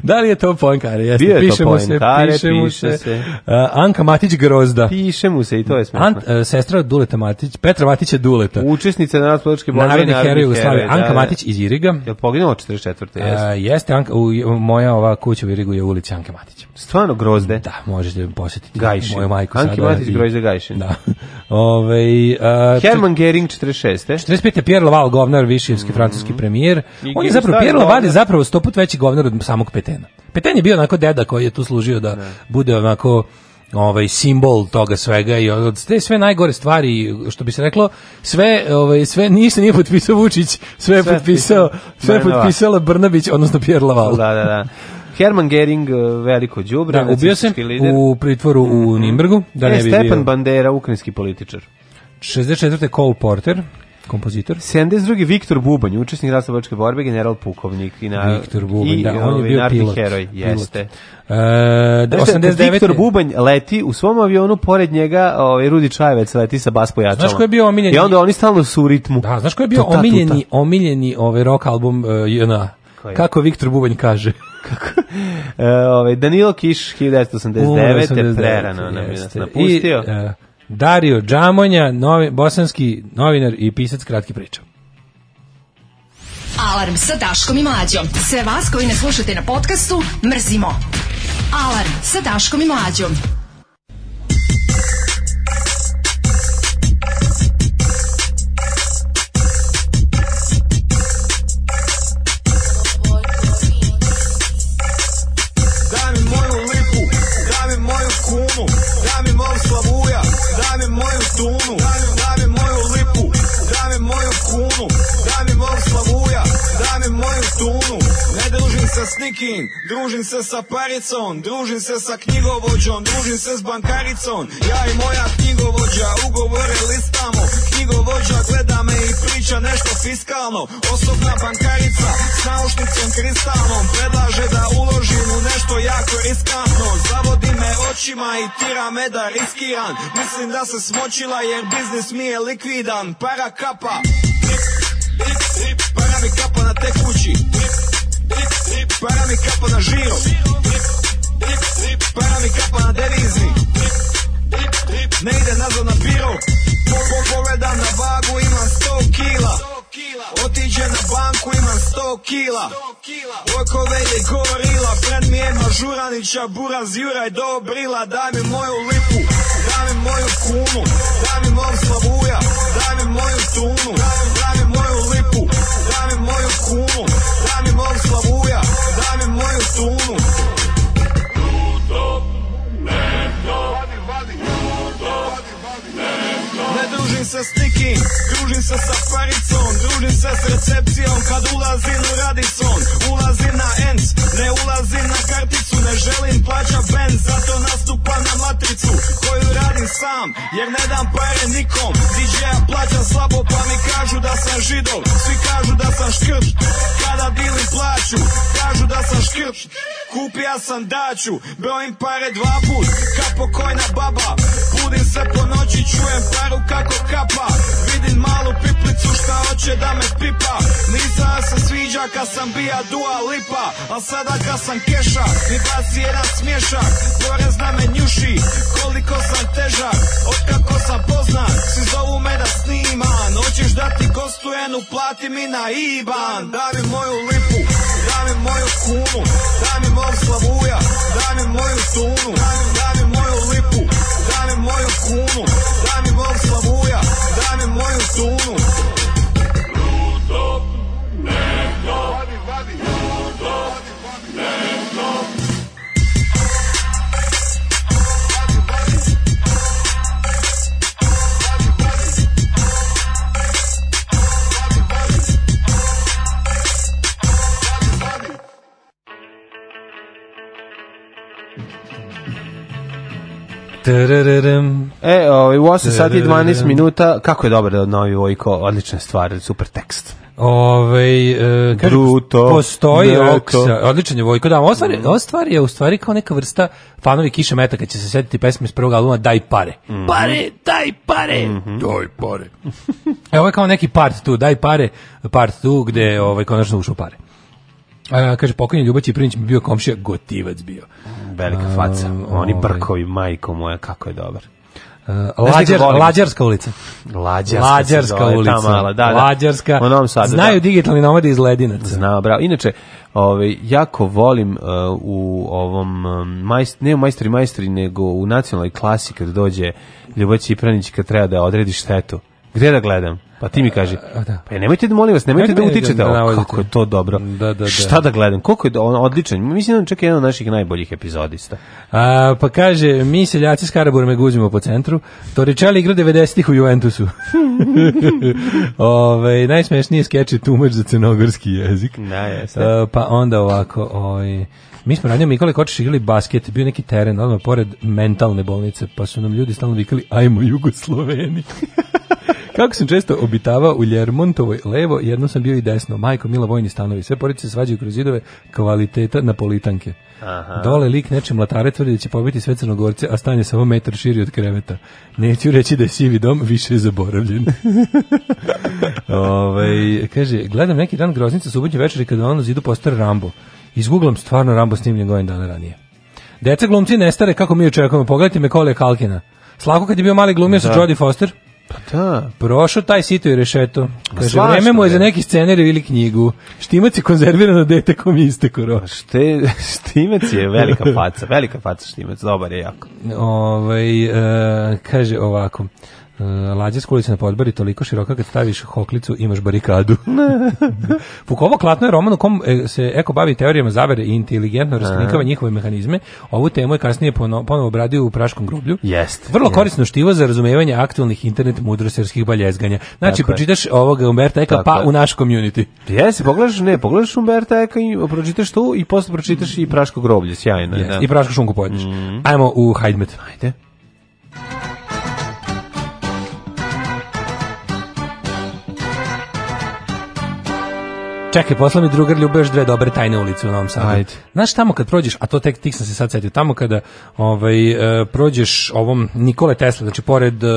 da li je to Poenkare? Jeste, Bio piše mu se, piše mu se. Uh, Anka Matić Grozda. Piše mu se i to je smešno. Ant, uh, sestra Duleta Matić, Petra Matić je Duleta. Učesnica na političke borbe narodne heroje Jugoslavije. Da, Anka da, Matić iz Iriga. Je poginula 44. Jeste. Uh, jeste Anka, u, moja ova kuća u Irigu je ulica Anka Matić. Stvarno Grozde. Da, možete posetiti. Gajš. Gajšin. Moju majku. Anki Matić, Grojza Gajšin. Da. Ove, a, Herman Gering, 46. 45. E? Pierre Laval, govnar, višijevski mm francuski premijer. I on je zapravo, Pierre Laval je zapravo sto put veći govnar od samog Petena. Peten je bio onako deda koji je tu služio da ne. Da. bude onako ovaj simbol toga svega i od te sve najgore stvari što bi se reklo sve ovaj sve ništa nije potpisao Vučić sve je potpisao sve je potpisala Brnabić odnosno Pierre Laval da da da Herman Gering, e, veliko đubre, da, ubio se u pritvoru u mhm. Nimbergu, da e, ne Stepan bio. Bandera, ukrajinski političar. 64. Cole Porter, kompozitor. 72. Viktor Bubanj, učesnik raslovačke borbe, general pukovnik i na Viktor Bubanj, i, da, on je ovaj, bio pilot, heroj, pilot. jeste. e, 89. Viktor Bubanj leti u svom avionu pored njega, ovaj Rudi Čajevec leti sa bas pojačalom. Znaš ko je bio omiljeni? I onda oni stalno su u ritmu. Da, znaš ko je bio tuta, omiljeni, tuta. omiljeni ovaj rock album uh, e, JNA? je. Kako Viktor Bubanj kaže. Kako? E, ovaj, Danilo Kiš 1989. U, prerano nam je nas napustio. I, e, Dario Džamonja, novi, bosanski novinar i pisac kratki priča. Alarm sa Daškom i Mlađom. Sve vas koji ne slušate na podcastu, mrzimo. Alarm sa Daškom i Mlađom. sa s nikim Družim se sa paricom Družim se sa knjigovođom Družim se s bankaricom Ja i moja knjigovođa Ugovore listamo Knjigovođa gleda me i priča nešto fiskalno Osobna bankarica S naušnicom kristalnom Predlaže da uložim u nešto jako riskantno Zavodi me očima i tira me da riskiran Mislim da se smočila jer biznis mi je likvidan Para kapa Para mi kapa na tekući Para Para mi kapa na žiro Para mi kapa na devizni Ne ide nazad na biro Pogledam na vagu imam 100 kila otiđe na banku imam 100 kila Okove je gorila Friend mi je Mažuranića Buraz Juraj Dobrila Daj mi moju lipu Daj mi moju kunu Daj mi mom slavuja Daj mi moju tunu Daj mi moju lipu Daj mi moju kunu Daj mi mom slavuja tudo družim se s nikim, družim se sa paricom, družim se s recepcijom kad ulazim u Radison, ulazim na ENC, ne ulazim na karticu, ne želim plaća bend, zato nastupam na matricu koju radim sam, jer ne dam pare nikom, DJ-a plaća slabo pa mi kažu da sam židov, svi kažu da sam škrš, kada dilim plaću, kažu da sam škrš, kupija sam daću, brojim pare dva put, kao pokojna baba, budim se po noći, čujem paru kako kapa Vidim malu piplicu šta hoće da me pipa Liza se sviđa kad sam bija dua lipa Al sada kad sam keša mi baci jedan smješak Porez na me koliko sam težak Od Otkako sam poznat svi zovu me da sniman Hoćeš da ti gostujem uplati mi na Iban Daj mi moju lipu Daj mi moju kunu daj mi mog slavuja daj mi moju tunu E, ovaj, u 8 sati i 12 minuta, kako je dobro da novi Vojko, odlična stvar, super tekst. Ovaj e, Bruto, postoji oksa, odličan je Vojko, da, ostvari, stvar, mm. ova je u stvari kao neka vrsta fanovi Kiše Meta kad će se setiti pesme iz prvog albuma Daj pare. Mm. Pare, daj pare, mm -hmm. daj pare. e, ovo je kao neki part tu, daj pare, part tu, gde ovaj, konačno ušao pare. A, kaže, pokojni Ljubac Prinić bi bio komšija, gotivac bio. Velika faca. Um, Oni ovaj. brkovi, majko moja, kako je dobar. Uh, Lađar, Lađarska ulica. Lađarska, Lađarska ulica. mala, da, Da. Onom sad, da. Znaju da. digitalni nomadi iz Ledinaca. Znao, bravo. Inače, ovaj, jako volim uh, u ovom, um, majst, ne u majstri majstri, nego u nacionalnoj klasi kad dođe Ljubav Cipranić kad treba da odredi štetu. Gde da gledam? Pa ti mi kaži. Da. Pa nemojte da molim vas, nemojte da, da utičete. kako je to dobro. Da, da, da. Šta da gledam? Koliko je on odličan. Mislim da je čak jedan od naših najboljih epizodista. A, pa kaže, mi seljaci s Karaburme guzimo po centru. Toričali igra 90-ih u Juventusu. Ove, najsmešniji skeč je tumač za cenogorski jezik. Da, je, A, pa onda ovako, oj, ovaj, Mi smo ranije Mikali Kočiš igrali basket, bio neki teren, odmah pored mentalne bolnice, pa su nam ljudi stalno vikali, ajmo Jugosloveni. Kako sam često obitavao u Ljermontovoj levo, jedno sam bio i desno. Majko, mila vojni stanovi, sve porodice svađaju kroz zidove kvaliteta na politanke. Aha. Dole lik neče mlatare tvrdi da će pobiti sve crnogorce, a stan je samo metar širi od kreveta. Neću reći da je sivi dom više zaboravljen. Ove, ovaj, kaže, gledam neki dan groznica subotnje večeri kada ono zidu postara Rambo. Izgooglam stvarno Rambo snimljen godin dana ranije. Deca glumci nestare kako mi očekujemo. Pogledajte me kole Kalkina. Slako kad je bio mali glumio sa da. Jodie Foster. Pa da. Prošao taj sito i rešeto. Kaže, Svašta, vreme mu je za neki scener ili knjigu. Štimac je konzervirano dete kom isteku rok. Pa Šte, štimac je velika faca, velika faca štimac, dobar je jako. Ove, ovaj, e, kaže ovako, Eh, Lađarska ulica na podbari toliko široka kad staviš hoklicu imaš barikadu. Fukovo klatno je roman u kom e, se Eko bavi teorijama zavere i inteligentno raskrinkava njihove mehanizme. Ovu temu je kasnije ponovo obradio u Praškom groblju. Jest. Vrlo jest. korisno štivo za razumevanje aktualnih internet mudroserskih baljezganja. Znači, Tako pročitaš ovog Umberta Eka Tako pa je. u naš community. Jesi, pogledaš, ne, pogledaš Umberta Eka i pročitaš to i posle pročitaš i Praško groblje, sjajno. Yes. Da. I Praško šunku pojediš. Mm -hmm. Ajmo u Hajdmet. Hajde. Čekaj, posla mi drugar ljube dve dobre tajne ulice u Novom Sadu. Ajde. Znaš tamo kad prođeš, a to tek tik sam se sad setio, tamo kada ovaj, uh, prođeš ovom Nikole Tesla, znači pored, uh,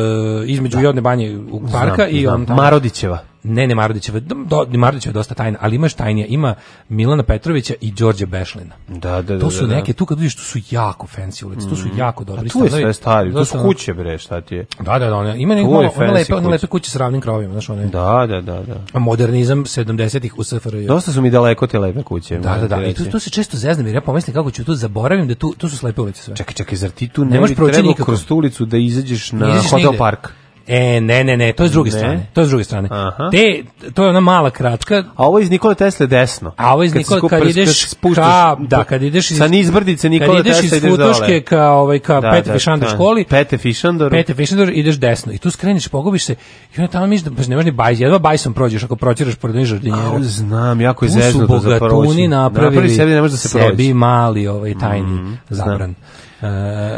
između da. Jodne banje u parka znam, i znam. on tamo... Marodićeva ne Nemardićeva, do, Nemardićeva je dosta tajna, ali imaš tajnija, ima Milana Petrovića i Đorđa Bešlina. Da, da, da. To su da, da. neke, tu kad vidiš, tu su jako fancy ulice, mm. tu su mhm. jako dobri A tu je sve stari, da tu su kuće bre, šta ti je. Da, da, da, ona, ima neko, ono, one lepe, one lepe kuće s ravnim krovima, znaš, one. Da, da, da, da. Modernizam 70-ih u SFRJ. Dosta su mi daleko te lepe kuće. Da, da, da, i tu, tu se često zeznem, jer ja pomislim kako ću tu zaboravim da tu, tu su slepe ulice sve. Čekaj, čekaj, zar ti tu ne, ne možeš proći kroz tu ulicu da izađeš na hotel park? E, ne, ne, ne, to je s druge ne. strane. To je s druge strane. Aha. Te, to je ona mala kratka. A ovo iz Nikole Tesla desno. A ovo iz Nikole, kad, kad ideš spuštaš, ka, da. da, kad ideš iz... Sa nizbrdice Nikole Tesla ideš iz Futoške ka, ovaj, ka da, Pete da, Fišandor da. školi. Pete Fišandor. Pete Fišandor, ideš desno. I tu skreniš, pogubiš se. I onda tamo miš, da, pa ne možeš ni bajz, jedva bajsom prođeš ako proćiraš pored onih žardinjera. A, znam, jako je zezno to za proći. Tu su bogatuni napravili, napravili sebi, ne može da se proći. Sebi mali, ovaj, tajni mm, zabran. Znam. Uh,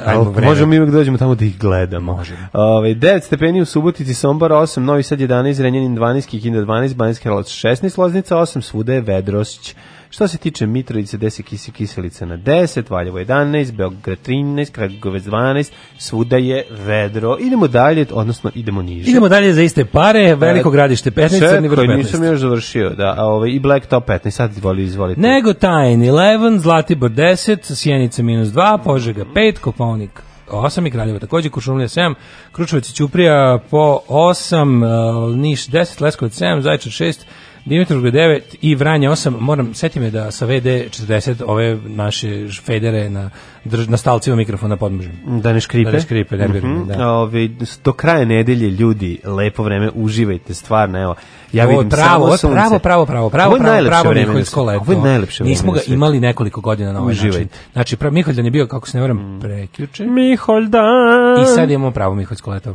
ali možemo uvijek da dođemo tamo da ih gledamo. Možemo. Ovaj, 9 stepeni u Subotici, Sombor 8, Novi Sad 11, Renjanin 12, Kikinda 12, Banjska Kralac 16, Loznica 8, svuda je Vedrošć Što se tiče Mitrovice, 10 kisi kiselice na 10, Valjevo 11, Beograd 13, Kragovec 12, svuda je vedro. Idemo dalje, odnosno idemo niže. Idemo dalje za iste pare, e, veliko gradište 15, Crni vrh 15. nisam još završio, da, a ovaj, i Black Top 15, sad izvoli, izvolite. Nego Tajn 11, Zlatibor 10, Sjenica minus 2, Požega 5, Kopovnik 8 i Kraljevo takođe, Kušumlija 7, Kručevac i Ćuprija po 8, e, Niš 10, Leskovac 7, Zajčar 6, Dimitrovgrad 9 i Vranja 8, moram, seti me da sa VD40 ove naše federe na, drž, na stalcima mikrofona podmržim. Da ne škripe. Da ne škripe, ne vjerujem. Mm -hmm. da. Ove, do kraja nedelje, ljudi, lepo vreme, uživajte, stvarno, evo. Ja ovo, vidim pravo, samo sunce. Pravo, pravo, pravo, pravo, ovo je pravo, Miholjsko leto. Ovo je najlepše Nismo ga imali nekoliko godina na ovaj Uživajte. način. Znači, prav, Miholjdan je bio, kako se ne varam, mm. preključe. Miholjdan! I sad imamo pravo Miholjsko leto.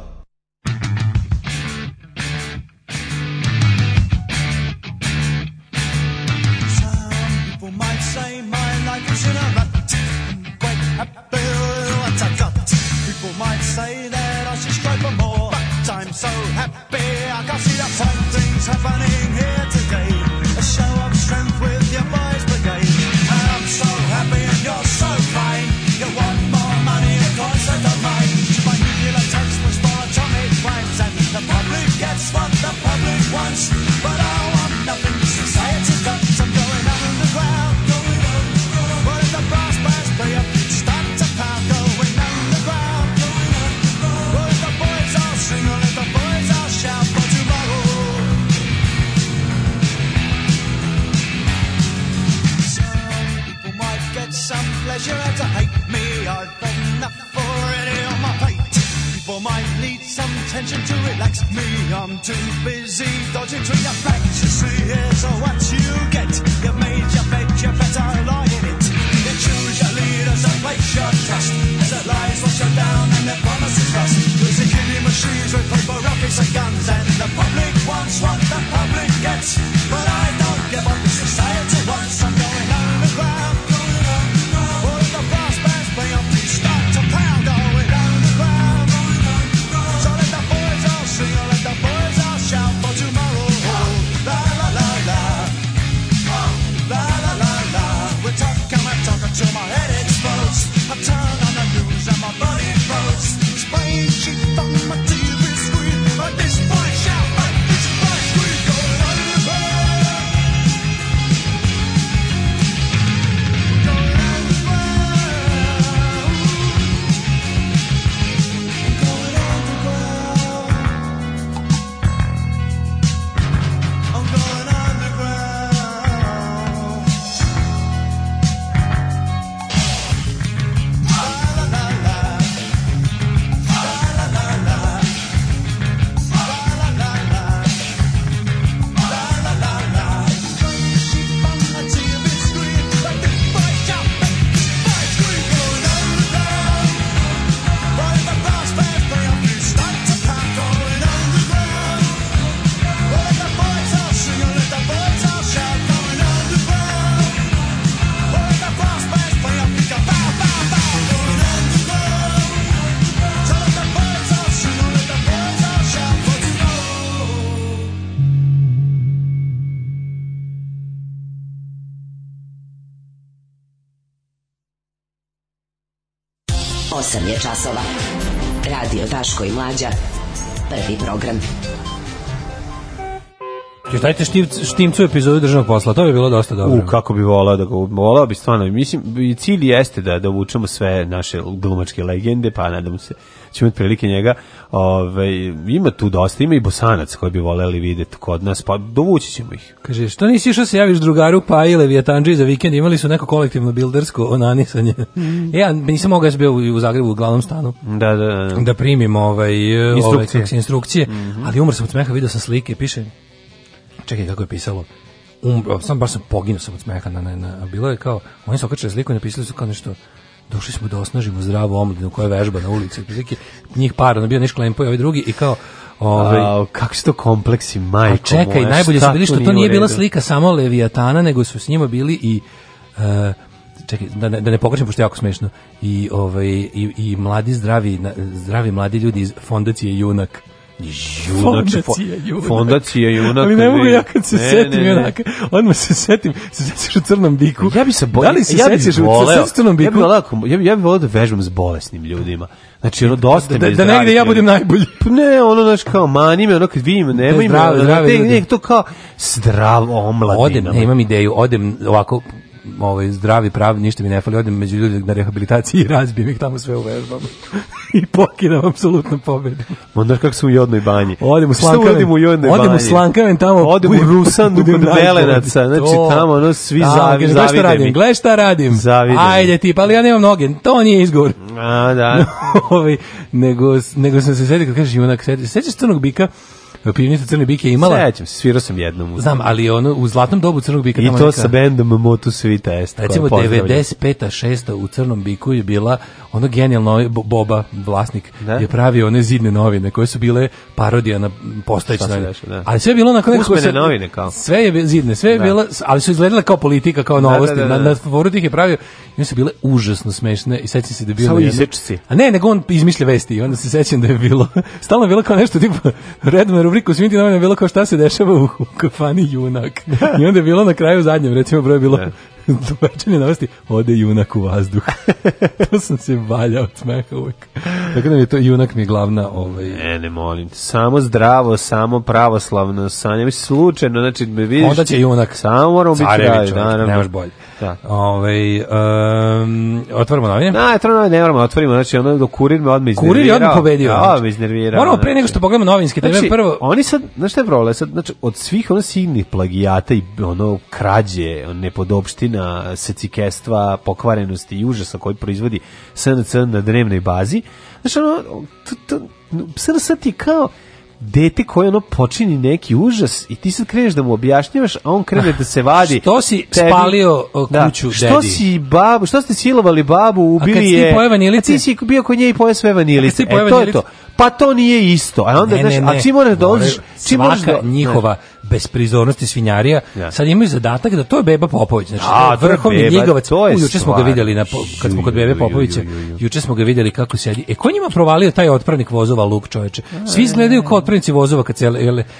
časova. Radio Daško i Mlađa. Prvi program. Još dajte štimcu, epizodu državnog posla, to bi bilo dosta dobro. U, kako bi volao da ga, volao bi stvarno, mislim, cilj jeste da, da uvučemo sve naše glumačke legende, pa nadam se da ćemo imati prilike njega Ove, ima tu dosta, ima i bosanac koji bi voleli vidjeti kod nas, pa dovući ćemo ih. Kaže, što nisi išao se javiš drugaru pa i Leviatanđi za vikend, imali su neko kolektivno bildersko onanisanje. Mm. E, ja nisam mogao, ja bio u Zagrebu u glavnom stanu. Da, da, da. da primim ovaj, instrukcije, ovaj, instrukcije mm -hmm. ali umr sam od smeha, vidio sam slike, piše, čekaj kako je pisalo, um, sam baš sam poginuo sam od smeha, na, na, na, bilo je kao, oni su okačili sliku i napisali su kao nešto, došli smo da osnažimo zdravu omladinu koja vežba na ulici. Prilike, njih par, ono bio Niš Klempo i ovaj drugi i kao Ove, ovaj, kako su to kompleksi, majko A pa čekaj, moja, najbolje su bili što to nije bila slika samo Leviatana, nego su s njima bili i uh, čekaj, da ne, da ne pogrešim, pošto je jako smešno, i, ovaj, i, i mladi, zdravi, zdravi mladi ljudi iz fondacije Junak Junače, fondacija junaka. Fondacija junaka. Ali ne mogu ja kad se ne, setim ne, ne. junaka. Odmah se setim, se sećaš u crnom biku. Ja bi se bojao. Da li se ja sećaš u crnom biku? Ja bi lako, ja bi, ja bi volao da vežbam s bolesnim ljudima. Znači, ono, dosta da, me Da, da negde ja budem najbolji. Pa ne, ono, znaš, kao, mani me, ono, kad vidim, nema ima, zdrave, zdrave, ne, to kao zdrav omladina. Odem, ne, imam ideju, odem ovako, ovaj, zdravi, pravi, ništa mi ne fali, odim među ljudi na rehabilitaciji i razbijem ih tamo sve u vežbama. I pokidam apsolutno pobedu. Onda kako su u jodnoj banji. Odem u slankaven. Odem u jodnoj banji. Odem u slankaven tamo. Odem u Rusan kod Belenaca. Znači tamo ono svi zavi, zavide šta radim, Gle šta radim. Zavide Ajde tip, pa ali ja nemam noge. To nije izgovor. A, da. Ovaj, nego, nego sam se sjetio kad kažeš junak. Sjećaš crnog bika? pivnica Crne bike imala. Sećam se, svirao sam jednom. Znam, ali ono u zlatnom dobu Crnog bika. I to neka, sa bendom Motu Svita Est. Recimo 95. 6. u Crnom biku je bila ono genijalno ovaj Boba vlasnik da? je pravio one zidne novine koje su bile parodija na postojeće novine. Reši, da. Ali sve je bilo onako nekako se, novine kao. Sve je zidne, sve je da. bila, ali su izgledale kao politika, kao novosti. Da, da, da, da. Na, da. ih je pravio i su bile užasno smešne i sećam se da je bilo... Samo izrečci. A ne, nego on izmišlja vesti i onda se sećam da je bilo, stalno je bilo kao nešto tipa Redmer rubriku svim novinama bilo kao šta se dešava u kafani junak. I onda je bilo na kraju zadnjem, recimo, broj bilo da. večerne novosti, ode junak u vazduh. to sam se valjao od smeha uvijek. Tako da mi je to junak mi je glavna... Ovaj... Ne, ne molim Samo zdravo, samo pravoslavno Sanja Mislim, slučajno, znači, me vidiš... Onda će junak. Samo moramo biti pravi, naravno. Nemaš bolje. Da. Ove, ovaj, um, otvorimo novine? Da, otvorimo novine, ne moramo, da otvorimo. Znači, ono do kurir me odmah iznervirao. Kurir je odmah pobedio. Da, odmah znači. iznervirao. Moramo pre znači. nego što pogledamo novinski, Znači, prvo... oni sad, znaš šta je problem? Sad, znači, od svih ono silnih plagijata i ono krađe, nepodopštine, godina secikestva, pokvarenosti i užasa koji proizvodi SNC na dnevnoj bazi. Znači, ono, SNC ti kao dete koje ono počini neki užas i ti sad kreneš da mu objašnjavaš, a on krene da se vadi. Što si tebi, spalio da. kuću da, što dedi? Si babu, što ste silovali babu, ubili je. A kad si A ti si bio kod nje i pojeo sve vanilice. E, to je to. Pa to nije isto. A onda, ne, znaš, ne, ne. a čim moraš da oziš, čim moraš da... njihova besprizornosti svinjarija, ja. sad imaju zadatak da to je Beba Popović, znači A, to je vrhovni ljigovac. Juče smo ga videli na, kad smo kod Bebe Popovića, juče smo ga videli kako sedi. E, ko njima provalio taj otpravnik vozova Luk čoveče? Svi izgledaju kao otpravnici vozova kad se,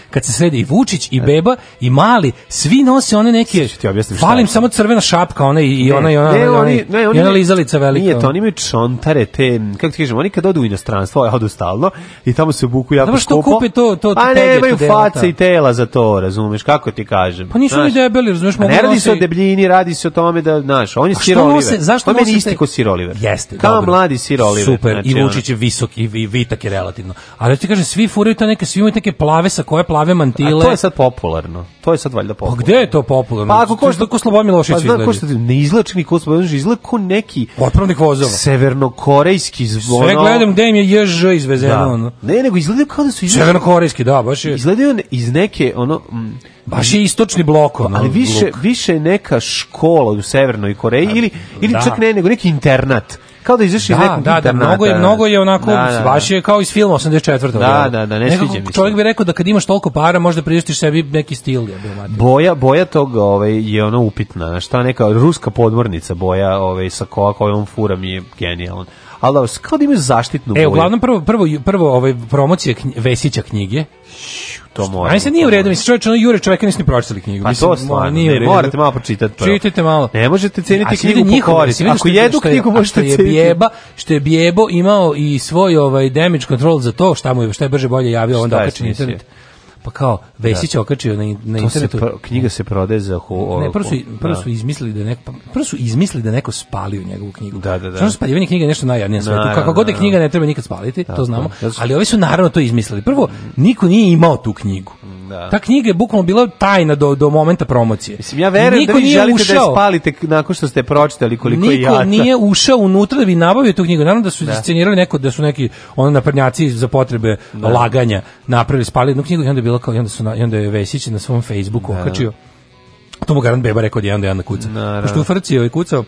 kad se sedi i Vučić i e. Beba i Mali, svi nose one neke, falim samo crvena šapka, one i ona i ona, ne, oni, i ona lizalica velika. Nije to, oni imaju čontare, te, kako ti kažem, oni kad odu u inostranstvo, odu stalno, i tamo se obuku jako skupo. što kupe to, to, to, A ne, imaju face i tela za to, razumeš, kako ti kažem. Pa nisu ni debeli, razumeš, mogu Ne radi se o debljini, radi se o tome da, znaš, on je Sir Oliver. Zašto pa meni isti ko Sir Oliver? Jeste, Kao dobro. mladi Sir Oliver. Super, znači, i Vučić je visok i, i vitak je relativno. Ali ti kaže svi furaju ta neke, svi imaju neke plave sa koje plave mantile. A to je sad popularno. To je sad valjda pa popularno. Pa gde je to popularno? Pa ako ko što ko Slobodan Milošević pa, izgleda. Pa što ne izlači ni ko Slobodan izlači ko neki otpravnik vozova. Severnokorejski zvono. Sve gledam gde im je JŽ izvezeno da. Ne, nego izgleda kao da su iz Severnokorejski, da, baš je. Izgleda iz neke ono Mm, Baš je istočni blok. Ono, ali više, luk. više neka škola u Severnoj Koreji A, da. ili, ili da. čak ne, nego neki internat kao da izašli iz da, nekog da, Da, mnogo je, mnogo je onako, da, da, da. baš je kao iz filma 84. Da, da, da, ne sviđa mi se. Čovjek bi rekao da kad imaš toliko para, možeš da priuštiš sebi neki stil. Ja boja, boja tog ovaj, je ono upitna, šta neka ruska podmornica boja ovaj, sa koja furam je genijalan ali da, kao da imaju zaštitnu e, boju. E, uglavnom, prvo, prvo, prvo ovaj, promocija knj, Vesića knjige, to mora. Aj se nije u redu, mislim čovjek, ono Jure čovjek niste pročitali knjigu. Pa mislim, to stvarno, nije ne, morate malo pročitati. Prvo. Čitajte malo. Ne možete ceniti knjigu po koristi. Ako jedu knjigu možete ceniti. Što je bijeba, što je bijebo imao i svoj ovaj damage control za to, šta mu je, šta je brže bolje javio onda okačen internet pa kao Vesić da. okačio na, na internetu. Se pr, knjiga se prodaje za ho, ne, prvo su, prvo da. su izmislili da neko prvo su izmislili da neko spalio njegovu knjigu. Da, da, da. Što spaljivanje knjige nešto najjadnije na svetu. Kako god je da da, knjiga ne treba nikad spaliti, da, to znamo, da, ali ovi su naravno to izmislili. Prvo niko nije imao tu knjigu. Mm. Da. Ta knjiga je bukvalno bila tajna do, do momenta promocije. Mislim, ja verujem da vi želite da ušao. da spalite nakon što ste pročitali koliko Niko je Niko nije ušao unutra da bi nabavio tu knjigu. Naravno da su da. neko, da su neki ono naprednjaci za potrebe da. laganja napravili spali jednu knjigu i onda je bilo kao, i onda, su i onda je Vesić na svom Facebooku da. okačio. To mu garant beba rekao da je onda Jana kuca. Pošto u Frci je ovaj kucao,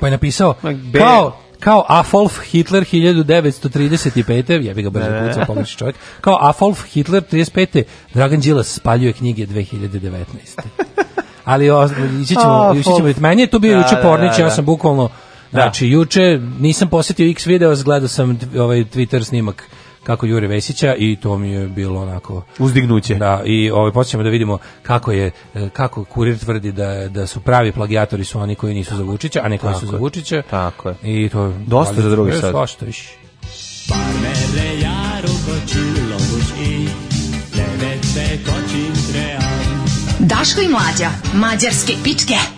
pa je napisao, Be, kao, kao Afolf Hitler 1935. Ja bih ga brzo pucao, da, da, da. pogreši čovjek. Kao Afolf Hitler 35. Dragan Đilas spaljuje knjige 2019. Ali o, ići ćemo, ići Meni je to bio juče Pornić, ja sam bukvalno... Znači, juče nisam posjetio X video, zgledao sam ovaj Twitter snimak kako Jure Vesića i to mi je bilo onako uzdignuće. Da, i ovaj počnemo da vidimo kako je e, kako kurir tvrdi da da su pravi plagijatori su oni koji nisu za Vučića, a ne koji su za Vučića. Tako je. I to dosta ali, za drugi sad. Svašta više. Daško i mlađa, mađarske pičke.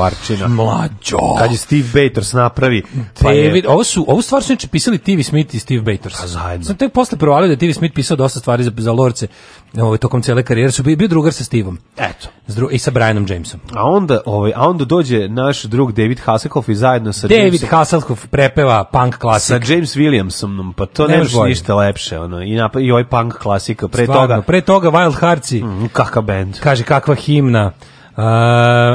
stvarčina. Mlađo. Kad je Steve Bators napravi. Pa David, pa je... ovo su ovo stvar su pisali TV Smith i Steve Bators. Pa zajedno. Sam tek posle provalio da je TV Smith pisao dosta stvari za, za Lorce ovaj, tokom cele karijere. Su bio, bio drugar sa Steveom. Eto. Zdru, I sa Brianom Jamesom. A onda, ovaj, a onda dođe naš drug David Hasselhoff i zajedno sa David Jamesom. Hasselhoff prepeva punk klasik. Sa James Williamsom, pa to nemaš ništa lepše. Ono, i, na, I ovaj punk klasika. Pre Stvarno, toga, pre toga Wild Hearts. Mm, kaka band. Kaže, kakva himna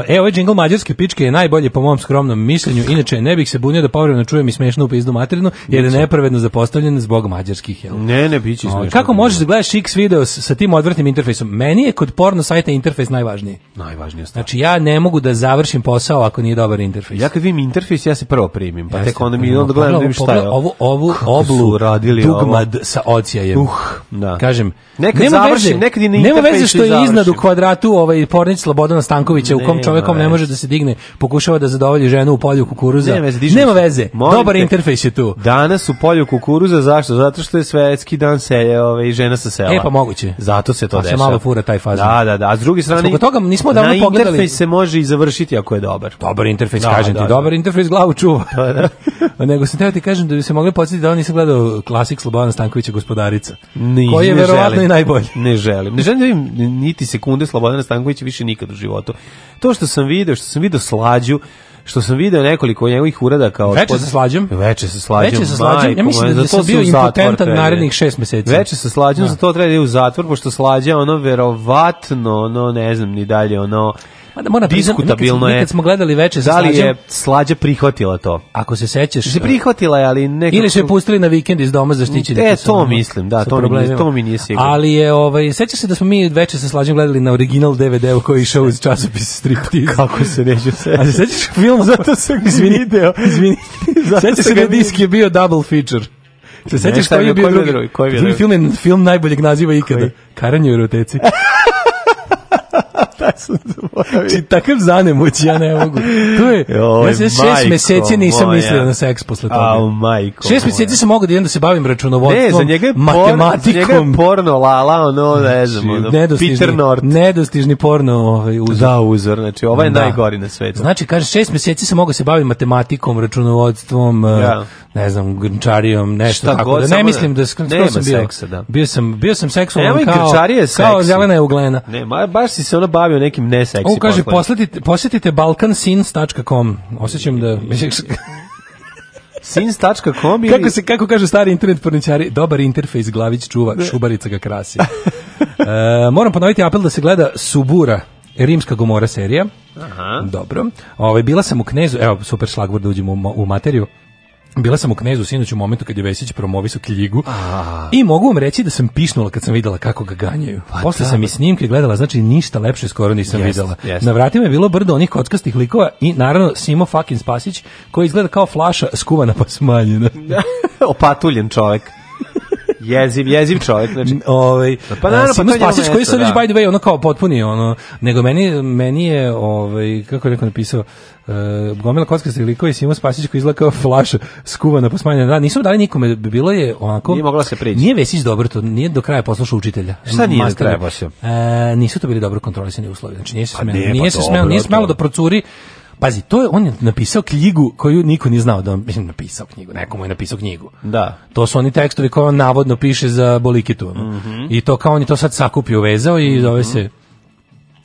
e, ovaj džingl mađarske pičke je najbolje po mom skromnom mišljenju, inače ne bih se bunio da povremeno čujem i smešnu u pizdu materinu, jer je nepravedno zapostavljen zbog mađarskih. Jel? Ne, ne, bit će smešno. Kako možeš da gledaš X video sa tim odvrtnim interfejsom? Meni je kod porno sajta interfejs najvažniji. Najvažnija stvar. Znači ja ne mogu da završim posao ako nije dobar interfejs. Ja kad vidim interfejs, ja se prvo primim, pa Jeste. tek onda mi no, onda pogledam da vidim šta je. Ovu, ovu oblu radili dugmad ovo. sa ocijajem. Uh, da. Kažem, nekad završim, veze, nekad i na nema veze što je iznad u kvadratu ovaj pornić Slobodana Stankovića u kom čovekom ne može da se digne, pokušava da zadovolji ženu u polju kukuruza. Nema veze, Nema veze. Dobar interfejs je tu. Danas u polju kukuruza zašto? Zato što je svetski dan selje, ovaj žena sa sela. E pa moguće. Zato se to pa dešava. Se malo fura taj fazon. Da, da, da. A s druge strane, Zbog toga nismo da pogledali. Interfejs se može i završiti ako je dobar. Dobar interfejs, da, kažem da, ti, da. dobar da. interfejs glavu čuva. Pa da, da. Nego se teo ti kažem da bi se mogli podsjetiti da oni nisam gledao klasik Slobodana Stankovića gospodarica. Ni, koji je verovatno i najbolji. Ne želim. Ne želim da niti sekunde Slobodana Stankovića više nikad u životu životu. To što sam video, što sam video slađu, što sam video nekoliko njegovih urada kao Veče sa slađem. Veče sa slađem. Veče sa slađem. Majko, ja mislim da, da sam bio impotentan narednih 6 meseci. Veče sa slađem, ja. Da. za to treba da je u zatvor pošto slađa ono verovatno, ono ne znam ni dalje, ono Mada mora diskutabilno je. Kad smo gledali veče sa Da li je slađa prihvatila to? Ako se sećaš. Se da. prihvatila je, ali nekako... Ili su je pustili na vikend iz doma zaštićeni. E, to ono, mislim, da, to mi, nije, to mi nije sigurno. Ali je, ovaj, sećaš se da smo mi veče sa slađem gledali na original DVD-u koji je išao uz časopis striptiz. Kako se neću sećati. A se sećaš film? Zato sam izvini, video. Izvini. sećaš se da disk je bio double feature. Se sećaš koji je bio drugi? Koji je drugi film? Film najboljeg naziva ikada. Karanje u eroteci. Šta sam zaboravio? Či takav zanemoć, ja ne mogu. To je, Joj, ja šest majko, meseci nisam moja. mislio na seks posle toga. Au, majko Šest moja. meseci sam mogao da idem da se bavim računovodstvom, ne, za njega je matematikom. Porno, za njega je porno, lala, ono, ne znam, znači, ono, nedostižni, Peter Nort. Nedostižni porno ovaj, uzor. Da, uzor, znači, ovo je da. najgori na svetu. Znači, kaže, šest meseci sam da se bavim matematikom, računovodstvom, eh, ja ne znam, grnčarijom, nešto tako. da ne da- mislim da skr, skroz sam bio. Seksa, da. Bio sam, bio sam seksualan Evo kao, grnčarije kao zelena je uglena. Ne, ma, baš si se ona bavio nekim ne seksi. On kaže, posjetite, posjetite balkansins.com. Osjećam da... Sins.com ili... Kako, se, kako kaže stari internet porničari, dobar interfejs glavić čuva, ne. šubarica ga krasi. e, moram ponoviti apel da se gleda Subura, Rimska gomora serija. Aha. Dobro. Ove, ovaj, bila sam u Knezu, evo, super šlagvor da uđemo u, u materiju. Bila sam u Knezu sinoć u momentu kad je Vesić promovisao Kljigu A... i mogu vam reći da sam pišnula kad sam videla kako ga ganjaju. Pa Posle da, sam pa i snimke gledala, znači ništa lepše skoro nisam jest, videla. Jest. Na vratima je bilo brdo onih kockastih likova i naravno Simo fucking Spasić koji izgleda kao flaša skuvana pa smanjena. Opatuljen čovek jeziv, jeziv čovjek, znači. Ovaj pa naravno, pa Simo pa Spasić koji su da. by the way ono kao potpuni ono, nego meni meni je ovaj kako je neko napisao Uh, gomila kockaste likovi Simo Spasić koji izgleda kao flaš skuvana pa smanjena. Da, nisu dali nikome, bilo je onako... Nije mogla se prići. Nije Vesić dobro to, nije do kraja poslušao učitelja. Šta nije mastera. do kraja, e, nisu to bili dobro kontrolisani uslovi. Znači nije se pa nije, pa nije, se smelo, nije smelo da procuri Pazi, to je, on je napisao knjigu koju niko nije znao da on, mislim, napisao knjigu, nekomu je napisao knjigu. Da. To su oni tekstovi koje on navodno piše za Bolikitu. Mm -hmm. I to kao on je to sad sakupio, vezao i zove mm -hmm. se...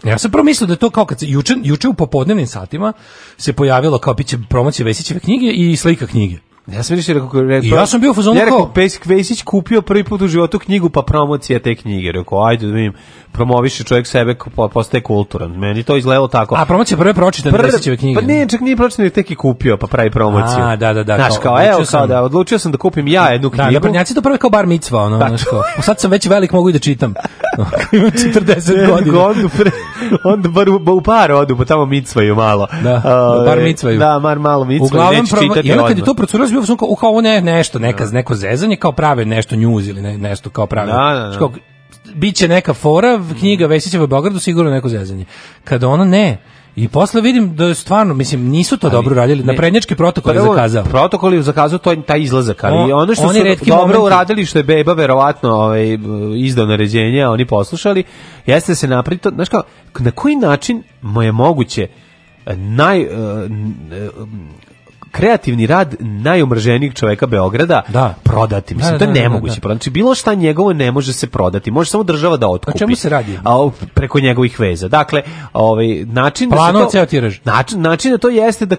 Ja sam promislio da je to kao kad se juče, juče u popodnevnim satima se pojavilo kao biće promocija Vesićeve knjige i slika knjige. Ja sam više da rekao, rekao, I ja sam bio fazonu ja kao... Vesić kupio prvi put u životu knjigu, pa promocija te knjige. Rekao, ajde da vidim, promoviše čovjek sebe, pa postaje kulturan. Meni to izgledalo tako. A promocija prve pročitane Pr Vesićeve knjige? Pa ne, čak nije pročitane, tek je kupio, pa pravi promociju. A, da, da, da. Znaš, kao, evo, kao da, odlučio sam da kupim ja jednu da, da, knjigu. Da, naprednjaci to prve kao bar micva, ono, pa znaš, kao. Pa sad sam već velik, mogu i da čitam. Imam 40 godina. Onda, pre, onda bar u, u bar odu, pa tamo micvaju malo. Da, bar micvaju. Da, bar malo micvaju, Uglavnom, neću čitati. kad je to procurao, bilo su kao, kao ne, nešto, neka, da. neko zezanje, kao prave nešto news ili ne, nešto kao prave. Da, da, da. Znači, biće neka fora, knjiga Vesićeva u Beogradu sigurno neko zezanje. Kada ono ne, i posle vidim da stvarno, mislim, nisu to ali, dobro radili. Na prednjački protokol pa je zakazao. Protokol je zakazao to, taj izlazak, ali o, ono što su dobro momenti. uradili, što je Beba verovatno ovaj, izdao naređenje, a oni poslušali, jeste se napraviti to, znaš kao, na koji način mu je moguće eh, naj, uh, kreativni rad najumrženijeg čoveka Beograda da. prodati. Mislim, da, da, to je nemoguće. Znači, bilo šta njegovo ne može se prodati. Može samo država da otkupi. O čemu se radi? A, preko njegovih veza. Dakle, ovaj, način Plano da se to... Tiraž. Način, način da to jeste da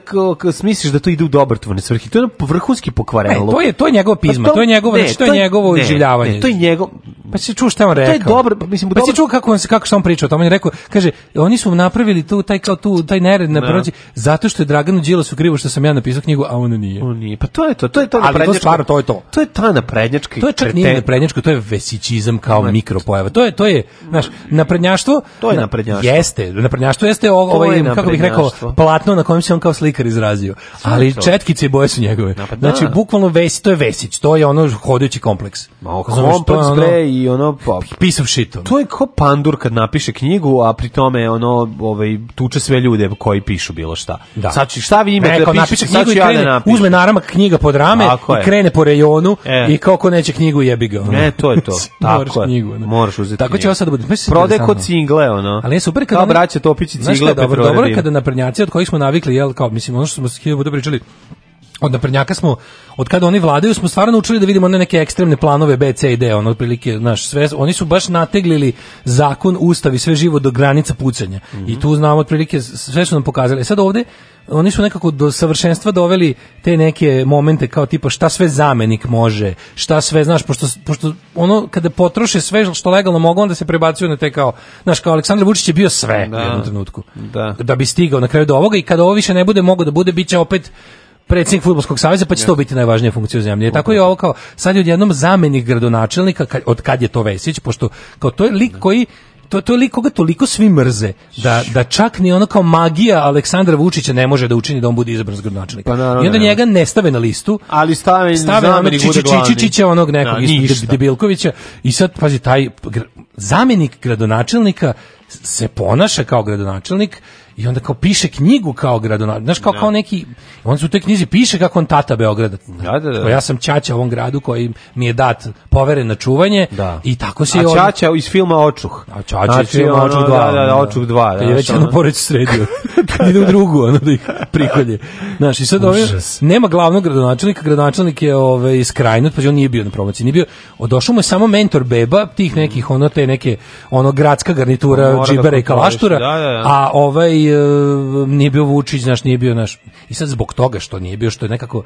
smisliš da to ide u dobrotvorne svrhe. To je vrhunski pokvarelo. Ne, to je, to je njegovo pizma. Pa to, to, je njegovo, ne, znači, to je njegovo življavanje. to je njegov... Pa si čuo šta on rekao. To je dobro, pa mislim, pa dobro... si čuo kako on se kako što on pričao, tamo on je rekao, kaže, oni su napravili tu taj kao tu taj nered na no. Da. zato što je Draganu Đilasu krivo što sam ja napisao knjigu, a on nije. On nije. Pa to je to, to je to Ali to stvarno, to je to. To je ta naprednjačka. To je čak nije naprednjačko, to je vesićizam kao ne. mikropojava. To je to je, znaš, naprednjaštvo. To je naprednjaštvo. Jeste, naprednjaštvo jeste ovaj je kako bih rekao platno na kojem se on kao slikar izrazio. Ali četkice boje su njegove. Pa znači, da, da. Znači bukvalno vesi, to je vesić, to je ono hodajući kompleks. Ma kompleks ono, bre i ono pa, pisav šito. To je kao pandur kad napiše knjigu, a pri tome ono ovaj tuče sve ljude koji pišu bilo šta. Da. Sad šta vi imate da pišete, napiše knjigu i ja da uzme naramak knjiga pod rame Tako i je. krene po rejonu e. i kako neće knjigu jebi ga. Ono. to je to. Tako moraš je. knjigu. Moraš uzeti Tako će ovo sad da bude. Da Prode kod cingle, ono. Ali je super kada... Kao braće topići cigle. Znaš kada, dobro, dobro kada naprednjaci od kojih smo navikli, jel, kao, mislim, ono što smo hiljadu pričali, od naprednjaka smo, od kada oni vladaju, smo stvarno učili da vidimo one neke ekstremne planove B, C i D, ono otprilike, naš, sve, oni su baš nateglili zakon, ustavi, sve živo do granica pucanja. Mm -hmm. I tu znamo otprilike, sve su nam pokazali. E sad ovde, oni su nekako do savršenstva doveli te neke momente kao tipa šta sve zamenik može, šta sve, znaš, pošto, pošto ono kada potroše sve što legalno mogu, onda se prebacuju na te kao, znaš, kao Aleksandar Vučić je bio sve da, u jednom trenutku. Da. da bi stigao na kraju do ovoga i kada ovo više ne bude mogo da bude, bit će opet predsjednik fudbalskog saveza, pa će to biti najvažnija funkcija u zemlji. Tako je ovo kao sad je odjednom zamenik gradonačelnika od kad je to Vesić, pošto kao to je lik koji to to lik koga toliko svi mrze da da čak ni ono kao magija Aleksandra Vučića ne može da učini da on bude izabran za gradonačelnika. Pa, I onda da njega ne stave na listu, ali stave stave na Čičičića onog da, nekog da, isto Debilkovića i sad pazi taj zamenik gradonačelnika se ponaša kao gradonačelnik i onda kao piše knjigu kao gradonačelnik. Znaš, kao, da. kao neki, on se u toj knjizi piše kako on tata Beograda. Da, da, da. Ja sam Ćaća ovom gradu koji mi je dat poveren na čuvanje da. i tako se... A on... Ćaća iz filma Očuh. A Ćaća znači, iz filma ono, Očuh 2. Da, da, da, da, Očuh 2. Da, kad je već ono poreć sredio. da, Ide u drugu, ono da ih prikolje. Znaš, i sad ovaj, nema glavnog gradonačelnika, gradonačelnik je ovaj, iz Krajnut, pa on nije bio na promociji, nije bio, odošao mu je samo mentor beba, tih nekih, ono, te neke, ono, gradska garnitura pa od da džibera i kalaštura, da, da, da. a ovaj uh, nije bio Vučić, znaš, nije bio naš. I sad zbog toga što nije bio, što je nekako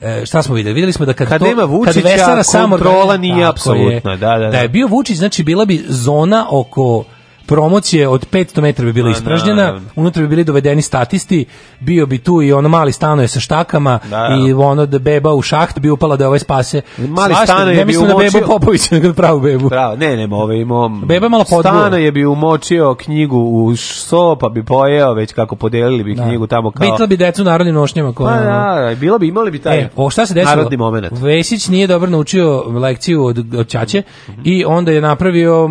E, šta smo videli? Videli smo da kad, kad to, nema Vučića, kad kontrola samo, nije apsolutna. Da, da, da. da je bio Vučić, znači bila bi zona oko promocije od 500 metara bi bila ispražnjena, unutra bi bili dovedeni statisti, bio bi tu i ono mali stanoje sa štakama da. i ono da beba u šaht bi upala da ovaj spase. Mali stano je bio umočio... Ne mislim na bebu Popović, nego pravu bebu. Pravo, ne, ne, ovaj imao... Beba malo podbio. Stano je bi umočio knjigu u so, pa bi pojeo već kako podelili bi da. knjigu tamo kao... Bitla bi decu narodnim nošnjama. Ko, pa da, bilo bi, imali bi taj e, o, šta se desilo? narodni moment. Vesić nije dobro naučio lekciju od, od Čače mm -hmm. i onda je napravio,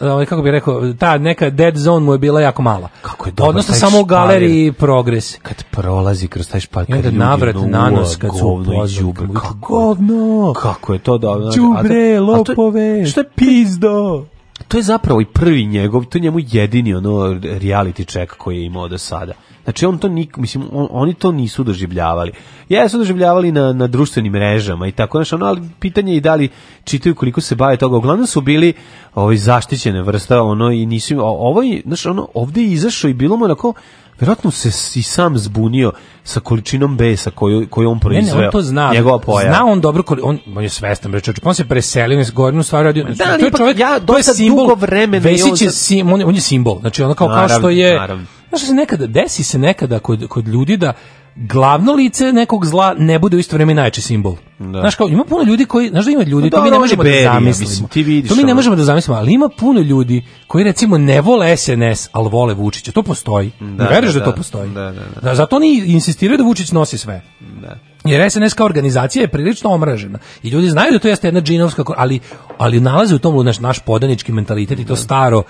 ovaj, kako bi rekao, ta ta neka dead zone mu je bila jako mala. Kako je dobro, Odnosno samo u galeriji progres. Kad prolazi kroz taj špalj, kad ljudi navrat na nos, kad su upoznali. Kako, govno, kako je to dobro. Čubre, lopove, što je pizdo? To je zapravo i prvi njegov, to njemu jedini ono reality check koji je imao do sada. Znači on to nik, mislim, on, oni to nisu doživljavali. Ja su doživljavali na, na društvenim mrežama i tako, nešto, ali pitanje je da li čitaju koliko se bave toga. Uglavnom su bili ovaj, zaštićene vrste, ono, i nisu, ovaj, znači, ono, ovde izašao i bilo mu onako, verovatno se i sam zbunio sa količinom besa koju, koju on proizveo. Ne, ne, on to zna. Njegova pojava. Zna on dobro, koli, on, on je svestan, bre, čovječ, pa on se preselio, iz je gorinu stvar radio. Znači, da, ali, to je čovjek, ja, to je simbol, dugo vremena Vesić je, on, on je simbol, znači ono kao, naravno, kao što je... Naravno Znaš se nekada, desi se nekada kod, kod ljudi da glavno lice nekog zla ne bude u isto vrijeme najčešći simbol. Da. Znaš kao, ima puno ljudi koji, znaš da ima ljudi, da, to mi ne možemo berija, da zamislimo. Mislim, ti vidiš to mi ne možemo da zamislimo, ali ima puno ljudi koji recimo ne vole SNS, ali vole Vučića. To postoji. Da, ne veriš da, da, to da. postoji. Da, da, da. zato oni insistiraju da Vučić nosi sve. Da. Jer SNS kao organizacija je prilično omražena. I ljudi znaju da to jeste jedna džinovska, ali, ali nalaze u tom naš, naš podanički mentalitet i to da. staro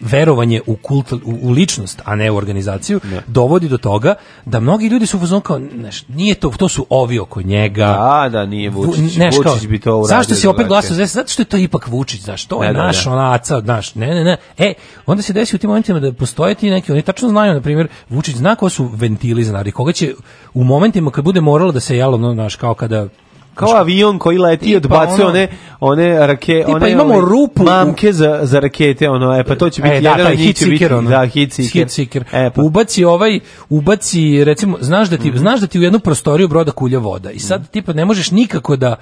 verovanje u kult u, u ličnost, a ne u organizaciju, ne. Da. dovodi do toga da mnogi ljudi su fuzon kao, znaš, nije to, to su ovi oko njega. Da, da, nije Vučić. Neš, kao, Vučić bi to uradio. Zašto se opet glasao za zato što je to ipak Vučić, zašto to ne, je da, da, naš da. onaca, naš, ne, ne, ne. E, onda se desi u tim momentima da postoje ti neki, oni tačno znaju, na primjer, Vučić zna ko su ventili znari, koga će u momentima kad bude moralo da se jalo, no, znaš, kao kada kao avion koji leti i odbacuje one one rake one pa imamo one, rupu mamke za za rakete ono e pa to će e, biti e, da, jedan hit seeker da hit seeker, hit seeker. E, pa. ubaci ovaj ubaci recimo znaš da ti mm -hmm. znaš da ti u jednu prostoriju broda kulja voda i sad mm -hmm. tipa ne možeš nikako da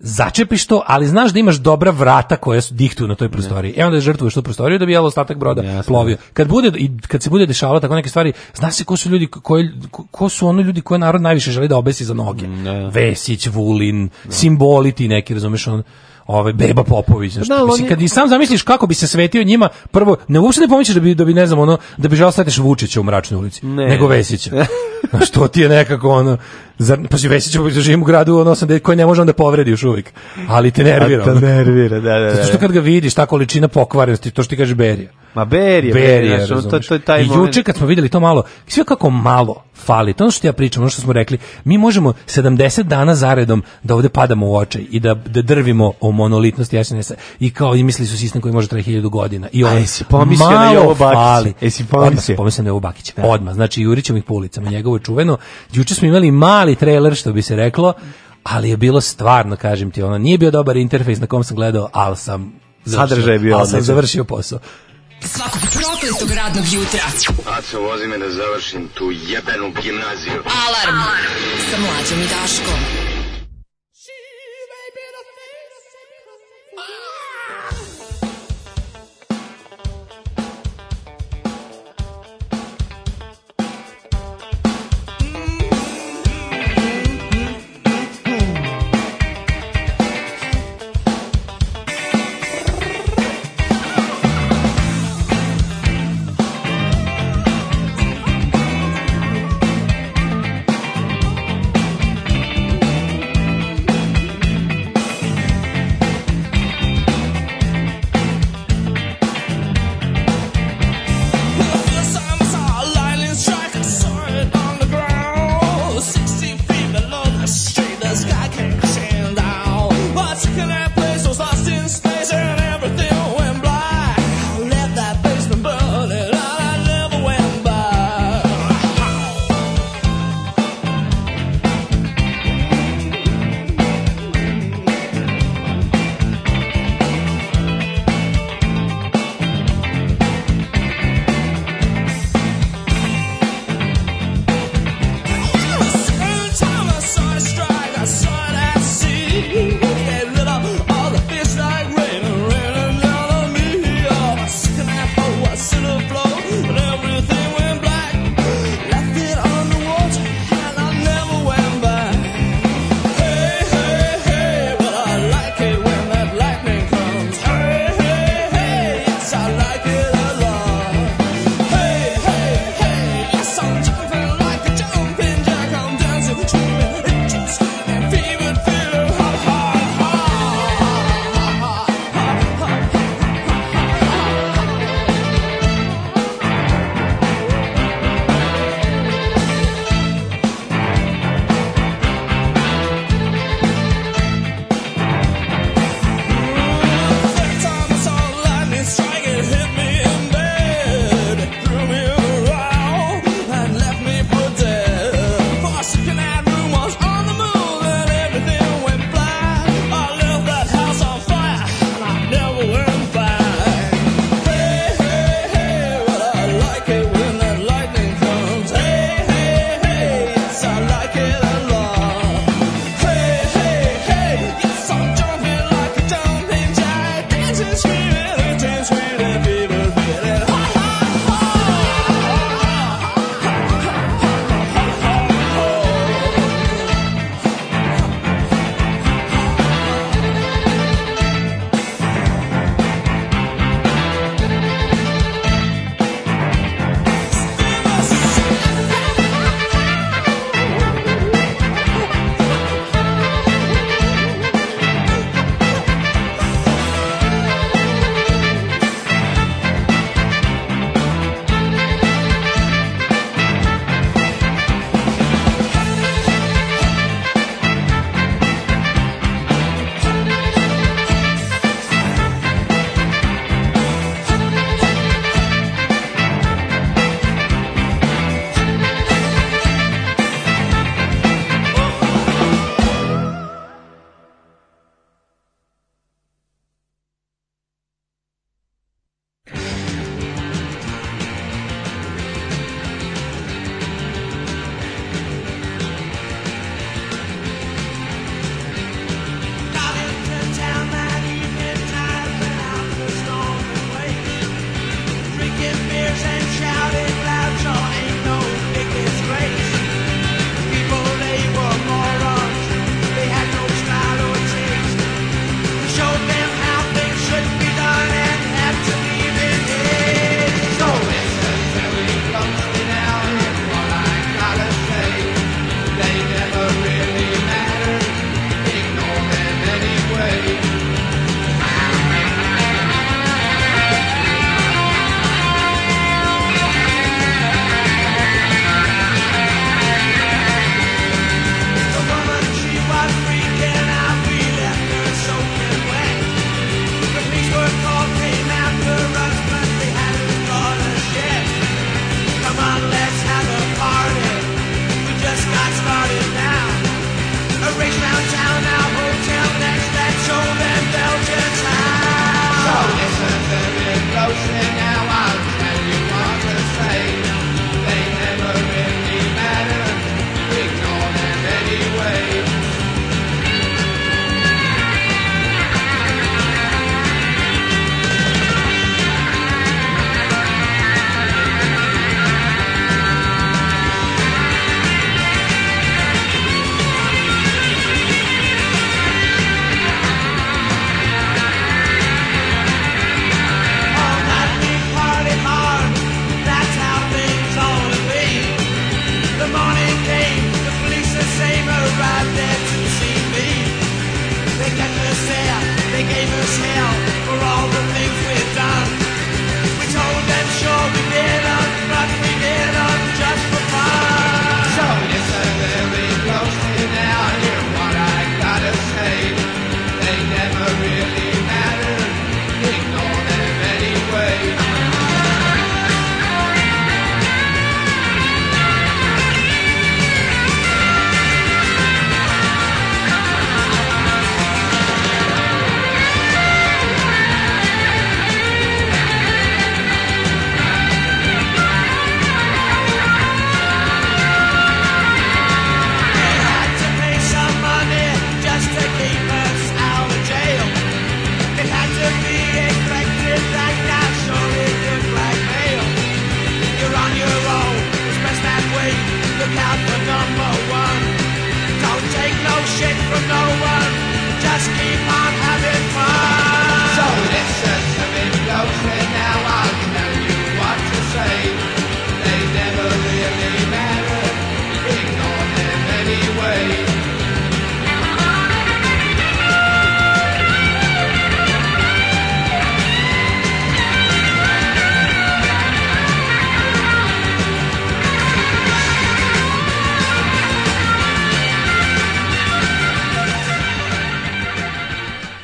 začepiš to, ali znaš da imaš dobra vrata koja su diktuju na toj prostoriji. Ne. E onda žrtvuješ tu prostoriju da bi jel ostatak broda Jasne. plovio. Kad bude i kad se bude dešavalo tako neke stvari, zna se ko su ljudi koji ko, ko su ono ljudi koje narod najviše želi da obesi za noge. Ne. Mm, da. Vesić, Vulin, ne. simboli neki, razumeš on ovaj Beba Popović znači da, mislim kad i sam zamisliš kako bi se svetio njima prvo ne uopšte ne pomisliš da bi da bi ne znam ono da bi želeo da statiš Vučića u mračnoj ulici ne. nego Vesića što ti je nekako ono Zar, pa si Vesić da živim u gradu ono sam koji ne može da povredi još uvijek. Ali te nervira. te nervira, da, da, da. Zato što da. kad ga vidiš, ta količina pokvarenosti, to što ti kaže Berija. Ma Berija, Berija, znači, to, to je taj I moment. juče kad smo vidjeli to malo, sve kako malo fali, to ono što ja pričam, ono što smo rekli, mi možemo 70 dana zaredom da ovde padamo u očaj i da, da drvimo o monolitnosti SNS-a i kao i misli su sistem koji može trajati hiljadu godina. I on, A jesi pomislio na Jovo Bakić? Jesi pomislio? Odmah, pomislio na Jovo Bakić. Da. Odmah, znači jurićem ih po ulicama, njegovo je čuveno. Juče smo imali mali mali trailer, što bi se reklo, ali je bilo stvarno, kažem ti, ono, nije bio dobar interfejs na kom sam gledao, al sam Sadržaj je bio ali sam završio posao. Svakog prokletog radnog jutra. Aco, vozi me da završim tu jebenu gimnaziju. Alarm! Alarm. Sa mlađom i Daškom.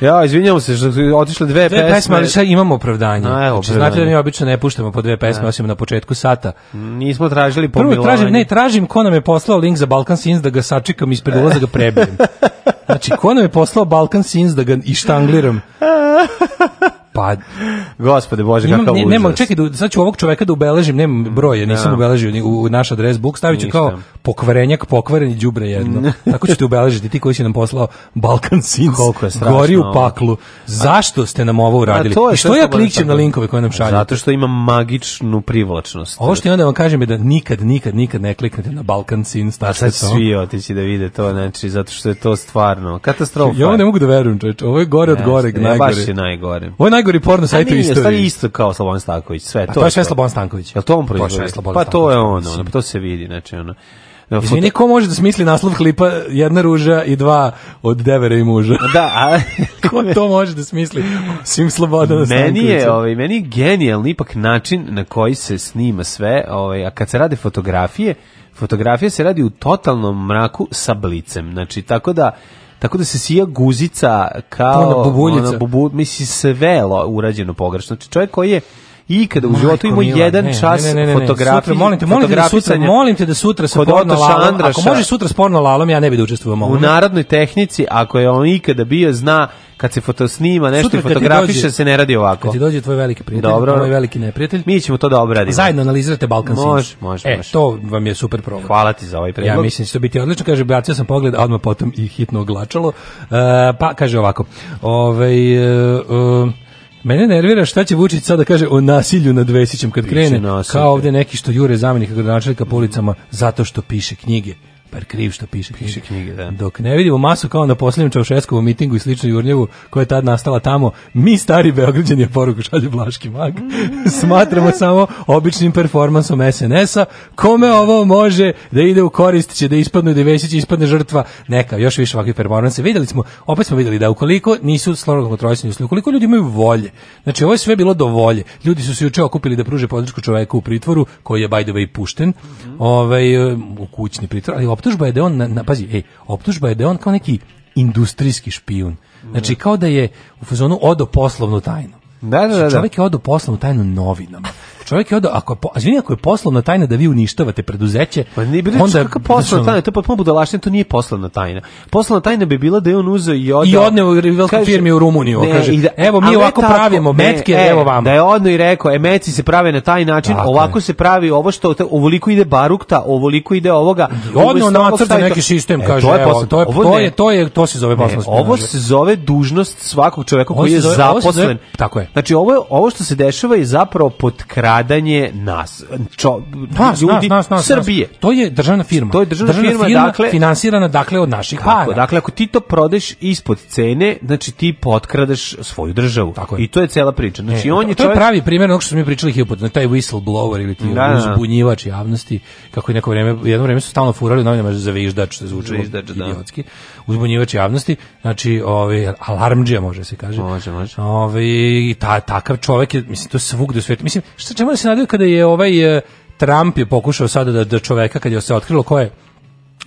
Ja, izvinjavam se otišle dve, dve pesme. pesme ali sad imamo opravdanje. znači, znate da mi obično ne puštamo po dve pesme, ne. Da. osim na početku sata. Nismo tražili pomilovanje. Prvo tražim, ne, tražim ko nam je poslao link za Balkan Sins da ga sačekam ispred ulaza da ga prebijem. Znači, ko nam je poslao Balkan Sins da ga ištangliram? Pa, gospode Bože, kakav ne, Nemam, čekaj, da, sad ću ovog čoveka da ubeležim, nemam broje, nisam ne. Da. ubeležio u, u naš adres book, stavit ću kao pokvarenjak, pokvareni đubre jedno. Mm. Tako ćete obeležiti ti koji si nam poslao Balkan Sins. Koliko je strašno. Gori u paklu. Zašto ste nam ovo uradili? A To je I što, ja klikćem na linkove koje nam šalju? Zato što ima magičnu privlačnost. Ovo što ja onda vam kažem je da nikad, nikad, nikad ne kliknete na Balkan Sins. A sad svi otići da vide to, znači, zato što je to stvarno katastrofa. Ja ovo ne mogu da verujem, čovječ. Ovo je gore od gore, ne, najgore. Baš je najgore. Ovo je najgori porno pa sajt u istoriji. Stari isto kao Slobodan Stanković, sve. A to, to je sve Slobodan Stanković. Jel to on proizvodi? Pa to je ono, ono, pa to se vidi, znači ono. Izvini, ko može da smisli naslov klipa jedna ruža i dva od devere i muža? Da, a... ko to može da smisli? Svim slobodom Meni je, ovaj, meni je genijalni ipak način na koji se snima sve, ovaj, a kad se rade fotografije, fotografija se radi u totalnom mraku sa blicem. Znači, tako da tako da se sija guzica kao ona bubuljica. Ona bubu, misli sve urađeno pogrešno. Znači čovjek koji je i kada u životu ima jedan ne, čas ne, ne, fotografije, molim te, molim te da sutra, molim te da sutra sa porno lalom, ako može sutra s porno lalom, ja ne bih da učestvujem u narodnoj tehnici, ako je on ikada bio, zna kad se fotosnima, nešto Sutra, fotografiše, dođe, se ne radi ovako. Kad ti dođe tvoj veliki prijatelj, Dobro. tvoj veliki neprijatelj. Mi ćemo to da obradimo. Zajedno analizirate Balkan Može, može, e, može. to vam je super program. Hvala ti za ovaj predlog. Ja mislim što da bi ti odlično. Kaže, bacio sam pogled, a odmah potom i hitno oglačalo. Uh, pa, kaže ovako. ovaj uh, uh, Mene nervira šta će Vučić sada kaže o nasilju nad Vesićem kad krene, kao ovde neki što jure zamenika gradonačelnika ulicama zato što piše knjige super kriv što piše knjige. Piše knjige da. Dok ne vidimo masu kao na posljednjem Čaušeskovom mitingu i sličnoj Jurnjevu koja je tad nastala tamo, mi stari Beograđani je poruku šalje Blaški mag. Smatramo samo običnim performansom SNS-a. Kome ovo može da ide u korist će da ispadne da Vesić ispadne žrtva neka još više ovakvih performansa. Videli smo, opet smo videli da ukoliko nisu slogan kontrolisani, ukoliko ljudi imaju volje. Znači ovo je sve bilo do volje. Ljudi su se juče okupili da pruže podršku čoveku u pritvoru koji je by the way pušten. Mm -hmm. Ovaj u kućni pritvor, ali opet optužba je da on, na, na, pazi, ej, optužba je da on kao neki industrijski špijun. Znači, kao da je u fazonu odo poslovnu tajnu. Da, da, znači, da. da. Čovjek je odo poslovnu tajnu novinama. Čovjek je odao, ako, a izvini, ako je poslovna tajna da vi uništavate preduzeće, pa ne bi onda kakva poslovna tajna, to je potpuno budalaština, to nije poslovna tajna. Poslovna tajna bi bila da je on uzeo i odao. I odneo rivalskoj firmi u Rumuniju, ne, kaže. Da, evo mi ovako tako, pravimo metke, ne, evo vam. Da je odno i rekao, e meci se prave na taj način, tako ovako se pravi ovo što ovoliko ide barukta, ovoliko ide ovoga. Odno nacrta neki sistem, e, kaže, to je evo, to je, to je, to je, to se zove poslovna Ovo se zove dužnost svakog čoveka koji je zaposlen. Tako je. Znači ovo ovo što se dešava je zapravo pod stradanje nas, čo, nas, ljudi, nas, nas, Srbije. To je državna firma. To je državna, državna firma, firma, dakle, finansirana dakle od naših tako, para. Dakle, ako ti to prodeš ispod cene, znači ti potkradeš svoju državu. Tako je. I to je cela priča. Znači, e, on to, je to čovjek... je pravi primjer onog što smo mi pričali hipot, hipotno, taj whistleblower ili ti da, da, uzbunjivač javnosti, kako je neko vreme, jedno vreme su stalno furali novinama za viždač, što zvuči da. idiotski. Da uzbunjivač javnosti, znači ovaj alarmdžija može se kaže. Može, može. Ovaj ta takav čovjek je mislim to svugde u svijetu. Mislim šta čemu da se nadaju kada je ovaj eh, Trump je pokušao sada da, da čovjeka kad je se otkrilo ko je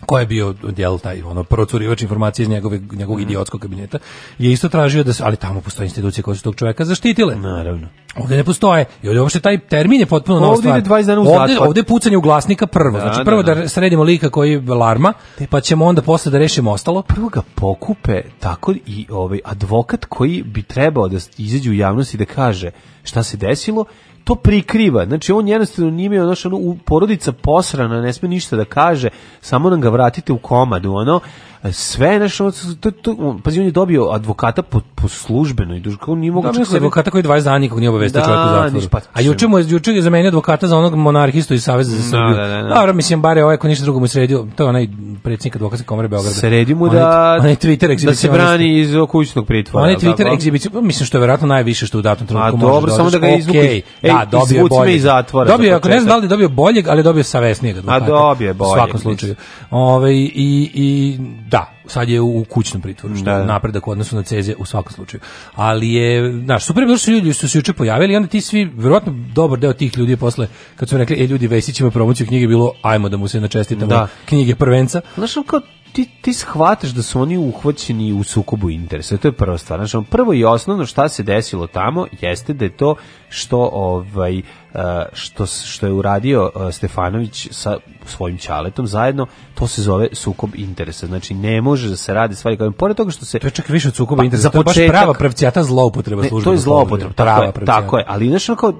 ko je bio djel taj ono procurivač informacije iz njegove njegovog mm. idiotskog kabineta je isto tražio da se ali tamo postoje institucije koje su tog čovjeka zaštitile naravno ovdje ne postoje i ovdje uopšte taj termin je potpuno nova stvar ovdje 20 dana u ovdje, pucanje u glasnika prvo da, znači da, prvo da, da. da, sredimo lika koji je larma pa ćemo onda posle da rešimo ostalo prvo ga pokupe tako i ovaj advokat koji bi trebao da izađe u javnost i da kaže šta se desilo to prikriva. Znači on jednostavno nije imao znači porodica posrana, ne sme ništa da kaže, samo nam ga vratite u komadu, ono sve nešto, to, to, pazi, on je dobio advokata po, po službenoj duži, kao nije moguće... Da, čak da advokata koji 20 dana nikog nije obavestio da, čovjek u zatvoru. Pa, A juče mu je, juče je zamenio advokata za onog monarhistu iz Saveza za da, Srbiju. Da, da, da, da. Dobro, mislim, bare ovaj ko ništa drugo mu sredio, to je onaj predsjednik advokatske komore Beograda. Sredi mu da, onaj, Twitter da se brani iz okućnog pritvora. Onaj Twitter da, egzibici, pa, mislim što je verovatno najviše što u datom trenutku može. A da dobro, samo da ga izvuku. Okay, ej, da, dobio bolje. iz zatvora. Dobio, ako ne znam da li dobio boljeg, ali dobio savesnijeg advokata. A dobio je boljeg. U svakom slučaju. ovaj i, i Da, sad je u kućnom pritvoru, što da, da. napredak u odnosu na Ceze u svakom slučaju. Ali je, znaš, super je što ljudi su se juče pojavili i onda ti svi, verovatno dobar deo tih ljudi posle, kad su rekli, e ljudi, Vesić ima promociju knjige, bilo, ajmo da mu se načestitamo da. knjige prvenca. Znaš, kao, ti, ti shvataš da su oni uhvaćeni u sukobu interesa, to je prva stvar. Znači, prvo i osnovno šta se desilo tamo jeste da je to što ovaj E, što, što je uradio e, Stefanović sa svojim čaletom zajedno, to se zove sukob interesa. Znači, ne može da se radi stvari kao... Pored toga što se... To je čak više od sukoba pa, interesa. To je baš prava pravcijata zloupotreba službe. To je zloupotreba, prava je, Tako je, ali znači, kao,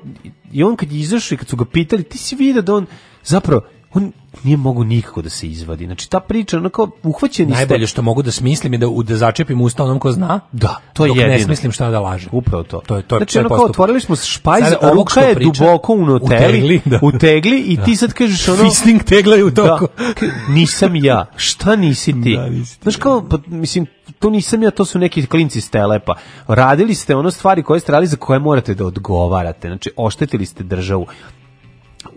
i on kad je izašao i kad su ga pitali, ti si vidio da on zapravo on nije mogu nikako da se izvadi. Znači ta priča ona kao uhvaćeni Najbolje ste... što mogu da smislim je da u da začepim usta onom ko zna. Da, to je dok ne smislim šta da lažem. Upravo to. To je to Znači onako kao otvorili smo špajz, Sada, ruka je priča, duboko u tegli, da. u tegli i da. ti sad kažeš ono Fisting tegla je u da. toku. Da, nisam ja. Šta nisi ti? Da, nisi ti. Znaš kao pa, mislim to nisam ja, to su neki klinci ste lepa. Radili ste ono stvari koje ste radili za koje morate da odgovarate. Znači, oštetili ste državu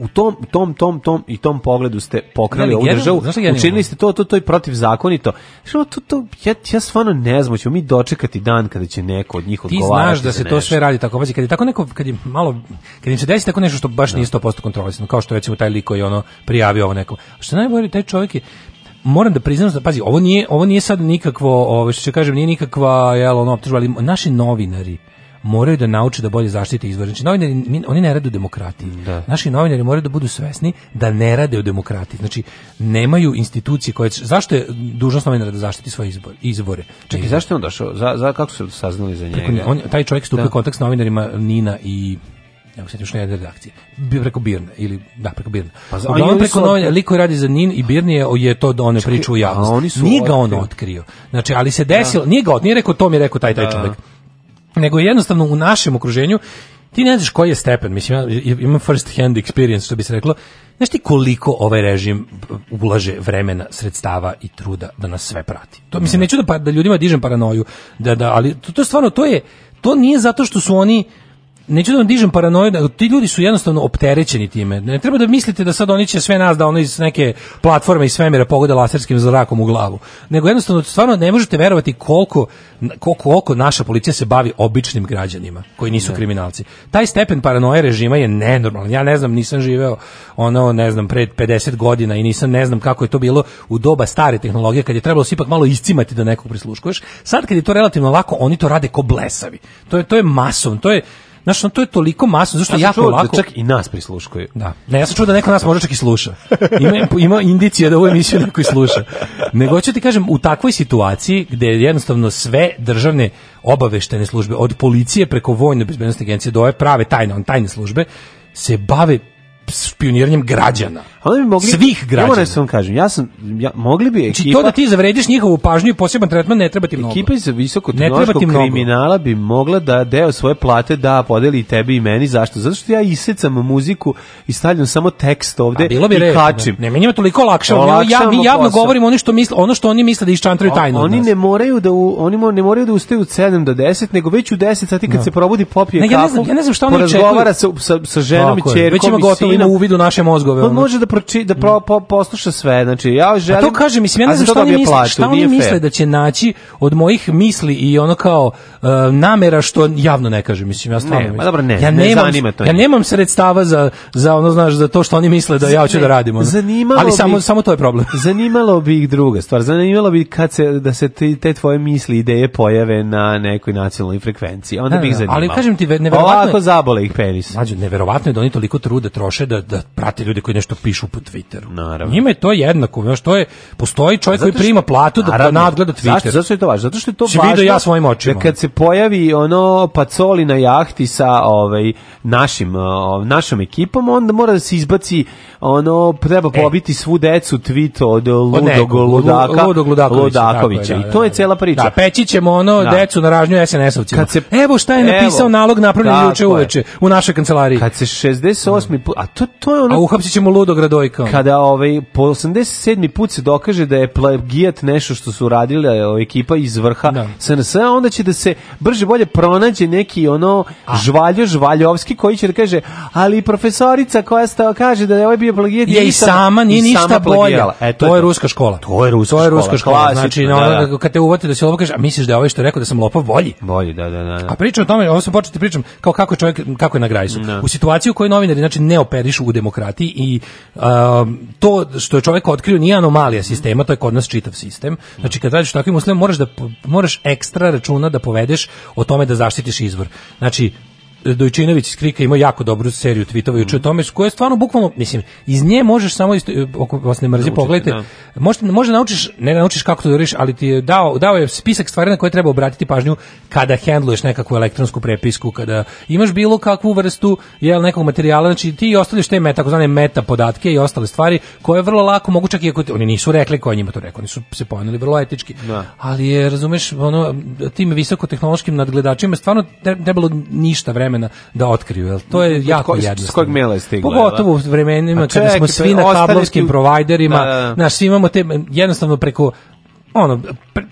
u tom, tom, tom, tom i tom pogledu ste pokrali ovu državu, da učinili ste to, to, to i protivzakonito. Što to, to, ja, ja stvarno ne znam, ćemo mi dočekati dan kada će neko od njih odgovarati. Ti znaš da se to sve radi tako, pazi, kad je tako neko, kad je malo, kad im se desi tako nešto što baš da. nije 100% kontrolisano, kao što recimo taj liko je ono prijavio ovo nekom. što najbolje, taj čovjek je, moram da priznam da pazi ovo nije ovo nije sad nikakvo ovo ovaj, što kažem nije nikakva jel ono optužba ali naši novinari moraju da nauče da bolje zaštite izvor. Znači, novinari, oni ne rade u demokratiji. Da. Naši novinari moraju da budu svesni da ne rade u demokratiji. Znači, nemaju institucije koje... Zašto je dužnost novinara da zaštiti svoje izbor, izbore? Čekaj, zašto je on došao? Za, za, kako su saznali za njega? Preko, on, taj čovjek stupio da. u kontakt s novinarima Nina i evo sad još jedna redakcija, preko Birne, ili, da, preko Birne. Pa za, Uglavnom, preko su... Novine, liko radi za Nin i Birne je, je to da one priču u javnost. Oni su nije ga on otkrio. Znači, ali se desilo, da. nije ga otkrio, nije rekao to mi je rekao taj, taj da. čovjek nego jednostavno u našem okruženju ti ne znaš koji je stepen, mislim, ja imam first hand experience, što bi se reklo, znaš ti koliko ovaj režim ulaže vremena, sredstava i truda da nas sve prati. To, mislim, da. neću da, pa, da ljudima dižem paranoju, da, da, ali to, to je stvarno, to je, to nije zato što su oni, neću da vam dižem paranoju, ti ljudi su jednostavno opterećeni time. Ne treba da mislite da sad oni će sve nas da oni iz neke platforme i svemira pogode laserskim zrakom u glavu. Nego jednostavno stvarno ne možete verovati koliko koliko oko naša policija se bavi običnim građanima koji nisu ne. Da. kriminalci. Taj stepen paranoje režima je nenormalan. Ja ne znam, nisam živeo ono, ne znam, pred 50 godina i nisam ne znam kako je to bilo u doba stare tehnologije kad je trebalo se ipak malo iscimati da nekog prisluškuješ. Sad kad je to relativno lako, oni to rade ko blesavi. To je to je masovno, to je Znaš, no, to je toliko masno, zašto ja sam jako da lako... Da čak i nas prisluškuju. Da. Ne, ja sam čuo da neko nas možda čak i sluša. Ima, ima indicija da ovo emisiju neko i sluša. Nego ću da ti kažem, u takvoj situaciji gde jednostavno sve državne obaveštene službe, od policije preko vojne bezbednostne agencije do ove prave tajne, on tajne službe, se bave špioniranjem građana. Oni bi mogli svih građana. Ja sam kažem, ja sam ja, mogli bi znači, ekipa. Znači to da ti zavrediš njihovu pažnju i poseban tretman ne treba ti mnogo. Ekipa iz visoko kriminala bi mogla da deo svoje plate da podeli i tebi i meni. Zašto? Zato što ja isecam muziku i stavljam samo tekst ovde bi i re, da. kačim. Ne, ne toliko lakše. Ja mi javno posao. govorim ono što misle, ono što oni misle da iščantraju tajno. oni ne moraju da u, oni mo, ne moraju da ustaju od 7 do 10, nego već u 10 sati kad no. Da. se probudi popije ne, kafu. Ja ne znam, ja ne znam šta oni čekaju. Razgovara sa sa, sa ženom i ćerkom ima da uvid u naše mozgove. Pa On može da proči, da pro, po, posluša sve, znači ja želim. A to kažem, mislim ja ne znam šta oni misle, šta oni misle da će naći od mojih misli i ono kao uh, namera što javno ne kaže, mislim ja stvarno. Ne, ma pa dobro ne. Ja nemam, ne zanima to. Ja nemam sredstava za za ono znaš za to što oni misle da ja hoću da radimo. Ali samo samo to je problem. Zanimalo bi ih druga stvar. Zanimalo bi kad se da se te, te tvoje misli, ideje pojave na nekoj nacionalnoj frekvenciji. Onda da, bi ih da, zanimalo. Ali kažem ti neverovatno. Ovako zabole ih penis. Mađo, neverovatno je da oni toliko truda troše počne da, da prate ljude koji nešto pišu po Twitteru. Naravno. Njima je to jednako, znaš, to je, postoji čovjek što, koji prima platu da, naravno, nadgleda Twitter. Zašto, zašto je to važno? Zato što je to važno. Vidio ja svojim očima. Da kad se pojavi ono pacoli na jahti sa ovaj, našim, našom ekipom, onda mora da se izbaci ono treba e. pobiti e. svu decu Tvito uh, od ludog ludaka ludog ludakovića da, i da, to je da. cela priča da pećićemo ono da. decu na ražnju SNS-ovcima kad se evo šta je napisao evo, nalog napravljen juče uveče u našoj kancelariji kad se 68 put a to to je ono a uhapsićemo ludog radojka kada ovaj po 87. put se dokaže da je plagijat nešto što su radili radila e, ekipa iz vrha da. SNS onda će da se brže bolje pronađe neki ono žvaljo žvaljovski koji će da kaže ali profesorica koja sta kaže da je ovaj bio bio plagijat je, i sama nije ništa sama E, to, to, je ruska škola. To je ruska, to je ruska škola. škola. Znači, da, ono, da. kad te uvati da se lopov, kaže, a misliš da je ovaj što rekao da sam lopov bolji? Bolji, da, da, da. da. A pričam o tome, ovo sam početi da pričam, kao kako je čovjek, kako je na grajsu. U situaciju u kojoj novinari, znači, ne operišu u demokratiji i um, to što je čovjek otkrio nije anomalija sistema, to je kod nas čitav sistem. Znači, kad radiš takvim uslovima, moraš, da, moraš ekstra računa da povedeš o tome da zaštitiš izvor. Znači, Dojčinović iz Krika imao jako dobru seriju tvitova juče mm. o mhm. tome, koje je stvarno bukvalno, mislim, iz nje možeš samo, isto, ako vas ne mrzi, Naučite, pogledajte, da. možete, možda naučiš, ne naučiš kako to da radiš, ali ti je dao, dao je spisak stvari na koje treba obratiti pažnju kada handluješ nekakvu elektronsku prepisku, kada imaš bilo kakvu vrstu jel, nekog materijala, znači ti ostavljaš te meta, takozvane meta podatke i ostale stvari koje je vrlo lako mogu čak i ako oni nisu rekli ko je njima to rekao, oni su se pojavili vrlo etički. Da. Ali je, razumeš, ono, tim visokotehnološkim nadgledačima stvarno trebalo ništa vremena vremena da otkriju. Jel? To je jako jednostavno. S kojeg maila je stigla? Pogotovo da? u vremenima kada smo svi na kablovskim provajderima, da, da. da. svi imamo te, jednostavno preko ono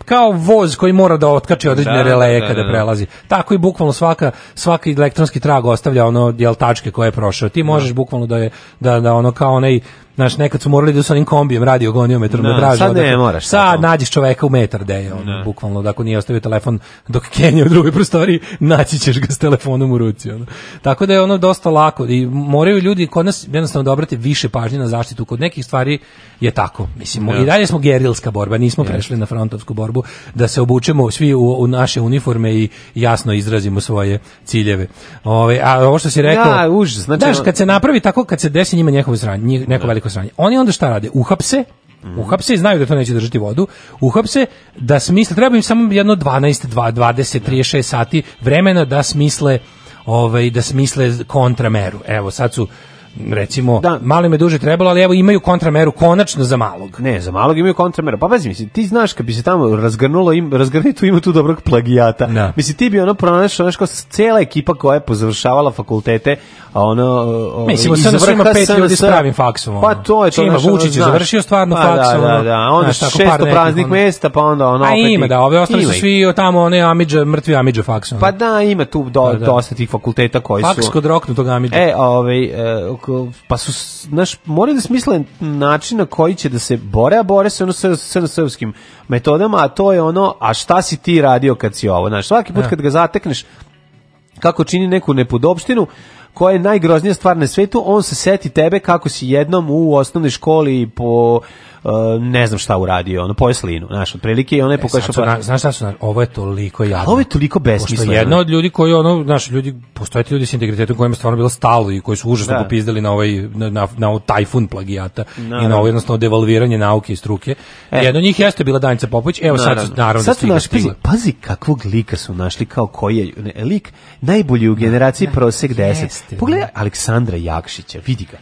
kao voz koji mora da otkači određene da, da releje da, kada da, prelazi. Tako i bukvalno svaka svaka elektronski trag ostavlja ono jel tačke koje je prošao. Ti možeš bukvalno da je da da ono kao onaj Znaš, nekad su morali da sa onim kombijem radi gonio metrometražu. Da, no, sad ne moraš. Sad nađeš čoveka u metar da je, ono, bukvalno, da ako nije ostavio telefon dok Kenja u drugoj prostoriji, naći ćeš ga s telefonom u ruci. Ono. Tako da je ono dosta lako i moraju ljudi kod nas jednostavno da obrate više pažnje na zaštitu. Kod nekih stvari je tako. Mislim, no. i da. dalje smo gerilska borba, nismo yes. prešli na frontovsku borbu, da se obučemo svi u, u naše uniforme i jasno izrazimo svoje ciljeve. Ove, a ovo što si rekao, da, užas, znači, daš, kad se napravi tako, kad se desi njima njehovo sranje, njihovo da. veliko kako sranje. Oni onda šta rade? Uhapse, Uhapse i znaju da to neće držati vodu. Uhapse da smisle, treba im samo jedno 12, 2, 20, 36 sati vremena da smisle ovaj, da smisle kontrameru. Evo, sad su recimo da. male me duže trebalo, ali evo imaju kontrameru konačno za malog. Ne, za malog imaju kontrameru. Pa vezi mislim, ti znaš kad bi se tamo razgrnulo im razgrnito ima tu dobrog plagijata. Da. Mislim ti bi ono pronašao nešto cela ekipa koja je pozavršavala fakultete, a ono mislim sad ima pet ljudi s pravim faksom. Pa ono. Pa to je to. Ima Vučić je završio stvarno pa, faks, da, da, da. onda znaš, 600 praznih ono. mesta, pa onda ono a opet. A ima da, ove ostali su svi tamo one Amidža, mrtvi Amidža faksom. Pa da, ima tu do, pa da. dosta tih fakulteta koji su Faks kod roknutog Amidža. E, ovaj e, pa su, znaš, moraju da smisle način na koji će da se bore, a bore se ono sa srpskim metodama, a to je ono, a šta si ti radio kad si ovo, znaš, svaki put da. kad ga zatekneš, kako čini neku nepodopštinu, koja je najgroznija stvar na svetu, on se seti tebe kako si jednom u osnovnoj školi po uh, ne znam šta uradio, ono poje slinu, znaš, otprilike i ona je pokazao pa na, znaš šta su, ovo je toliko jadno. ovo je toliko besmisleno. Pošto jedno od ljudi koji ono, znaš, ljudi postoje ljudi sa integritetom kojima je stvarno bilo stalo i koji su užasno da. popizdali na ovaj na na, na tajfun plagijata da, i na da. ovo jednostavno devalviranje nauke i struke. E. Jedno od njih jeste bila Danica Popović. Evo naravno. sad naravno da sad su naš, pazi, pazi kakvog lika su našli kao koji je ne, lik najbolji u generaciji da. prosek 10. Pogledaj Aleksandra Jakšića, vidi ga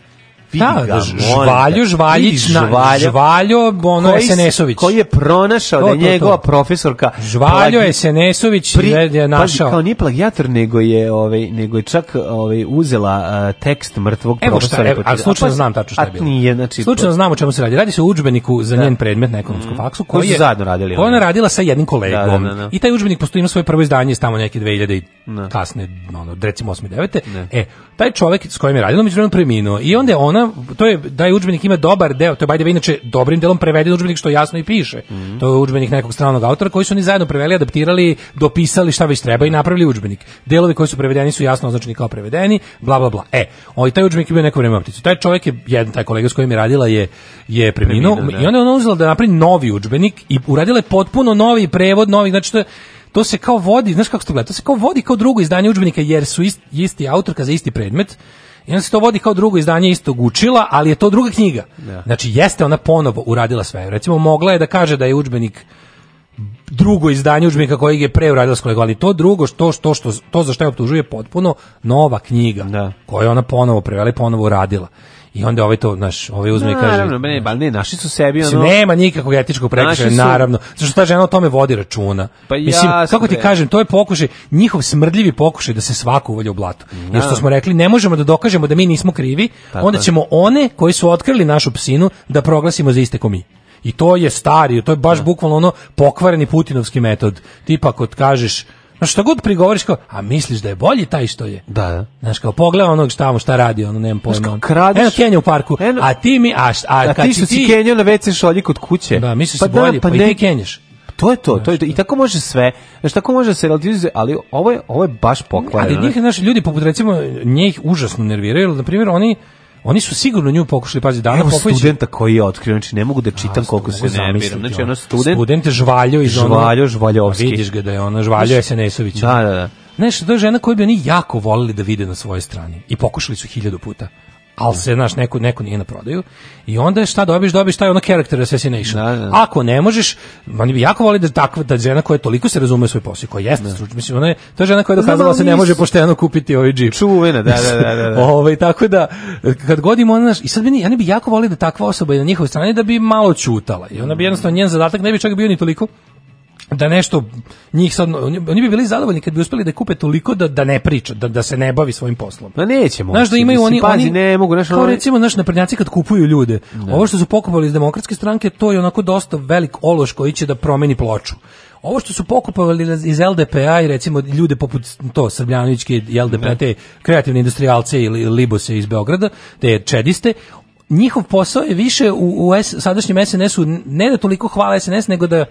da, ga, da, žvalju, žvaljić, na, žvaljo, ono koji, SNS-ović. Koji je pronašao to, da je to, to. njegova profesorka... Žvaljo plagi, SNS-ović pri, je našao. Pa, kao nije plagijator, nego je, ovaj, nego je čak ovaj, uzela uh, tekst mrtvog evo profesora. Šta, evo, ali slučajno pa, znam tačno šta je bilo. Nije, znači, slučajno znam o čemu se radi. Radi se o učbeniku za da. njen predmet na ekonomskom mm, faksu. Koji, koji su zajedno radili. Koji ona radila sa jednim da, da, kolegom. Da, da, da, I taj učbenik postoji ima svoje prvo izdanje iz tamo neke 2000 i kasne, ono, recimo 8. 9. E, taj čovek s kojim je radila, među preminuo. I onda je ona ona to je da je udžbenik ima dobar deo, to je bajde inače dobrim delom preveden udžbenik što jasno i piše. Mm -hmm. To je udžbenik nekog stranog autora koji su oni zajedno preveli, adaptirali, dopisali šta već treba i napravili udžbenik. Delovi koji su prevedeni su jasno označeni kao prevedeni, bla bla bla. E, ovaj taj udžbenik je bio neko vreme optici. Taj čovjek je jedan taj kolega s kojim je radila je je preminuo i da. ona je ona uzela da napravi novi udžbenik i uradila je potpuno novi prevod, novi, znači to je, to se kao vodi, znaš kako se to gleda, to se kao vodi kao drugo izdanje udžbenika jer su isti, isti autor za isti predmet I onda se to vodi kao drugo izdanje istog učila, ali je to druga knjiga. Da. Znači, jeste ona ponovo uradila sve. Recimo, mogla je da kaže da je udžbenik drugo izdanje udžbenika koji je pre uradila kolega, ali to drugo što što što to za što je optužuje potpuno nova knjiga da. koju ona ponovo prevela i ponovo uradila. I onda ovaj to, naš, ovaj uzme i kaže... Naravno, ne, ba, ne, naši su sebi ono... Nema nikakvog etičkog prekršaja, su... naravno. Zato što ta žena o tome vodi računa. Pa Mislim, jasno, kako ti be. kažem, to je pokušaj, njihov smrdljivi pokušaj da se svako uvalja u blato. Ja. Jer što da. smo rekli, ne možemo da dokažemo da mi nismo krivi, Tako. onda ćemo one koji su otkrili našu psinu da proglasimo za iste ko mi. I to je stari, to je baš ja. Da. bukvalno ono pokvareni putinovski metod. Tipa, kod kažeš, Znaš, šta god prigovoriš kao, a misliš da je bolji taj što je? Da, da. Znaš, kao, pogleda onog šta šta radi, ono, nemam pojma. Znaš, kradiš... Eno Kenja u parku, eno, a ti mi, a, a, a kad ti što si ti... Kenja na WC šolji kod kuće. Da, misliš da pa, si da, bolji, pa, pa ne... i ti Kenjaš to je to, znaš, to je to. i tako može sve. Znaš, tako može se relativizuje, ali ovo je ovo je baš pokvareno. Ali njih naši ljudi poput recimo njih užasno nerviraju, na primjer oni Oni su sigurno nju pokušali paziti dana Evo Popović. studenta koji je otkrio, znači ne mogu da čitam a, koliko se zamiram. Znači da. ona student. Student žvaljo iz ono. Žvaljo Žvaljovski. Vidiš ga da je ona žvaljo SNS-ović. Da, da, da. Znaš, to je žena koju bi oni jako volili da vide na svojoj strani. I pokušali su hiljadu puta ali se, znaš, neko, neko nije na prodaju. I onda šta dobiješ, dobiješ taj ono character assassination. Da, da, da. Ako ne možeš, oni bi jako voli da takva da žena koja toliko se razume u svoj posao, koja jeste da. stručna, mislim, ona je, to je žena koja je pa dokazala da se ne može pošteno kupiti ovaj džip. Čuvena, da, da, da. da. da. Ove, ovaj, tako da, kad godimo, ona, znaš, i sad bi, oni bi jako voli da takva osoba je na njihovoj strani da bi malo čutala. I ona bi jednostavno, njen zadatak ne bi čak bio ni toliko da nešto njih sad oni bi bili zadovoljni kad bi uspeli da kupe toliko da da ne priča da da se ne bavi svojim poslom. Pa nećemo. Znaš da imaju oni pazi, oni ne mogu naš, kao recimo naš naprednjaci kad kupuju ljude. Ne. Da. Ovo što su pokupovali iz demokratske stranke to je onako dosta velik ološ koji će da promeni ploču. Ovo što su pokupovali iz LDP-a i recimo ljude poput to Srbljanovićke i LDP, ne. te kreativne industrijalce ili Libose iz Beograda, te čediste, njihov posao je više u, u S, sadašnjem SNS-u ne da toliko hvala SNS, nego da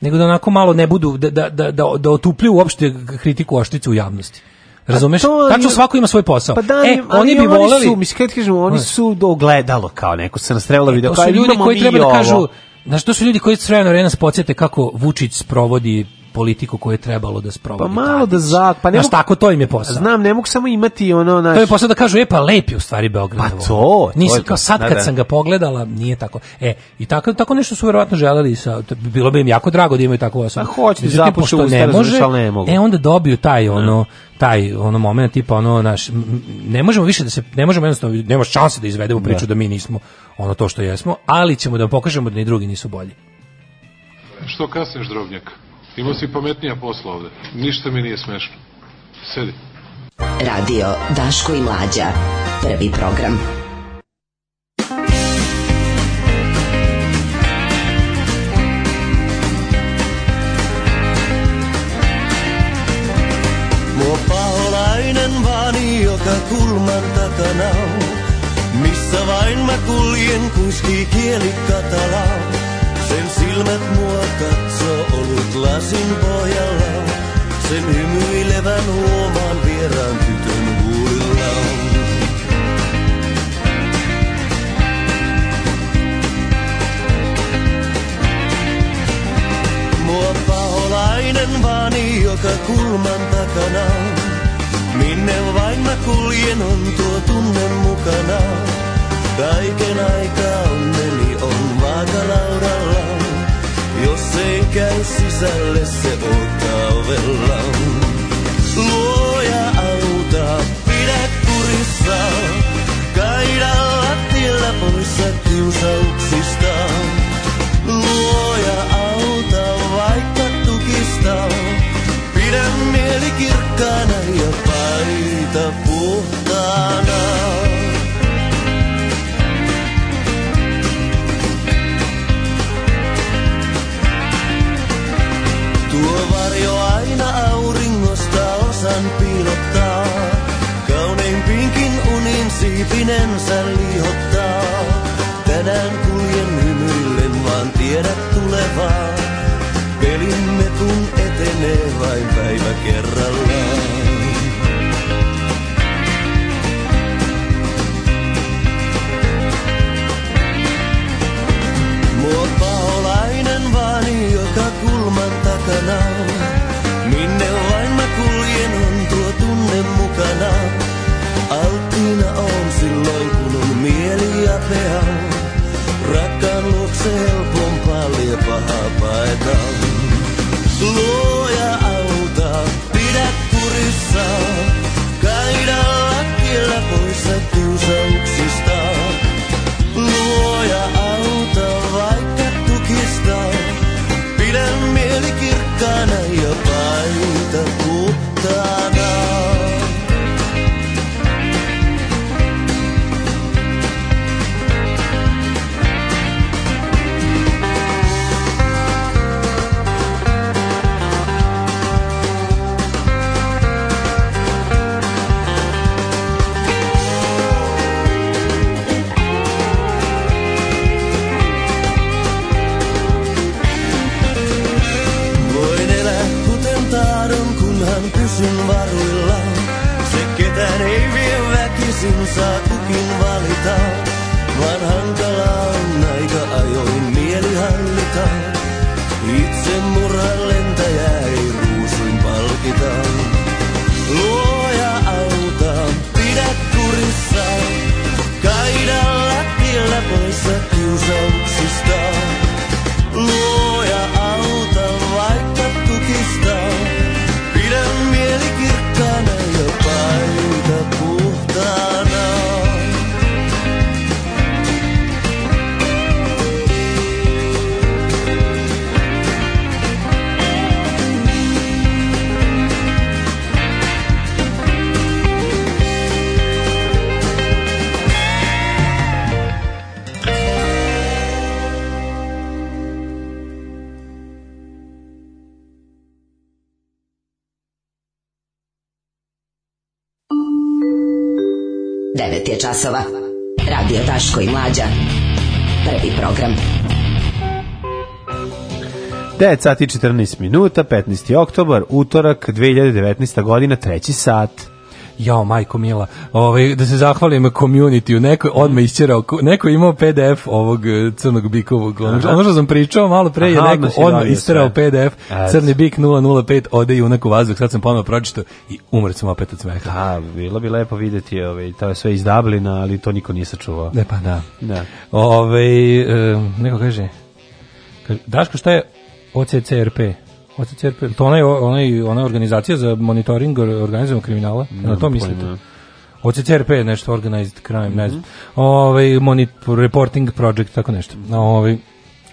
nego da onako malo ne budu, da, da, da, da otuplju uopšte kritiku oštricu u javnosti. Razumeš? To, Tačno svako ima svoj posao. Pa da, e, oni, bi voleli... Oni su, mislim, kažemo, oni su ogledalo kao neko, se nas trebalo video. E, to su ljudi koji treba da kažu, Znaš, to su ljudi koji sve na nas podsjete kako Vučić provodi politiku koju je trebalo da sprovodi. Pa malo da za, pa ne mogu, tako to im je posao. Znam, ne mogu samo imati ono naš. To je posao da kažu e pa lepi u stvari Beograd. Pa to, nisam kao sad da, kad da, da. sam ga pogledala, nije tako. E, i tako tako nešto su verovatno želeli sa bilo bi im jako drago da imaju takvu osobu. A hoćete zapušte u ne može, ne mogu. E onda dobiju taj da. ono taj ono moment tipa ono naš ne možemo više da se ne možemo jednostavno nema šanse da izvedemo priču da. da mi nismo ono to što jesmo, ali ćemo da pokažemo da ni drugi nisu bolji. Što kasniš drobnjak? Imao si pametnija posla ovde. Ništa mi nije smešno. Sedi. Radio Daško i Mlađa. Prvi program. Mua paholainen vaani, joka kulman takana on. Missä vain mä kuljen, kuski kieli katalaa. Sen silmät mua katso ollut lasin pohjalla. Sen hymyilevän huomaan vieraan tytön huulilla. Mua paholainen vani joka kulman takana Minne vain mä kuljen on tuo tunne mukana. Kaiken aikaa onneni on vaakalaudalla. Jos ei käy sisälle, se odottaa ovella. Luoja auta, pidä kurissa. Kaida lattialla poissa kiusauksista. Luoja auta, vaikka tukista. Pidä mieli kirkkaana ja paita puhtaana. hän piilottaa. Kauneimpiinkin unin siipinensä lihottaa. Tänään kuljen hymyillen, vaan tiedät tulevaa. Pelimme kun etenee vain päivä kerrallaan. Mua paholainen vaani joka kulman takana on. silloin kun on mieli apea. Rakkaan luokse helpompaa liian pahaa paetaan. Luo 9 sati 14 minuta, 15. oktobar, utorak 2019. godina, treći sat. Jo, majko mila, ovaj, da se zahvalim community-u, neko je odmah isčerao, neko je imao PDF ovog e, crnog bikovog, ono što sam pričao malo pre je neko odmah isčerao PDF, As. crni bik 005, ode i unak u vazduh, sad sam ponovno pročito i umret sam opet od smeha. Da, bilo bi lepo videti, ovaj, to je sve iz Dublina, ali to niko nije sačuvao. Ne, pa da. da. Ove, ovaj, e, neko kaže, Daško, šta je OCCRP. OCCRP, to ona je, ona je, ona je organizacija za monitoring organizovanog kriminala, ne, na to mislite? Ne. OCCRP je nešto organized crime, mm -hmm. ne znam. Mhm. Ove, ovaj, monit, reporting project, tako nešto. Ove, ovaj,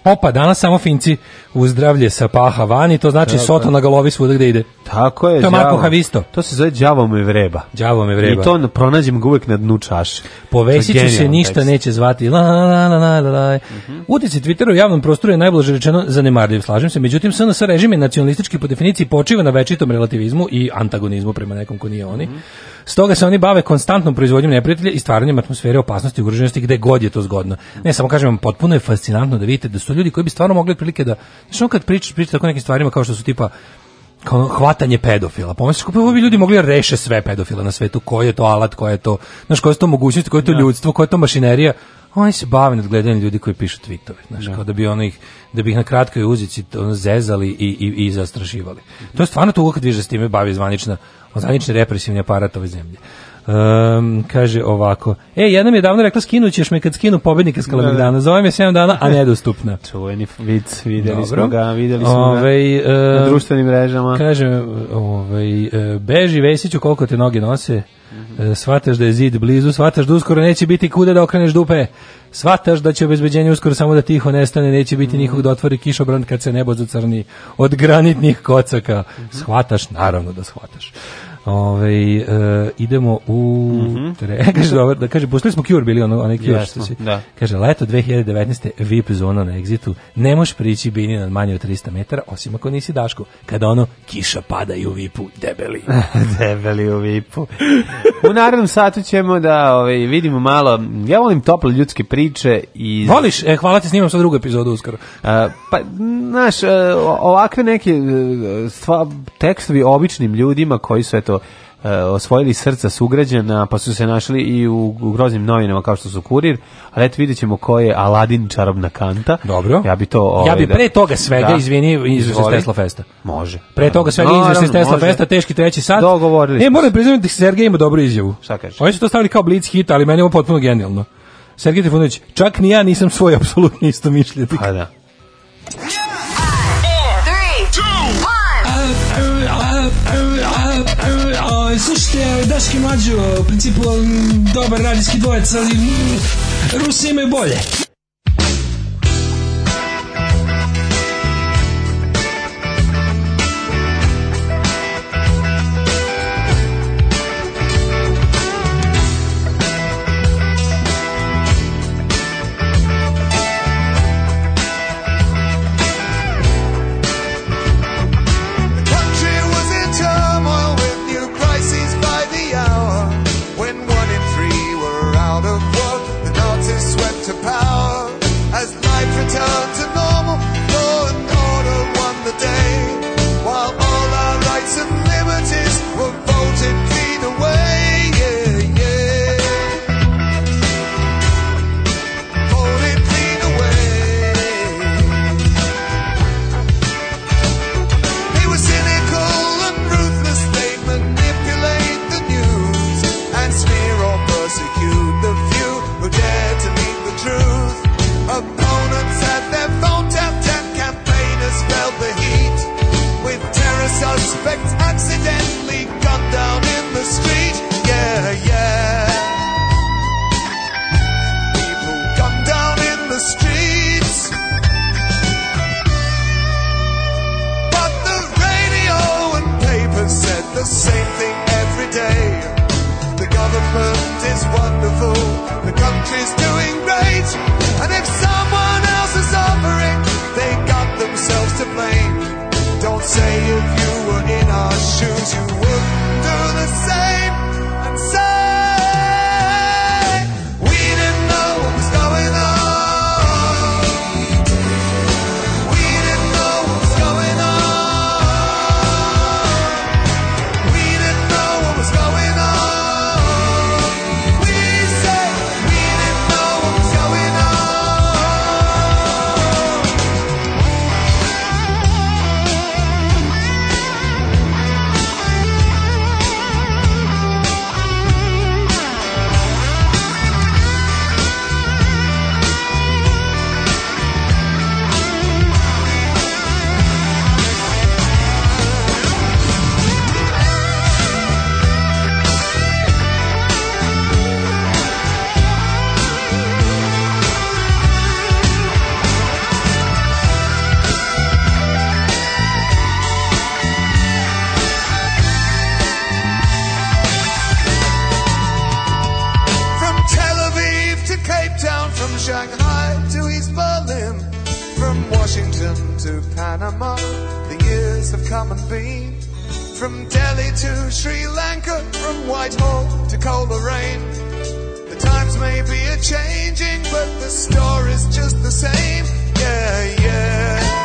Opa, danas samo Finci uzdravlje sa paha vani, to znači Tako soto je. na galovi svuda gde ide. Tako je. To je Marko Havisto. To se zove đavo me vreba. Đavo me vreba. I to pronađem ga uvek na dnu čaše. Povesit ću se, ništa tekst. neće zvati. La, la, la, la, la. Uh -huh. Twittera u javnom prostoru je najbolje rečeno zanemarljiv, slažem se. Međutim, SNS režim je nacionalistički po definiciji počiva na večitom relativizmu i antagonizmu prema nekom ko nije oni. Uh mhm. -huh Stoga se oni bave konstantnom proizvodnjom neprijatelja i stvaranjem atmosfere opasnosti i ugroženosti gde god je to zgodno. Ne samo kažem vam, potpuno je fascinantno da vidite da su ljudi koji bi stvarno mogli prilike da, znači on kad priča, priča tako nekim stvarima kao što su tipa ono, hvatanje pedofila. Pomisliš pa kako bi ljudi mogli da reše sve pedofila na svetu, koji je to alat, koja je to, znaš, koja je to mogućnost, koje je to ja. Da. ljudstvo, koja je to mašinerija. Oni se bave nadgledanjem ljudi koji pišu tvitove, znaš, ja. Da. kao da bi onih da bi ih na kratkoj uzici ono, zezali i, i, i zastrašivali. To je stvarno to kad viže s time bavi zvanična, zvanični represivni aparat ove zemlje. Um, kaže ovako. E, jedna mi je davno rekla skinućeš me kad skinu pobednika s da, da. kalemog dana. Zove me 7 dana, a nedostupna. Čuveni vic, videli Dobro. smo ga, videli smo ga uh, na društvenim mrežama. Kaže, ovaj, beži Vesiću koliko te noge nose. Mhm. E, shvataš da je zid blizu, shvataš da uskoro neće biti kude da okreneš dupe, shvataš da će obezbeđenje uskoro samo da tiho nestane, neće biti mhm. nikog da otvori kišobran kad se nebo zacrni od granitnih kocaka. Mhm. Shvataš, naravno da shvataš. Ove, ovaj, uh, idemo u mm -hmm. kaže, dobro, da kaže, pustili smo Cure bili ono, onaj Cure što si. Da. Kaže, leto 2019. VIP zona na egzitu, ne možeš prići bini na manje od 300 metara, osim ako nisi Daško, kada ono, kiša pada i u VIP-u, debeli. debeli u VIP-u. u narednom satu ćemo da ovaj, vidimo malo, ja volim tople ljudske priče. Iz... Voliš? E, hvala ti, snimam sad drugu epizodu uskoro. A, pa, znaš, e, ovakve neke e, stva, tekstovi običnim ljudima koji su, eto, Eh, osvojili srca sugrađana, pa su se našli i u, groznim novinama kao što su Kurir, ali eto vidjet ćemo ko je Aladin čarobna kanta. Dobro. Ja bi to... Ovaj, ja bi pre da- toga svega, da, izvini, izveš iz Tesla Festa. Može. Pre toga svega no, izveš iz Tesla može. Festa, teški treći sat. Dogovorili. E, smo. E, moram priznati da Sergej ima dobru izjavu. Šta kaže? Oni su to stavili kao blitz hit, ali meni je ovo potpuno genijalno. Sergej Trifunović, čak ni ja nisam svoj apsolutni istomišljenik. Pa da. E, slušajte Daški Mlađu, u principu mm, dobar radijski dvojec, ali mm, Rusi imaju bolje. country's doing great. And if someone else is offering, they got themselves to blame. Don't say if you were in our shoes, you ever been. From Delhi to Sri Lanka, from Whitehall to Coleraine. The times may be a changing, but the story's just the same. Yeah, yeah.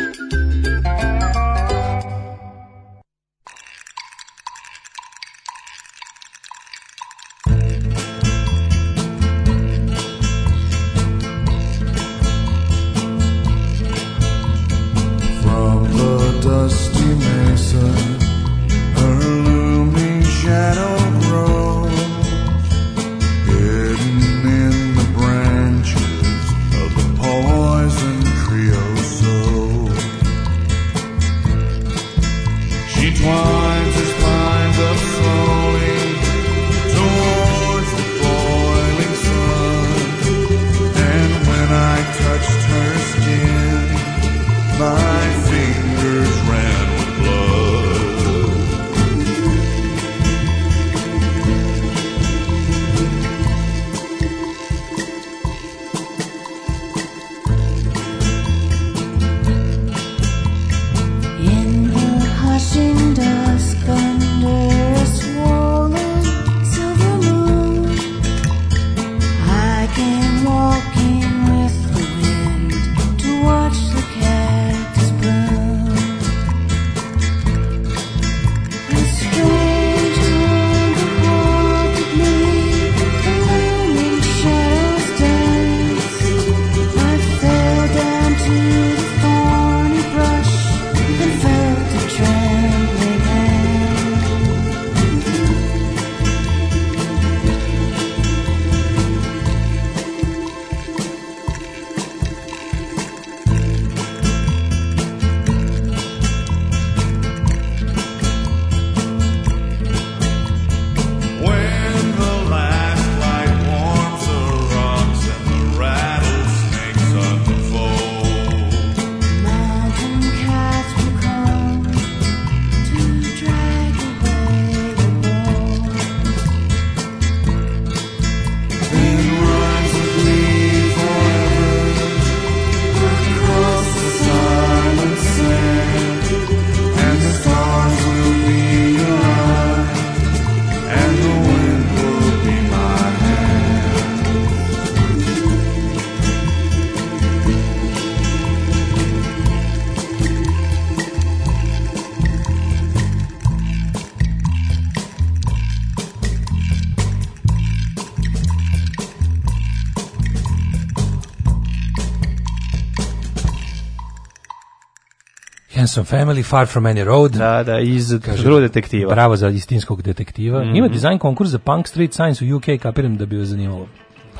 Manson Family, Far From Any Road. Da, da, iz drugog detektiva. Bravo za istinskog detektiva. Mm -hmm. Ima dizajn konkurs za Punk Street Science u UK, kapiram da bi vas zanimalo.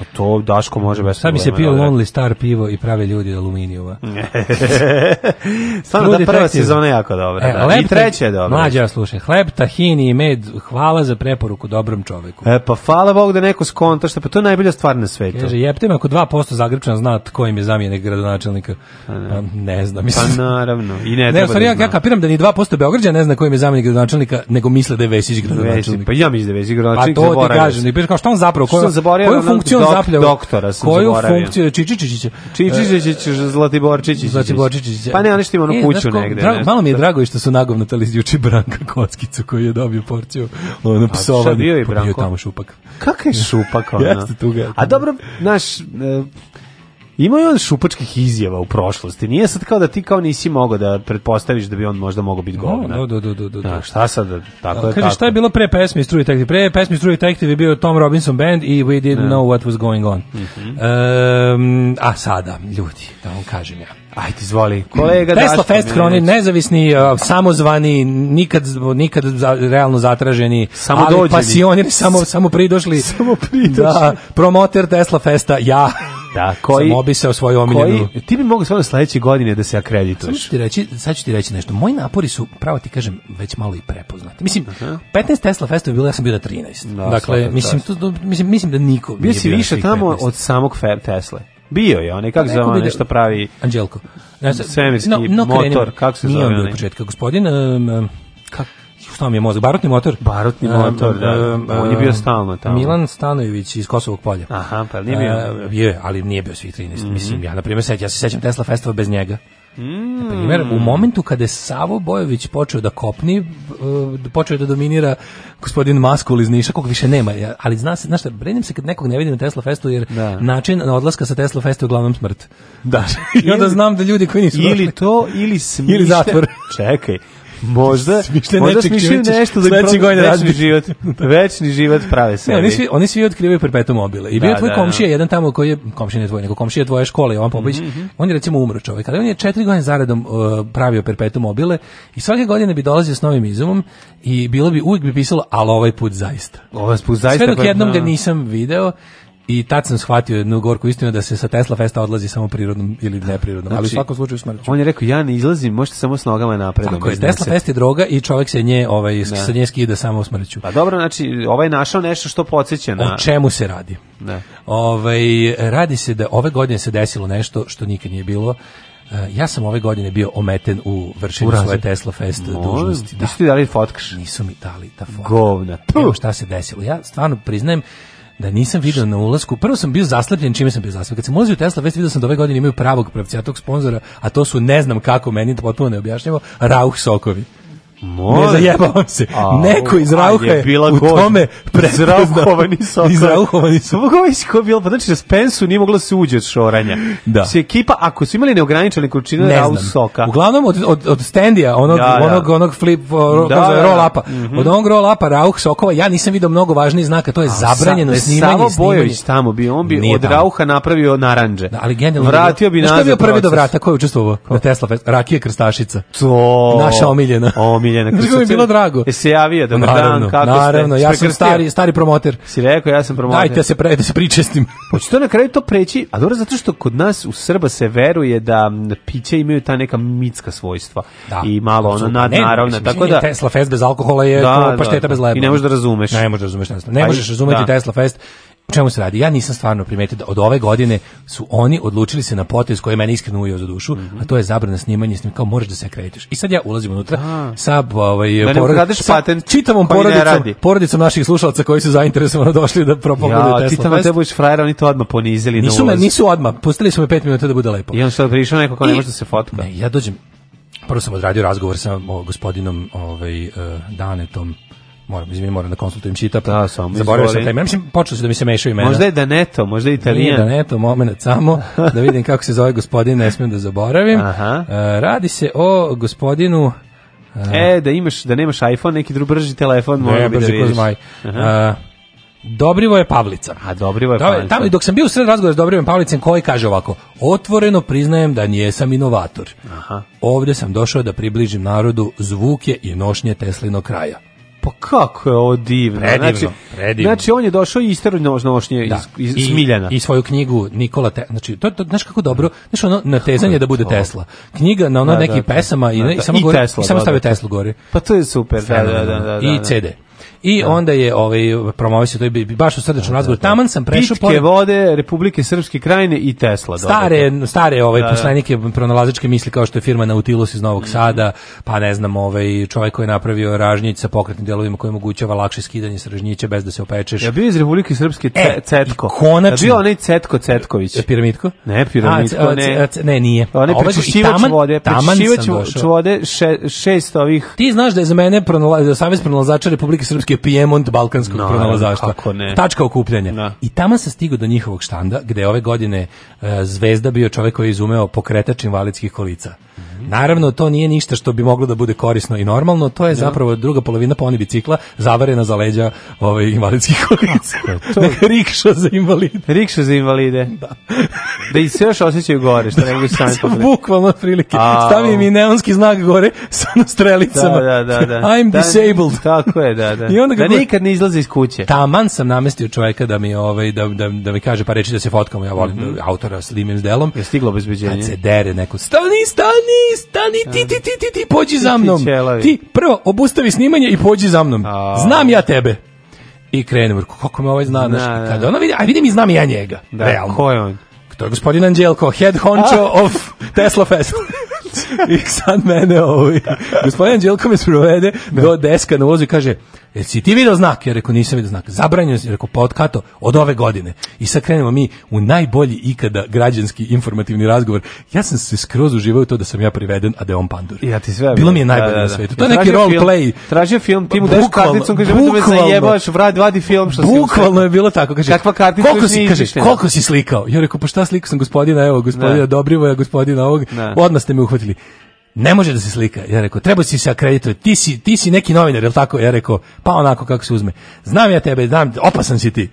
Pa to Daško može bez Sad mi se pio da Lonely Star pivo i prave ljudi od aluminijuma. Stvarno da prva sezona je jako dobra. E, da. Hleb, I treća je dobra. Mlađa, slušaj, hleb, tahini i med, hvala za preporuku dobrom čoveku. E, pa hvala Bog da neko skonta što, pa to je najbolja stvar na svetu. Kaže, jepte ako 2% Zagrepčana zna ko im je zamjenik gradonačelnika. Pa ne, pa ne znam, pa mislim. Pa naravno. I ne, ne stvari, da ja, ja kapiram da ni 2% Beograđa ne zna ko im je zamjenik gradonačelnika, nego misle da je Vesić gradonačelnik. Vesić, pa ja mislim da je Vesić gradonačelnik. Pa to ti kažem, i kao što on zapravo, koju, koju da funkciju dok, zapljava. Doktora sam Koju zaboravio. funkciju? Čičičičić. Čičičičić, Zlatiborčićić. Zlatiborčićić. Pa ne, oni što ima onu e, kuću e, negde. Drago, malo mi je drago što su nagovnatali juče Branka Kockicu koji je dobio porciju ono psovanje. A šta pa bio je Branko? Pa bio tamo šupak. Kakav je šupak ona? Jeste tu A dobro, naš e, imao je on šupačkih izjava u prošlosti. Nije sad kao da ti kao nisi mogao da pretpostaviš da bi on možda mogao biti da, govna. Da, da, da, da, da. da, šta sad? Da, tako da, je, kaže, tako. šta je bilo pre pesmi True Detective? Pre pesmi True Detective je bio Tom Robinson Band i We Didn't Know What Was Going On. Mm -hmm. um, a sada, ljudi, da vam kažem ja. Ajde, izvoli. Kolega Tesla Daško Fest Hroni, nezavisni, uh, samozvani, nikad, nikad za, realno zatraženi, samo ali pasionir, samo, samo pridošli. samo pridošli. Da, promoter Tesla Festa, ja. Da, koji sam obisao svoju omiljenu. Koji, ti bi mogao stvarno sledeće godine da se akredituješ. Samo ću ti reći, sad ću ti reći nešto. Moji napori su, pravo ti kažem, već malo i prepoznati. Mislim, uh 15 Tesla festova bilo, ja sam bio da 13. Da, dakle, mislim, tu, mislim, mislim da niko bio si više tamo 15. od samog Fer Tesla. Bio je onaj, kako pa zove, ono da- što pravi... Anđelko. Svemirski no, no, motor, kako se zove? Nije on bio početka, gospodin... Um, kako što vam je mozak? Barutni motor? Barutni motor, da. On je bio stalno tamo. Milan Stanojević iz Kosovog polja. Aha, pa nije bio. Bio je, ali nije bio svih 13. Mhm. Mislim, ja, na primjer, ja se sećam Tesla Festival bez njega. Mm. Na primjer, u momentu kada je Savo Bojović počeo da kopni, e, da počeo da dominira gospodin Maskul iz Niša, kog više nema. Ali zna se, znaš šta, brenim se kad nekog ne vidim na Tesla Festu, jer da. način odlaska sa Tesla Festu je uglavnom smrt. Da. I onda znam da ljudi koji nisu... Ili došli, to, ili smišlja... Ili zatvor. Čekaj, možda možda smišljaju nešto da sledeće godine večni život. večni život prave sebi. Ne, oni svi oni svi otkrivaju perpetuum mobile. I bio da, tvoj da, komšija da. jedan tamo koji je komšija ne tvoj, nego komšija tvoje škole, on Popović. Mm -hmm. On je recimo umro čovjek, ali on je četiri godine zaredom uh, pravio perpetuum mobile i svake godine bi dolazio s novim izumom i bilo bi uvijek bi pisalo al ovaj put zaista. Ovaj put zaista. Sve dok pa- jednom ga da. nisam video i tad sam shvatio jednu gorku istinu da se sa Tesla Festa odlazi samo prirodnom ili neprirodnom, znači, ali u znači, svakom slučaju smrću. On je rekao ja ne izlazim, možete samo s nogama napredom. Tako je, Tesla Fest je droga i čovek se nje ovaj da. sa nje skida samo smrću. Pa dobro, znači ovaj našao nešto što podsjeća na O čemu se radi? Da. Ovaj radi se da ove godine se desilo nešto što nikad nije bilo eh, ja sam ove godine bio ometen u vršenju svoje Tesla Fest Mo, dužnosti. Da. Nisu ti dali fotkaš? Nisu mi dali ta fotka. Govna. Evo šta se desilo. Ja stvarno priznajem, da nisam video na ulasku. Prvo sam bio zaslepljen, čime sam bio zaslepljen. Kad sam ulazio u Tesla Vest, video da sam da ove godine imaju pravog pravcijatog sponzora, a to su ne znam kako meni to potpuno neobjašnjivo, Rauh sokovi. Moj. Ne zajebavam se. A, Neko iz Rauha je, bila u tome prepoznao. Iz sokol. Izrauhovani sokol. Ovaj kako je bilo? Pa znači, na Spensu nije mogla da se uđe od šoranja. Da. Se ekipa, ako su imali neograničene količine ne Rauh soka. Uglavnom od, od, od standija, onog, da, da. onog, onog flip, ro, da, da, da, roll upa. Mm -hmm. Od onog roll upa Rauh sokova, ja nisam vidio mnogo važnijih znaka. To je A, zabranjeno sa, e, snimanje. Savo Bojović tamo bi, on bi nije od tamo. Rauha napravio naranđe. Da, ali generalno... Vratio bi nazad. Što je bio prvi do vrata? Ko je učestvovao na Tesla Fest? Rakija Krstašica. To. Naša omiljena. Omiljena Miljana. kako mi je bilo drago? E se javio, dobar naravno, dan, kako naravno, ste? ja sam stari, stari promoter. Si rekao, ja sam promoter. Dajte se pre, da se pričestim. Hoće to na kraju to preći, a dobro zato što kod nas u Srba se veruje da piće imaju ta neka mitska svojstva da, i malo ono nadnaravna, ne, tako da... Tesla fest bez alkohola je da, da, pašteta da, bez leba. I ne možeš da razumeš. Ne možeš da razumeš Ne možeš razumeti da. Tesla fest čemu se radi? Ja nisam stvarno primetio da od ove godine su oni odlučili se na potez koji mene iskreno ujeo za dušu, mm -hmm. a to je zabrana snimanja, snim kao moraš da se akreditiš. I sad ja ulazim unutra a. sa ovaj da porod... sa patent čitavom porodicom, porodicom naših slušalaca koji su zainteresovano došli da propagandaju ja, Tesla. Ja, čitavom te budeš frajer, oni to odmah ponizili da nisu na me, nisu odmah, pustili su me 5 minuta da bude lepo. I on sad prišao neko ko ne može da se fotka. Ne, ja dođem Prvo sam odradio razgovor sa o, gospodinom ovaj, uh, Danetom moram, izvinim, moram da konsultujem čitap. Pa da, samo Zaboravio sam taj, mislim, počeo se da mi se mešaju imena. Možda je Daneto, možda je Italijan. Nije Daneto, moment, samo da vidim kako se zove gospodin, ne smijem da zaboravim. Aha. Uh, radi se o gospodinu... Uh, e, da imaš, da nemaš iPhone, neki drug brži telefon, ne, bi da brži da vidiš. Zmaj. E, Dobrivo je Pavlica. A Dobrivo je Pavlica. Tamo, dok sam bio u sred razgovora s Dobrivom Pavlicem, koji kaže ovako, otvoreno priznajem da nijesam inovator. Aha. Ovde sam došao da približim narodu zvuke i nošnje Teslinog kraja. Pa kako je ovo divno. Predivno, znači, predivno. Znači, on je došao i istero nošnje da. iz, iz I, Smiljana. I svoju knjigu Nikola Te... Znači, to, to, znaš kako dobro, znaš ono, natezanje da bude to? Tesla. Knjiga na ono da, nekih da, da, pesama i, da, da. i samo, i gore, Tesla, i samo da, stavio Teslu gore. Pa to je super, da, da, da, da, I CD. I da. onda je ovaj promovisao to je baš u srdečnom da, razgovoru. Da, taman sam prešao Pitke pored... vode Republike Srpske krajine i Tesla. Stare, stare ovaj poslanike pronalazačke misli kao što je firma Nautilus iz Novog mhm. Sada, pa ne znam, ovaj čovjek koji je napravio ražnjić sa pokretnim delovima koji omogućava lakše skidanje sa ražnjića bez da se opečeš. Ja bio iz Republike Srpske e, Cetko. Konačno. Ja bio onaj Cetko Cetković. E, Piramitko? Ne, Piramitko, ne. ne, nije. Onaj ovaj prečišćivač vode, prečišćivač vode, šest ovih. Ti znaš da je za mene pronalazač pronalazača Republike Srpske Hrvatske Pijemont balkanskog no, pronalazaštva. Tačka okupljanja. No. Da. I tamo se stigao do njihovog štanda, gde ove godine uh, zvezda bio čovek koji je izumeo pokretač invalidskih kolica. Mm -hmm. Naravno, to nije ništa što bi moglo da bude korisno i normalno, to je no. Da. zapravo druga polovina poni bicikla zavarena za leđa ovaj, invalidskih kolica. to... Neka rikša za invalide. Rikša za invalide. Da. da i se još osjećaju gore, što ne mogu sami pogledati. Bukvalno prilike. A... Stavi i neonski znak gore sa strelicama. Da, da, da. da. I'm da, disabled. Tako je, da, da. I onda da nikad ne izlazi iz kuće. Taman sam namestio čovjeka da mi ovaj da da da mi kaže pa reči da se fotkamo, ja volim mm -hmm. autora s Limim delom. Je stiglo obezbeđenje. Kad se dere neko. Stani, stani, stani, ti ti ti ti, ti pođi za mnom. Ti prvo obustavi snimanje i pođi za mnom. Znam ja tebe. I krenem, kako me ovaj zna, da, znaš, da. kada ona vidi, a vidim i znam i ja njega, da, realno. Ko je on? To je gospodin Anđelko, head honcho a? of Tesla Fest. I sad mene ovaj, gospodin Anđelko me sprovede da. do deska na vozu i kaže, Jel si ti video znak? Ja rekao, nisam video znak. Zabranjeno si, rekao, pa od kato, od ove godine. I sad krenemo mi u najbolji ikada građanski informativni razgovor. Ja sam se skroz uživao to da sam ja priveden, a da je on pandur. Ja ti sve Bilo mi je najbolje da, da, na da. svetu. To je neki role film, play. Tražio film, ti mu daš karticu, kaže, da me zajebaš, vradi, vadi film što si Bukvalno je bilo tako, kaže. Kakva kartica? Koliko si, kaže, koliko si slikao? Ja rekao, pa šta slikao sam gospodina, evo, gospodina da. Dobrivoja, gospodina ovog. Da. Odmah ste me uhvatili ne može da se slika. Ja rekao, treba si se akreditovati, ti si, ti si neki novinar, jel tako? Ja rekao, pa onako kako se uzme. Znam ja tebe, znam, opasan si ti.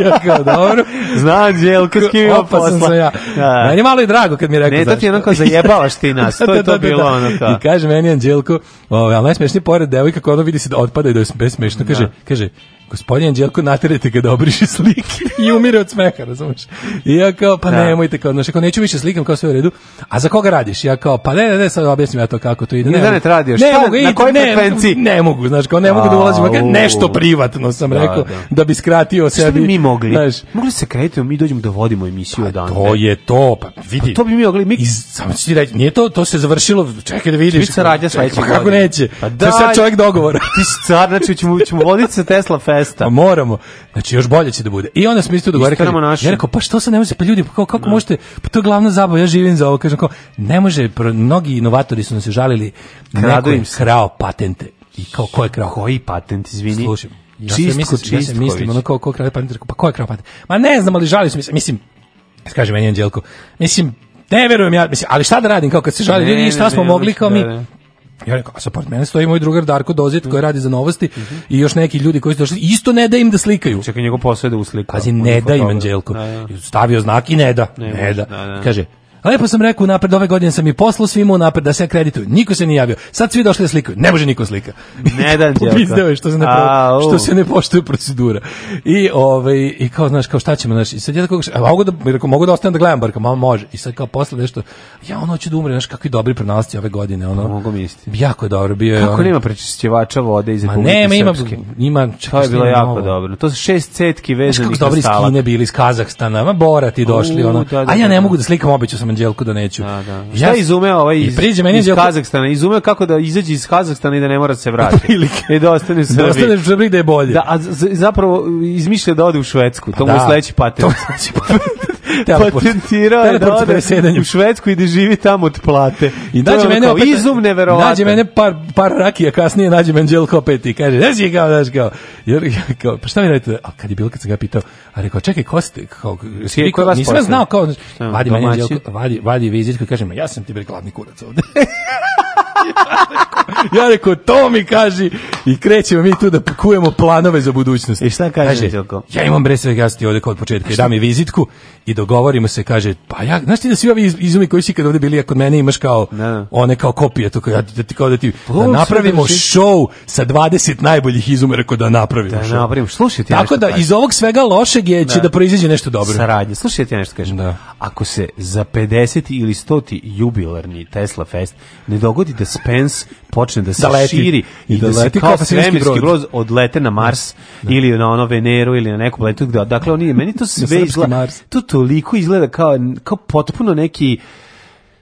ja kao, dobro. Znam, Đelko, s kim ima posla. Sam ja. Da. Meni je malo i drago kad mi je rekao. Ne, to ti je onako zajebavaš ti nas, da, da, to da, je to da, bilo da. ono kao. I kaže meni Anđelko, ovaj, ali najsmešniji pored devojka koja ono vidi se da otpada i da je besmešno, kaže, da. kaže, gospodin Đelko naterajte ga da obriši slike i umire od smeha, razumeš? I ja kao, pa da. nemojte, kao, znaš, ako neću više slikam, kao sve u redu, a za koga radiš? Ja kao, pa ne, ne, ne, sad objasnim ja to kako to ide. Ne, da ne, ne, radiš, pa ne, mogu, na kojoj frekvenciji? Ne, ne, mogu, znaš, kao ne mogu da ulazim, a, nešto privatno sam da, rekao, da. da bi skratio sebi. Što bi mi mogli? Znaš, mogli se kretiti, mi dođemo da vodimo emisiju pa, dan. To je to, pa vidi. Pa to bi mi mogli, mi... Iz, samo ću ti reći, nije to, to se završilo, čekaj da vidiš. Biće saradnja sledeće pa godine. Kako neće? Pa da, to je sad čovjek dogovora. Ti si car, znači ćemo, ćemo voditi sa Tesla Fair festa. Pa moramo. Znači još bolje će da bude. I onda smo isto dogovorili. Našu... Ja rekao pa što se ne može, pa ljudi kako, kako da. no. možete? Pa to je glavna zabava, ja živim za ovo, kažem kao ne može, mnogi inovatori su nam se žalili, neko krao patente. I kao ko je krao? Koji patent, izvini? Slušaj, ja čistko, se mislim, čistković. ja se mislim, ono kao ko krao patent, pa ko je krao patent? Ma ne znam, ali žali su mi mislim, kaže meni Anđelko, mislim, ne verujem ja, mislim, ali šta da radim, kao kad se žali, ljudi, šta smo ne, mogli, znači kao mi, da, da. Ja rekao, a sa pa mene stoji moj drugar Darko Dozit koji radi za novosti mm -hmm. i još neki ljudi koji su došli, isto ne da im da slikaju. Čekaj, njegov posao je da uslika. Pazi, ne da im Anđelko. Da, da. Stavio znak i ne da. Ne, ne može, da. da. da. Kaže, Lepo sam rekao napred, ove godine sam i poslao svima napred da se akredituju. Niko se nije javio. Sad svi došli da slikaju. Ne može niko slika. Ne da je što se ne pro, što se ne poštuje procedura. I ovaj i kao znaš kao šta ćemo znaš i sad ja tako a e, mogu da reko mogu da ostanem da gledam bar kao može. I sad kao posle nešto ja ono hoću da umrem, znaš kakvi dobri pronalazci ove godine ono. Mogu misliti. Jako je dobro bio. Kako ono, nema prečišćivača vode iz Republike nema, ima, ima čekaj, je bilo jako novo. dobro. To su šest cetki vezanih. Kako dobri skine bili iz Kazahstana, ma borati došli ono. Da, da, a ja da, ne mogu da slikam obećao sam Anđelku da neću. Da, da. Šta ja izumeo ovaj iz, iz Anđelku... Kazahstana? Izume kako da izađe iz Kazahstana i da ne mora da se vratiti. I da ostane u da Srbiji. Da ostane u Srbiji da je bolje. Da, a zapravo izmišlja da ode u Švedsku. Pa to mu je sledeći patent teleport. Patentirao je da ode u Švedsku i da živi tamo od plate. I nađe mene kao, opet, izum neverovatan. Nađe mene par, par rakija kasnije, nađe mene Đelko opet i kaže, znaš je kao, znaš kao. Jer, kao, pa šta mi radite? A kad je bilo, kad sam ga pitao, a rekao, čekaj, ko ste? Kao, Svi, ko vas nisam poslali? znao, kao, vadi mene vadi, vadi vizitku i kaže, ma ja sam ti bre gladni kurac ovde. ja rekao, to mi kaži. I krećemo mi tu da pakujemo planove za budućnost. I šta kaže? kaže ja imam bre sve gasti ovde kod početka. I da mi vizitku i dogovorimo se, kaže, pa ja, znaš ti da svi ovi izumi koji si kad ovde bili, ja kod mene imaš kao, no. Da, da. one kao kopije, to kao, da ti kao da ti, pa, da napravimo show sa 20 najboljih izuma, rekao da napravimo da, show. Da napravimo, slušaj ti Tako da, iz ovog svega lošeg je, da. će da proizađe nešto dobro. Saradnje, slušaj ti nešto kažem. Da. Ako se za 50 ili 100 jubilarni Tesla Fest ne dogodi da Spence počne da se da leti. širi i, da, da leti kao svemirski brod odlete na Mars da. ili na ono Veneru ili na neku planetu. Dakle, oni, meni to sve izgleda, to toliko izgleda kao, kao potpuno neki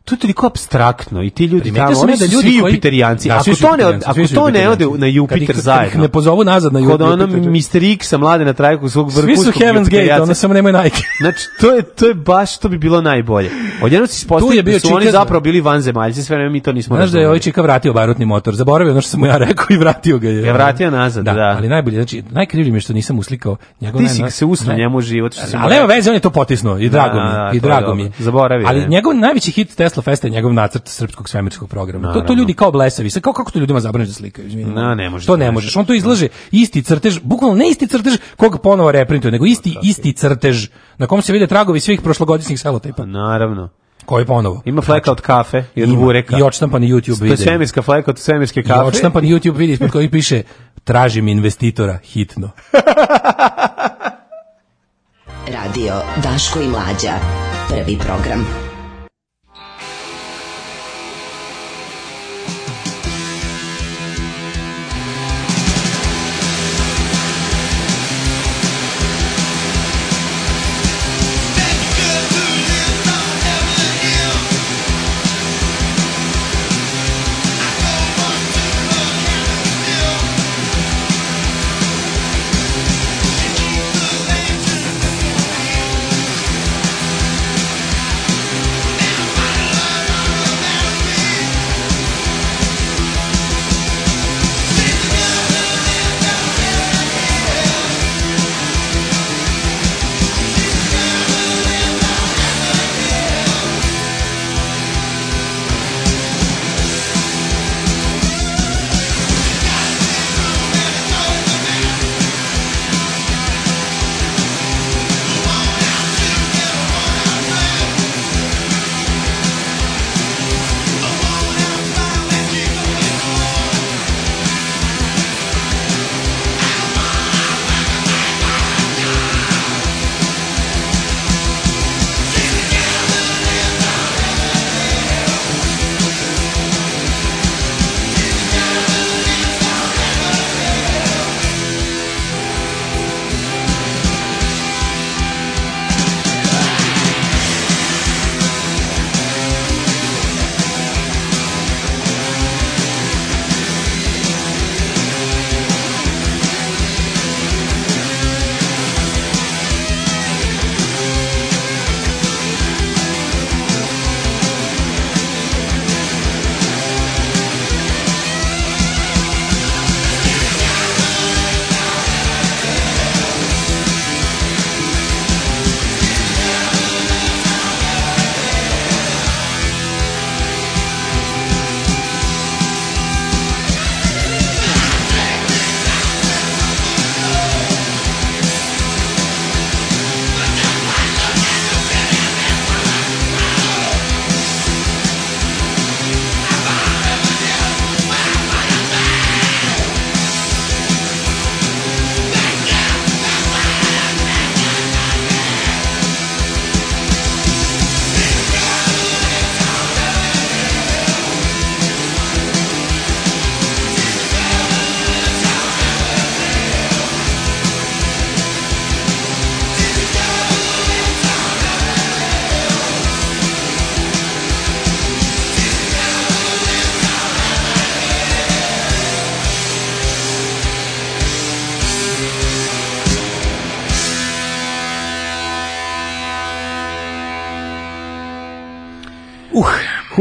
to je toliko abstraktno i ti ljudi Primetio tamo, oni da su da ljudi svi koji... Jupiterijanci. Da, ako svi to ne, ako to ne ode na Jupiter zajedno. Kad ne pozovu nazad na Jupiter. Kod ono Mr. X sa mlade na trajku svog vrhunskog Svi su Heaven's Gate, ono samo nemaju Nike. znači, to je, to je baš, to bi bilo najbolje. Odjedno si spostavio da su čika... oni zapravo bili van vanzemaljci, sve vreme mi to nismo Znaš da je ovaj čika vratio barutni motor, zaboravio ono što sam mu ja rekao i vratio ga je. Ja vratio nazad, da. da. Ali najbolje, znači, najkrivlje mi je što nisam uslikao njegov Ti si se usno njemu život. Ali nema veze, on je to potisnuo i drago da, mi, i drago mi. Zaboravio. Ali njegov najveći hit Tesla Tesla Festa je njegov nacrt srpskog svemirskog programa. Naravno. To, to ljudi kao blesavi. Sad, kao, kako to ljudima zabranjeno da slikaju? izvinite. Na, ne možeš. To ne možeš. On to da. izlaže isti crtež, bukvalno ne isti crtež kog ponovo reprintuje, nego isti, Tako. isti crtež na kom se vide tragovi svih prošlogodišnjih selotejpa. Pa naravno. Koji ponovo? Ima fleka od kafe i od bureka. I odštampani YouTube vidi. Svemirska fleka od svemirske kafe. I odštampani YouTube video ispod koji piše tražim investitora hitno. Radio Daško i Mlađa. Prvi program.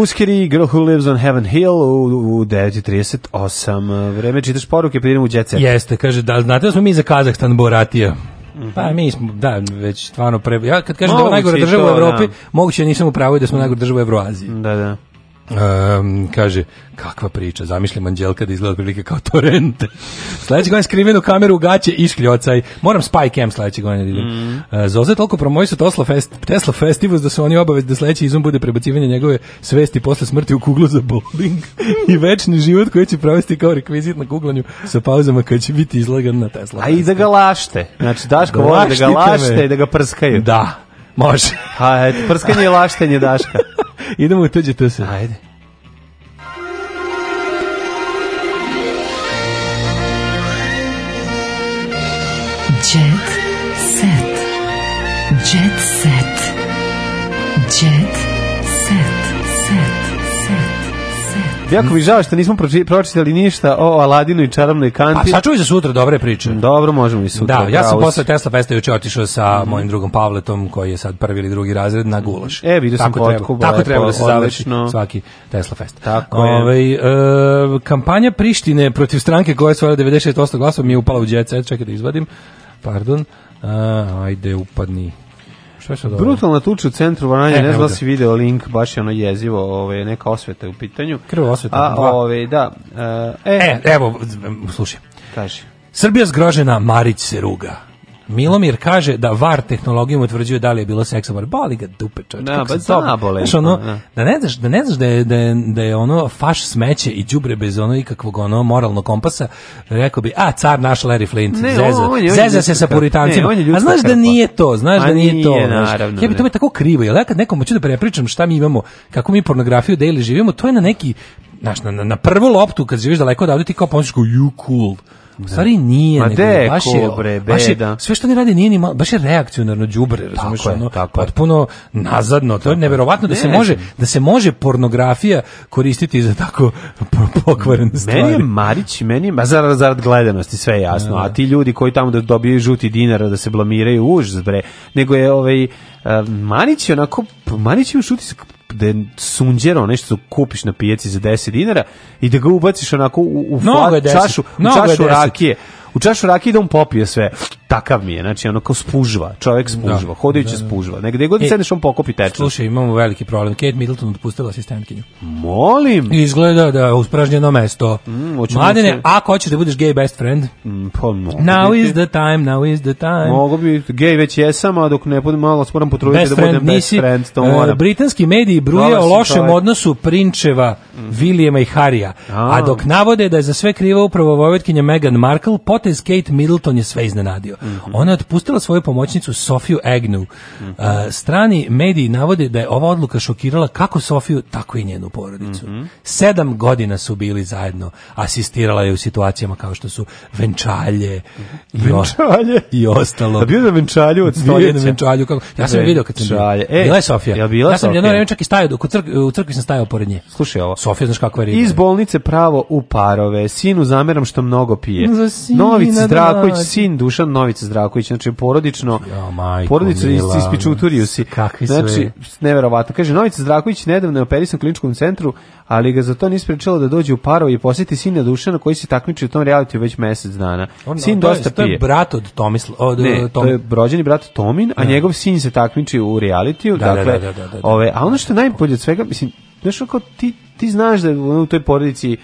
Muskeri, Girl Who Lives on Heaven Hill u, u 9.38. Vreme čitaš poruke, pa idemo u Jet Set. Jeste, kaže, da, znate da smo mi za Kazahstan Boratija. Pa mi smo, da, već stvarno pre... Ja kad kažem da je najgore država u Evropi, da. moguće da nisam u pravu da smo najgore država u Evroaziji. Da, da. Um, kaže, kakva priča, zamišljam Anđelka da izgleda prilike kao torrente. sledeće godine skrivenu kameru u gaće i škljocaj. Moram Spy Cam sledeće godine da idem. Mm. Uh, ehm, Zoza je toliko promojio Tesla, Fest, Tesla Festivus da se oni obavezni da sledeći izum bude prebacivanje njegove svesti posle smrti u kuglu za bowling i večni život koji će provesti kao rekvizit na kuglanju sa pauzama kad će biti izlagan na Tesla. A i da ga lašte. Znači, Daško da da ga lašte i da ga prskaju. Da, može. Ha, prskanje i laštenje Daška. Idemo u tuđe tu se. Ajde. Jako mi žao što nismo pročitali ništa o Aladinu i čarobnoj kanti. Pa sačuvaj za sutra dobre priče. Dobro, možemo i sutra. Da, ja sam posle Tesla Festa juče otišao sa mm. mojim drugom Pavletom, koji je sad prvi ili drugi razred, na gulaš. E, vidio sam tako potku, Tako ovaj, treba da se završi svaki Tesla Fest. Tako Ove, je. Ovaj, e, kampanja Prištine protiv stranke koja je svojala 96% glasa mi je upala u djece. Čekaj da izvadim. Pardon. A, ajde, upadni. Šta Brutalna tuča u centru Varanja, e, ne znam da si video link, baš je ono jezivo, ovaj neka osveta u pitanju. Krv osveta. A, ovaj da. E, e, evo, slušaj. Kaže. Srbija zgrožena, Marić se ruga. Milomir kaže da VAR tehnologijom utvrđuje da li je bilo seksa, bar boli ga dupe čovječ. Da, ba, pa zna bole. Znaš, ono, pa, da. da ne znaš, da, ne znaš da, je, da, je, da je ono faš smeće i đubre bez ono ikakvog ono moralno kompasa, rekao bi, a, car naš Larry Flint, ne, zeza, on, on je, zeza se sa puritancima. Ne, a znaš da nije to, znaš da a da nije, nije to. Znaš. ja bi to mi tako krivo, jer ja kad nekom ću da prepričam šta mi imamo, kako mi pornografiju daily živimo, to je na neki, znaš, na, na, na prvu loptu kad živiš daleko odavde ti kao pomisliš kao, you cool U stvari da. nije, Ma nego baš je, bre, baš je, sve što oni radi nije ni malo, baš je reakcionarno đubre, razumeš, ono, je, tako potpuno je. nazadno, to je neverovatno da se može, da se može pornografija koristiti za tako pokvarene stvari. Meni je Marić, meni je, ma zarad, zarad gledanosti, sve je jasno, da, a da. ti ljudi koji tamo da dobiju žuti dinara, da se blamiraju, užas, bre, nego je ovaj, eh, Marić je onako, Marić je u šutisak da sunđer, onaj što kupiš na pijaci za 10 dinara i da ga ubaciš onako u, u flat, čašu, u čašu rakije u čašu rakije da on popije sve. Takav mi je, znači ono kao spužva, čovjek da. spužva, da, hodajući da, da. spužva. Negde god e, sedneš on pokopi teče. Slušaj, imamo veliki problem. Kate Middleton otpustila asistentkinju. Molim. Izgleda da uspražnjeno mesto. Mm, Mladene, se... ako hoćeš da budeš gay best friend, mm, pa now is the time, now is the time. Mogu bi, gay već jesam, a dok ne budem malo, moram potruditi best da budem friend, best friend, to e, moram. Uh, britanski mediji bruje o lošem čovjek. odnosu Prinčeva, mm. Vilijema i Harija. A. a dok navode da je za sve kriva upravo vojvotkinja Meghan Markle, pot potez Kate Middleton je sve iznenadio. Mm -hmm. Ona je otpustila svoju pomoćnicu Sofiju Agnew. Mm -hmm. uh, strani mediji navode da je ova odluka šokirala kako Sofiju, tako i njenu porodicu. Mm -hmm. Sedam godina su bili zajedno. Asistirala je u situacijama kao što su venčalje, venčalje. i ostalo. A bio je venčalju od stoljeća. Na venčalju, kako, ja sam je video kad sam venčalje. bio. E, bila je Sofija. Ja, bila ja sam Sofija. jedno vreme čak i stajao, crk, u crkvi sam stajao pored nje. Slušaj ovo. Sofija, znaš kakva je riba. Iz bolnice pravo u parove. Sinu zameram što mnogo pije. Za sinu. No, Nović Zdravković, sin Dušan Novica Zdravković, znači porodično, ja, majko, porodicu ispičuturiju si. Kakvi znači, neverovatno. Kaže, Novica Zdravković nedavno je operisan u kliničkom centru, ali ga za to nije sprečilo da dođe u paro i posjeti sina Dušana koji se takmiči u tom realitiju već mesec dana. On, sin on, dosta je, pije. To je brat od Tomisla. Od, ne, Tom... to je rođeni brat Tomin, a ne. njegov sin se takmiči u realitiju. Da, dakle, da, da, da, da, Ove, a ono što je najbolje od svega, mislim, znaš, kao ti, ti znaš da u toj porodici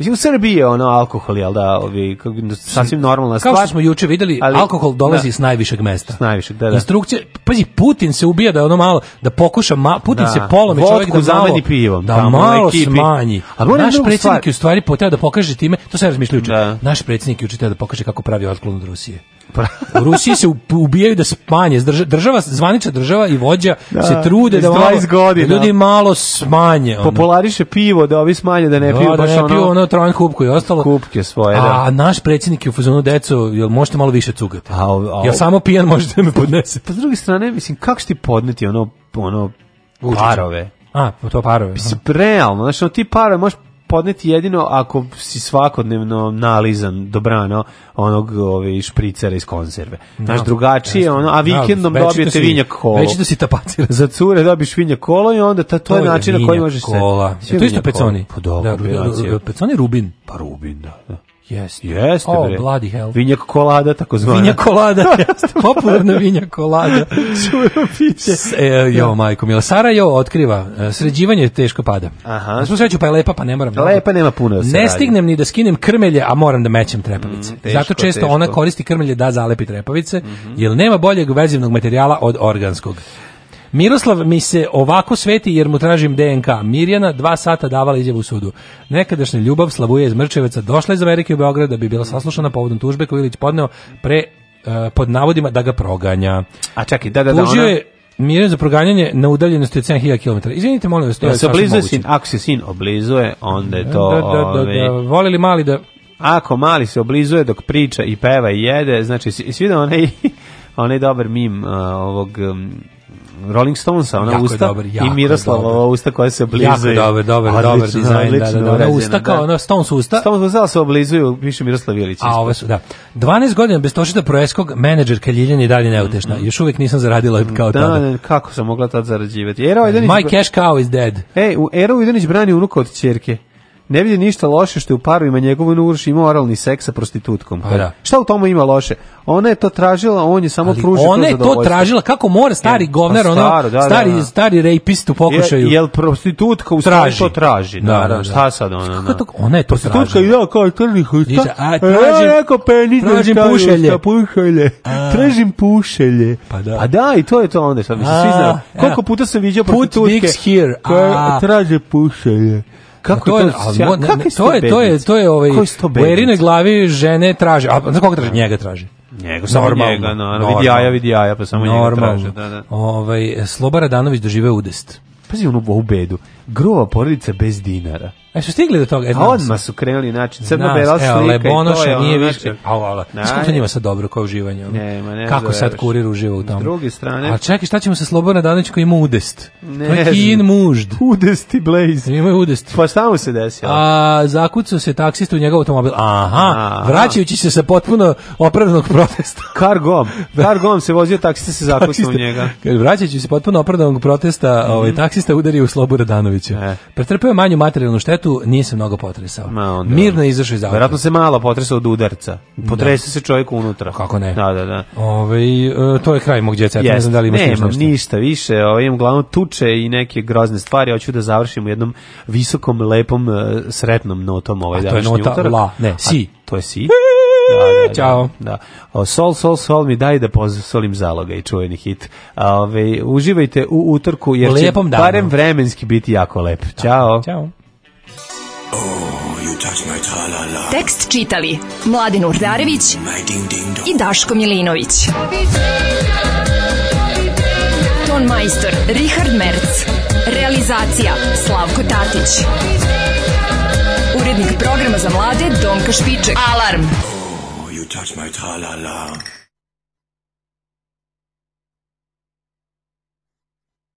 Mislim, u Srbiji je ono alkohol, jel da, ovi, sasvim normalna stvar. Kao što smo juče videli, ali, alkohol dolazi da, s najvišeg mesta. S najvišeg, da, da. Instrukcije, pazi, Putin se ubija da ono malo, da pokuša, ma, Putin da, se polome čovjek da malo, pivom, da malo ekipi. smanji. Ali naš predsjednik stvar. je u stvari poteo da pokaže time, to sam razmišljao juče, da. naš predsjednik juče da pokaže kako pravi otklon od Rusije. U Rusiji se ubijaju da smanje, država, zvanična država i vođa da, se trude da, malo, da ljudi malo smanje. Ono. Populariše pivo da ovi smanje, da ne da, piju da, baš ne ono... Piju ono trojan kupku i ostalo. Kupke svoje, da. A naš predsjednik je u fazonu deco, jel možete malo više cugati? A, a, jel samo pijan možete da me pa- podnesete? Pa s druge strane, mislim, kako ti podneti ono, ono, Učića. parove? A, pa to parove. Mislim, realno, znači, ono, ti parove možeš podneti jedino ako si svakodnevno nalizan dobrano onog ove ovaj, špricera iz konzerve. Znaš, no, da, drugačije jasno. ono, a da, vikendom no, da, dobijete si, vinjak kolo. Već da si tapacira. Za cure dobiš vinjak kolo i onda ta, to, to je, je način na koji možeš se... Kola. Je to isto peconi. Pa dobro, da, peconi Rubin. Pa Rubin, da. da. Jeste. Jeste, oh, bre. bloody hell. Vinja kolada, tako zvana. Vinja kolada, popularna vinja kolada. Čuro piće. E, jo, majko, mila. Sara jo otkriva, e, sređivanje teško pada. Aha. Da smo sreću, pa je lepa, pa ne moram. Da- lepa, nema puno da Ne stignem ni da skinem krmelje, a moram da mećem trepavice. Mm, teško, Zato često teško. ona koristi krmelje da zalepi trepavice, mm -hmm. jer nema boljeg vezivnog materijala od organskog. Miroslav mi se ovako sveti jer mu tražim DNK. Mirjana dva sata davala izjavu u sudu. Nekadašnja ljubav Slavuje iz Mrčeveca došla iz Amerike u Beograd da bi bila saslušana povodom tužbe koju Ilić podneo pre uh, pod navodima da ga proganja. A čekaj, da da da ona... je Mire za proganjanje na udaljenosti od 7000 km. Izvinite, molim vas, to ja, je sasvim moguće. Sin, ako se sin oblizuje, onda je to... Da, da, da, da, da. Voli mali da... Ako mali se oblizuje dok priča i peva i jede, znači, svi da onaj, onaj dobar mim uh, ovog... Um, Rolling Stonesa, ona jako usta dobar, i Miroslavova usta koja se oblizuju. Jako dobar, dobar, odlično, dobar dizajn. Odlično, da, da, da, usta kao ona Stones usta. Stones usta se oblizuju, piše Miroslav Ilić. A ove su, da. 12 godina bez Tošita Projeskog, menadžerka Ljiljan je dalje neutešna. Mm Još uvek nisam zaradila kao da, tada. Da, kako sam mogla tad zarađivati. Era Ojdanić... My cash cow is dead. Ej, Era Ojdanić brani unuka od čerke ne vidi ništa loše što je u paru ima njegovu nurš imao oralni seks sa prostitutkom. A, pa da. Šta u tome ima loše? Ona je to tražila, on je samo Ali pružio ona je to, tražila, kako more stari ja, e, pa govnar, pa staro, ono, da, da, stari, da, stari rapist u pokušaju. Je, jel prostitutka u stvari to traži? Da, da, da, Šta sad ona? Kako da? to, ona je to tražila. Prostitutka ja kao trni husta, a e, tražim, ja rekao penis, tražim pušelje. pušelje. Tražim pušelje. Pa da. Pa da, i to je to onda. Sad, se svi zna. Koliko puta sam viđao prostitutke here. traže pušelje. Kako to je, ali mo, kako je to je to je to je ovaj u Erinoj glavi žene traže, a za koga traže? Njega traže. Njega, samo normalno, njega, no, normalno. vidi jaja, vidi jaja, pa samo normalno. njega traže. Da, da. Ovaj, Slobara Danović dožive udest. Pazi on u bedu grova porodica bez dinara. E su stigli do toga? E, a odmah su krenuli, znači, crno-bela slika. Evo, Lebonoša nije znači, više... Au, au, Mislim to njima sad dobro kao uživanje. Nema, ne Kako sad kurir uživa u tom? S druge strane... A čekaj, šta ćemo sa Slobodna Danić koji ima udest? Ne to je kin mužd. Udest i Blaze. Ima udest. Pa šta mu se desilo? A, zakucao se taksista u njegov automobil. Aha, Aha, vraćajući se sa potpuno opravdanog protesta. Kargom. Kargom se vozio taksista se zakucao u njega. Vraćajući se potpuno opravdanog protesta, mm -hmm. ovaj, mhm. taksista udario u Slobu Radanović. Mitrovića. E. Pretrpeo manju materijalnu štetu, nije se mnogo potresao. Ma Mirno je izašao iz auta. Verovatno se malo potresao od udarca. Potrese da. se čovjek unutra. Kako ne? Da, da, da. Ove, ovaj, to je kraj mog djeca, ne znam da li imaš ne, imam ništa više. Ove, ovaj, imam glavno tuče i neke grozne stvari. Hoću da završim u jednom visokom, lepom, e, sretnom notom ovaj A to je nota utorak. la, ne, si. A, to je si. E, E, da, da, Ćao. Da, da. O, sol, sol, sol mi daj da pozolim zaloga i čuveni hit. A, ove, ovaj, uživajte u utorku jer u će barem vremenski biti jako lep. Ćao. Ćao. Tekst čitali Mladin Urdarević i Daško Milinović. Ton majstor Richard Merc. Realizacija Slavko Tatić. Urednik programa za mlade Donka Špiček. Alarm! touch my tra-la-la.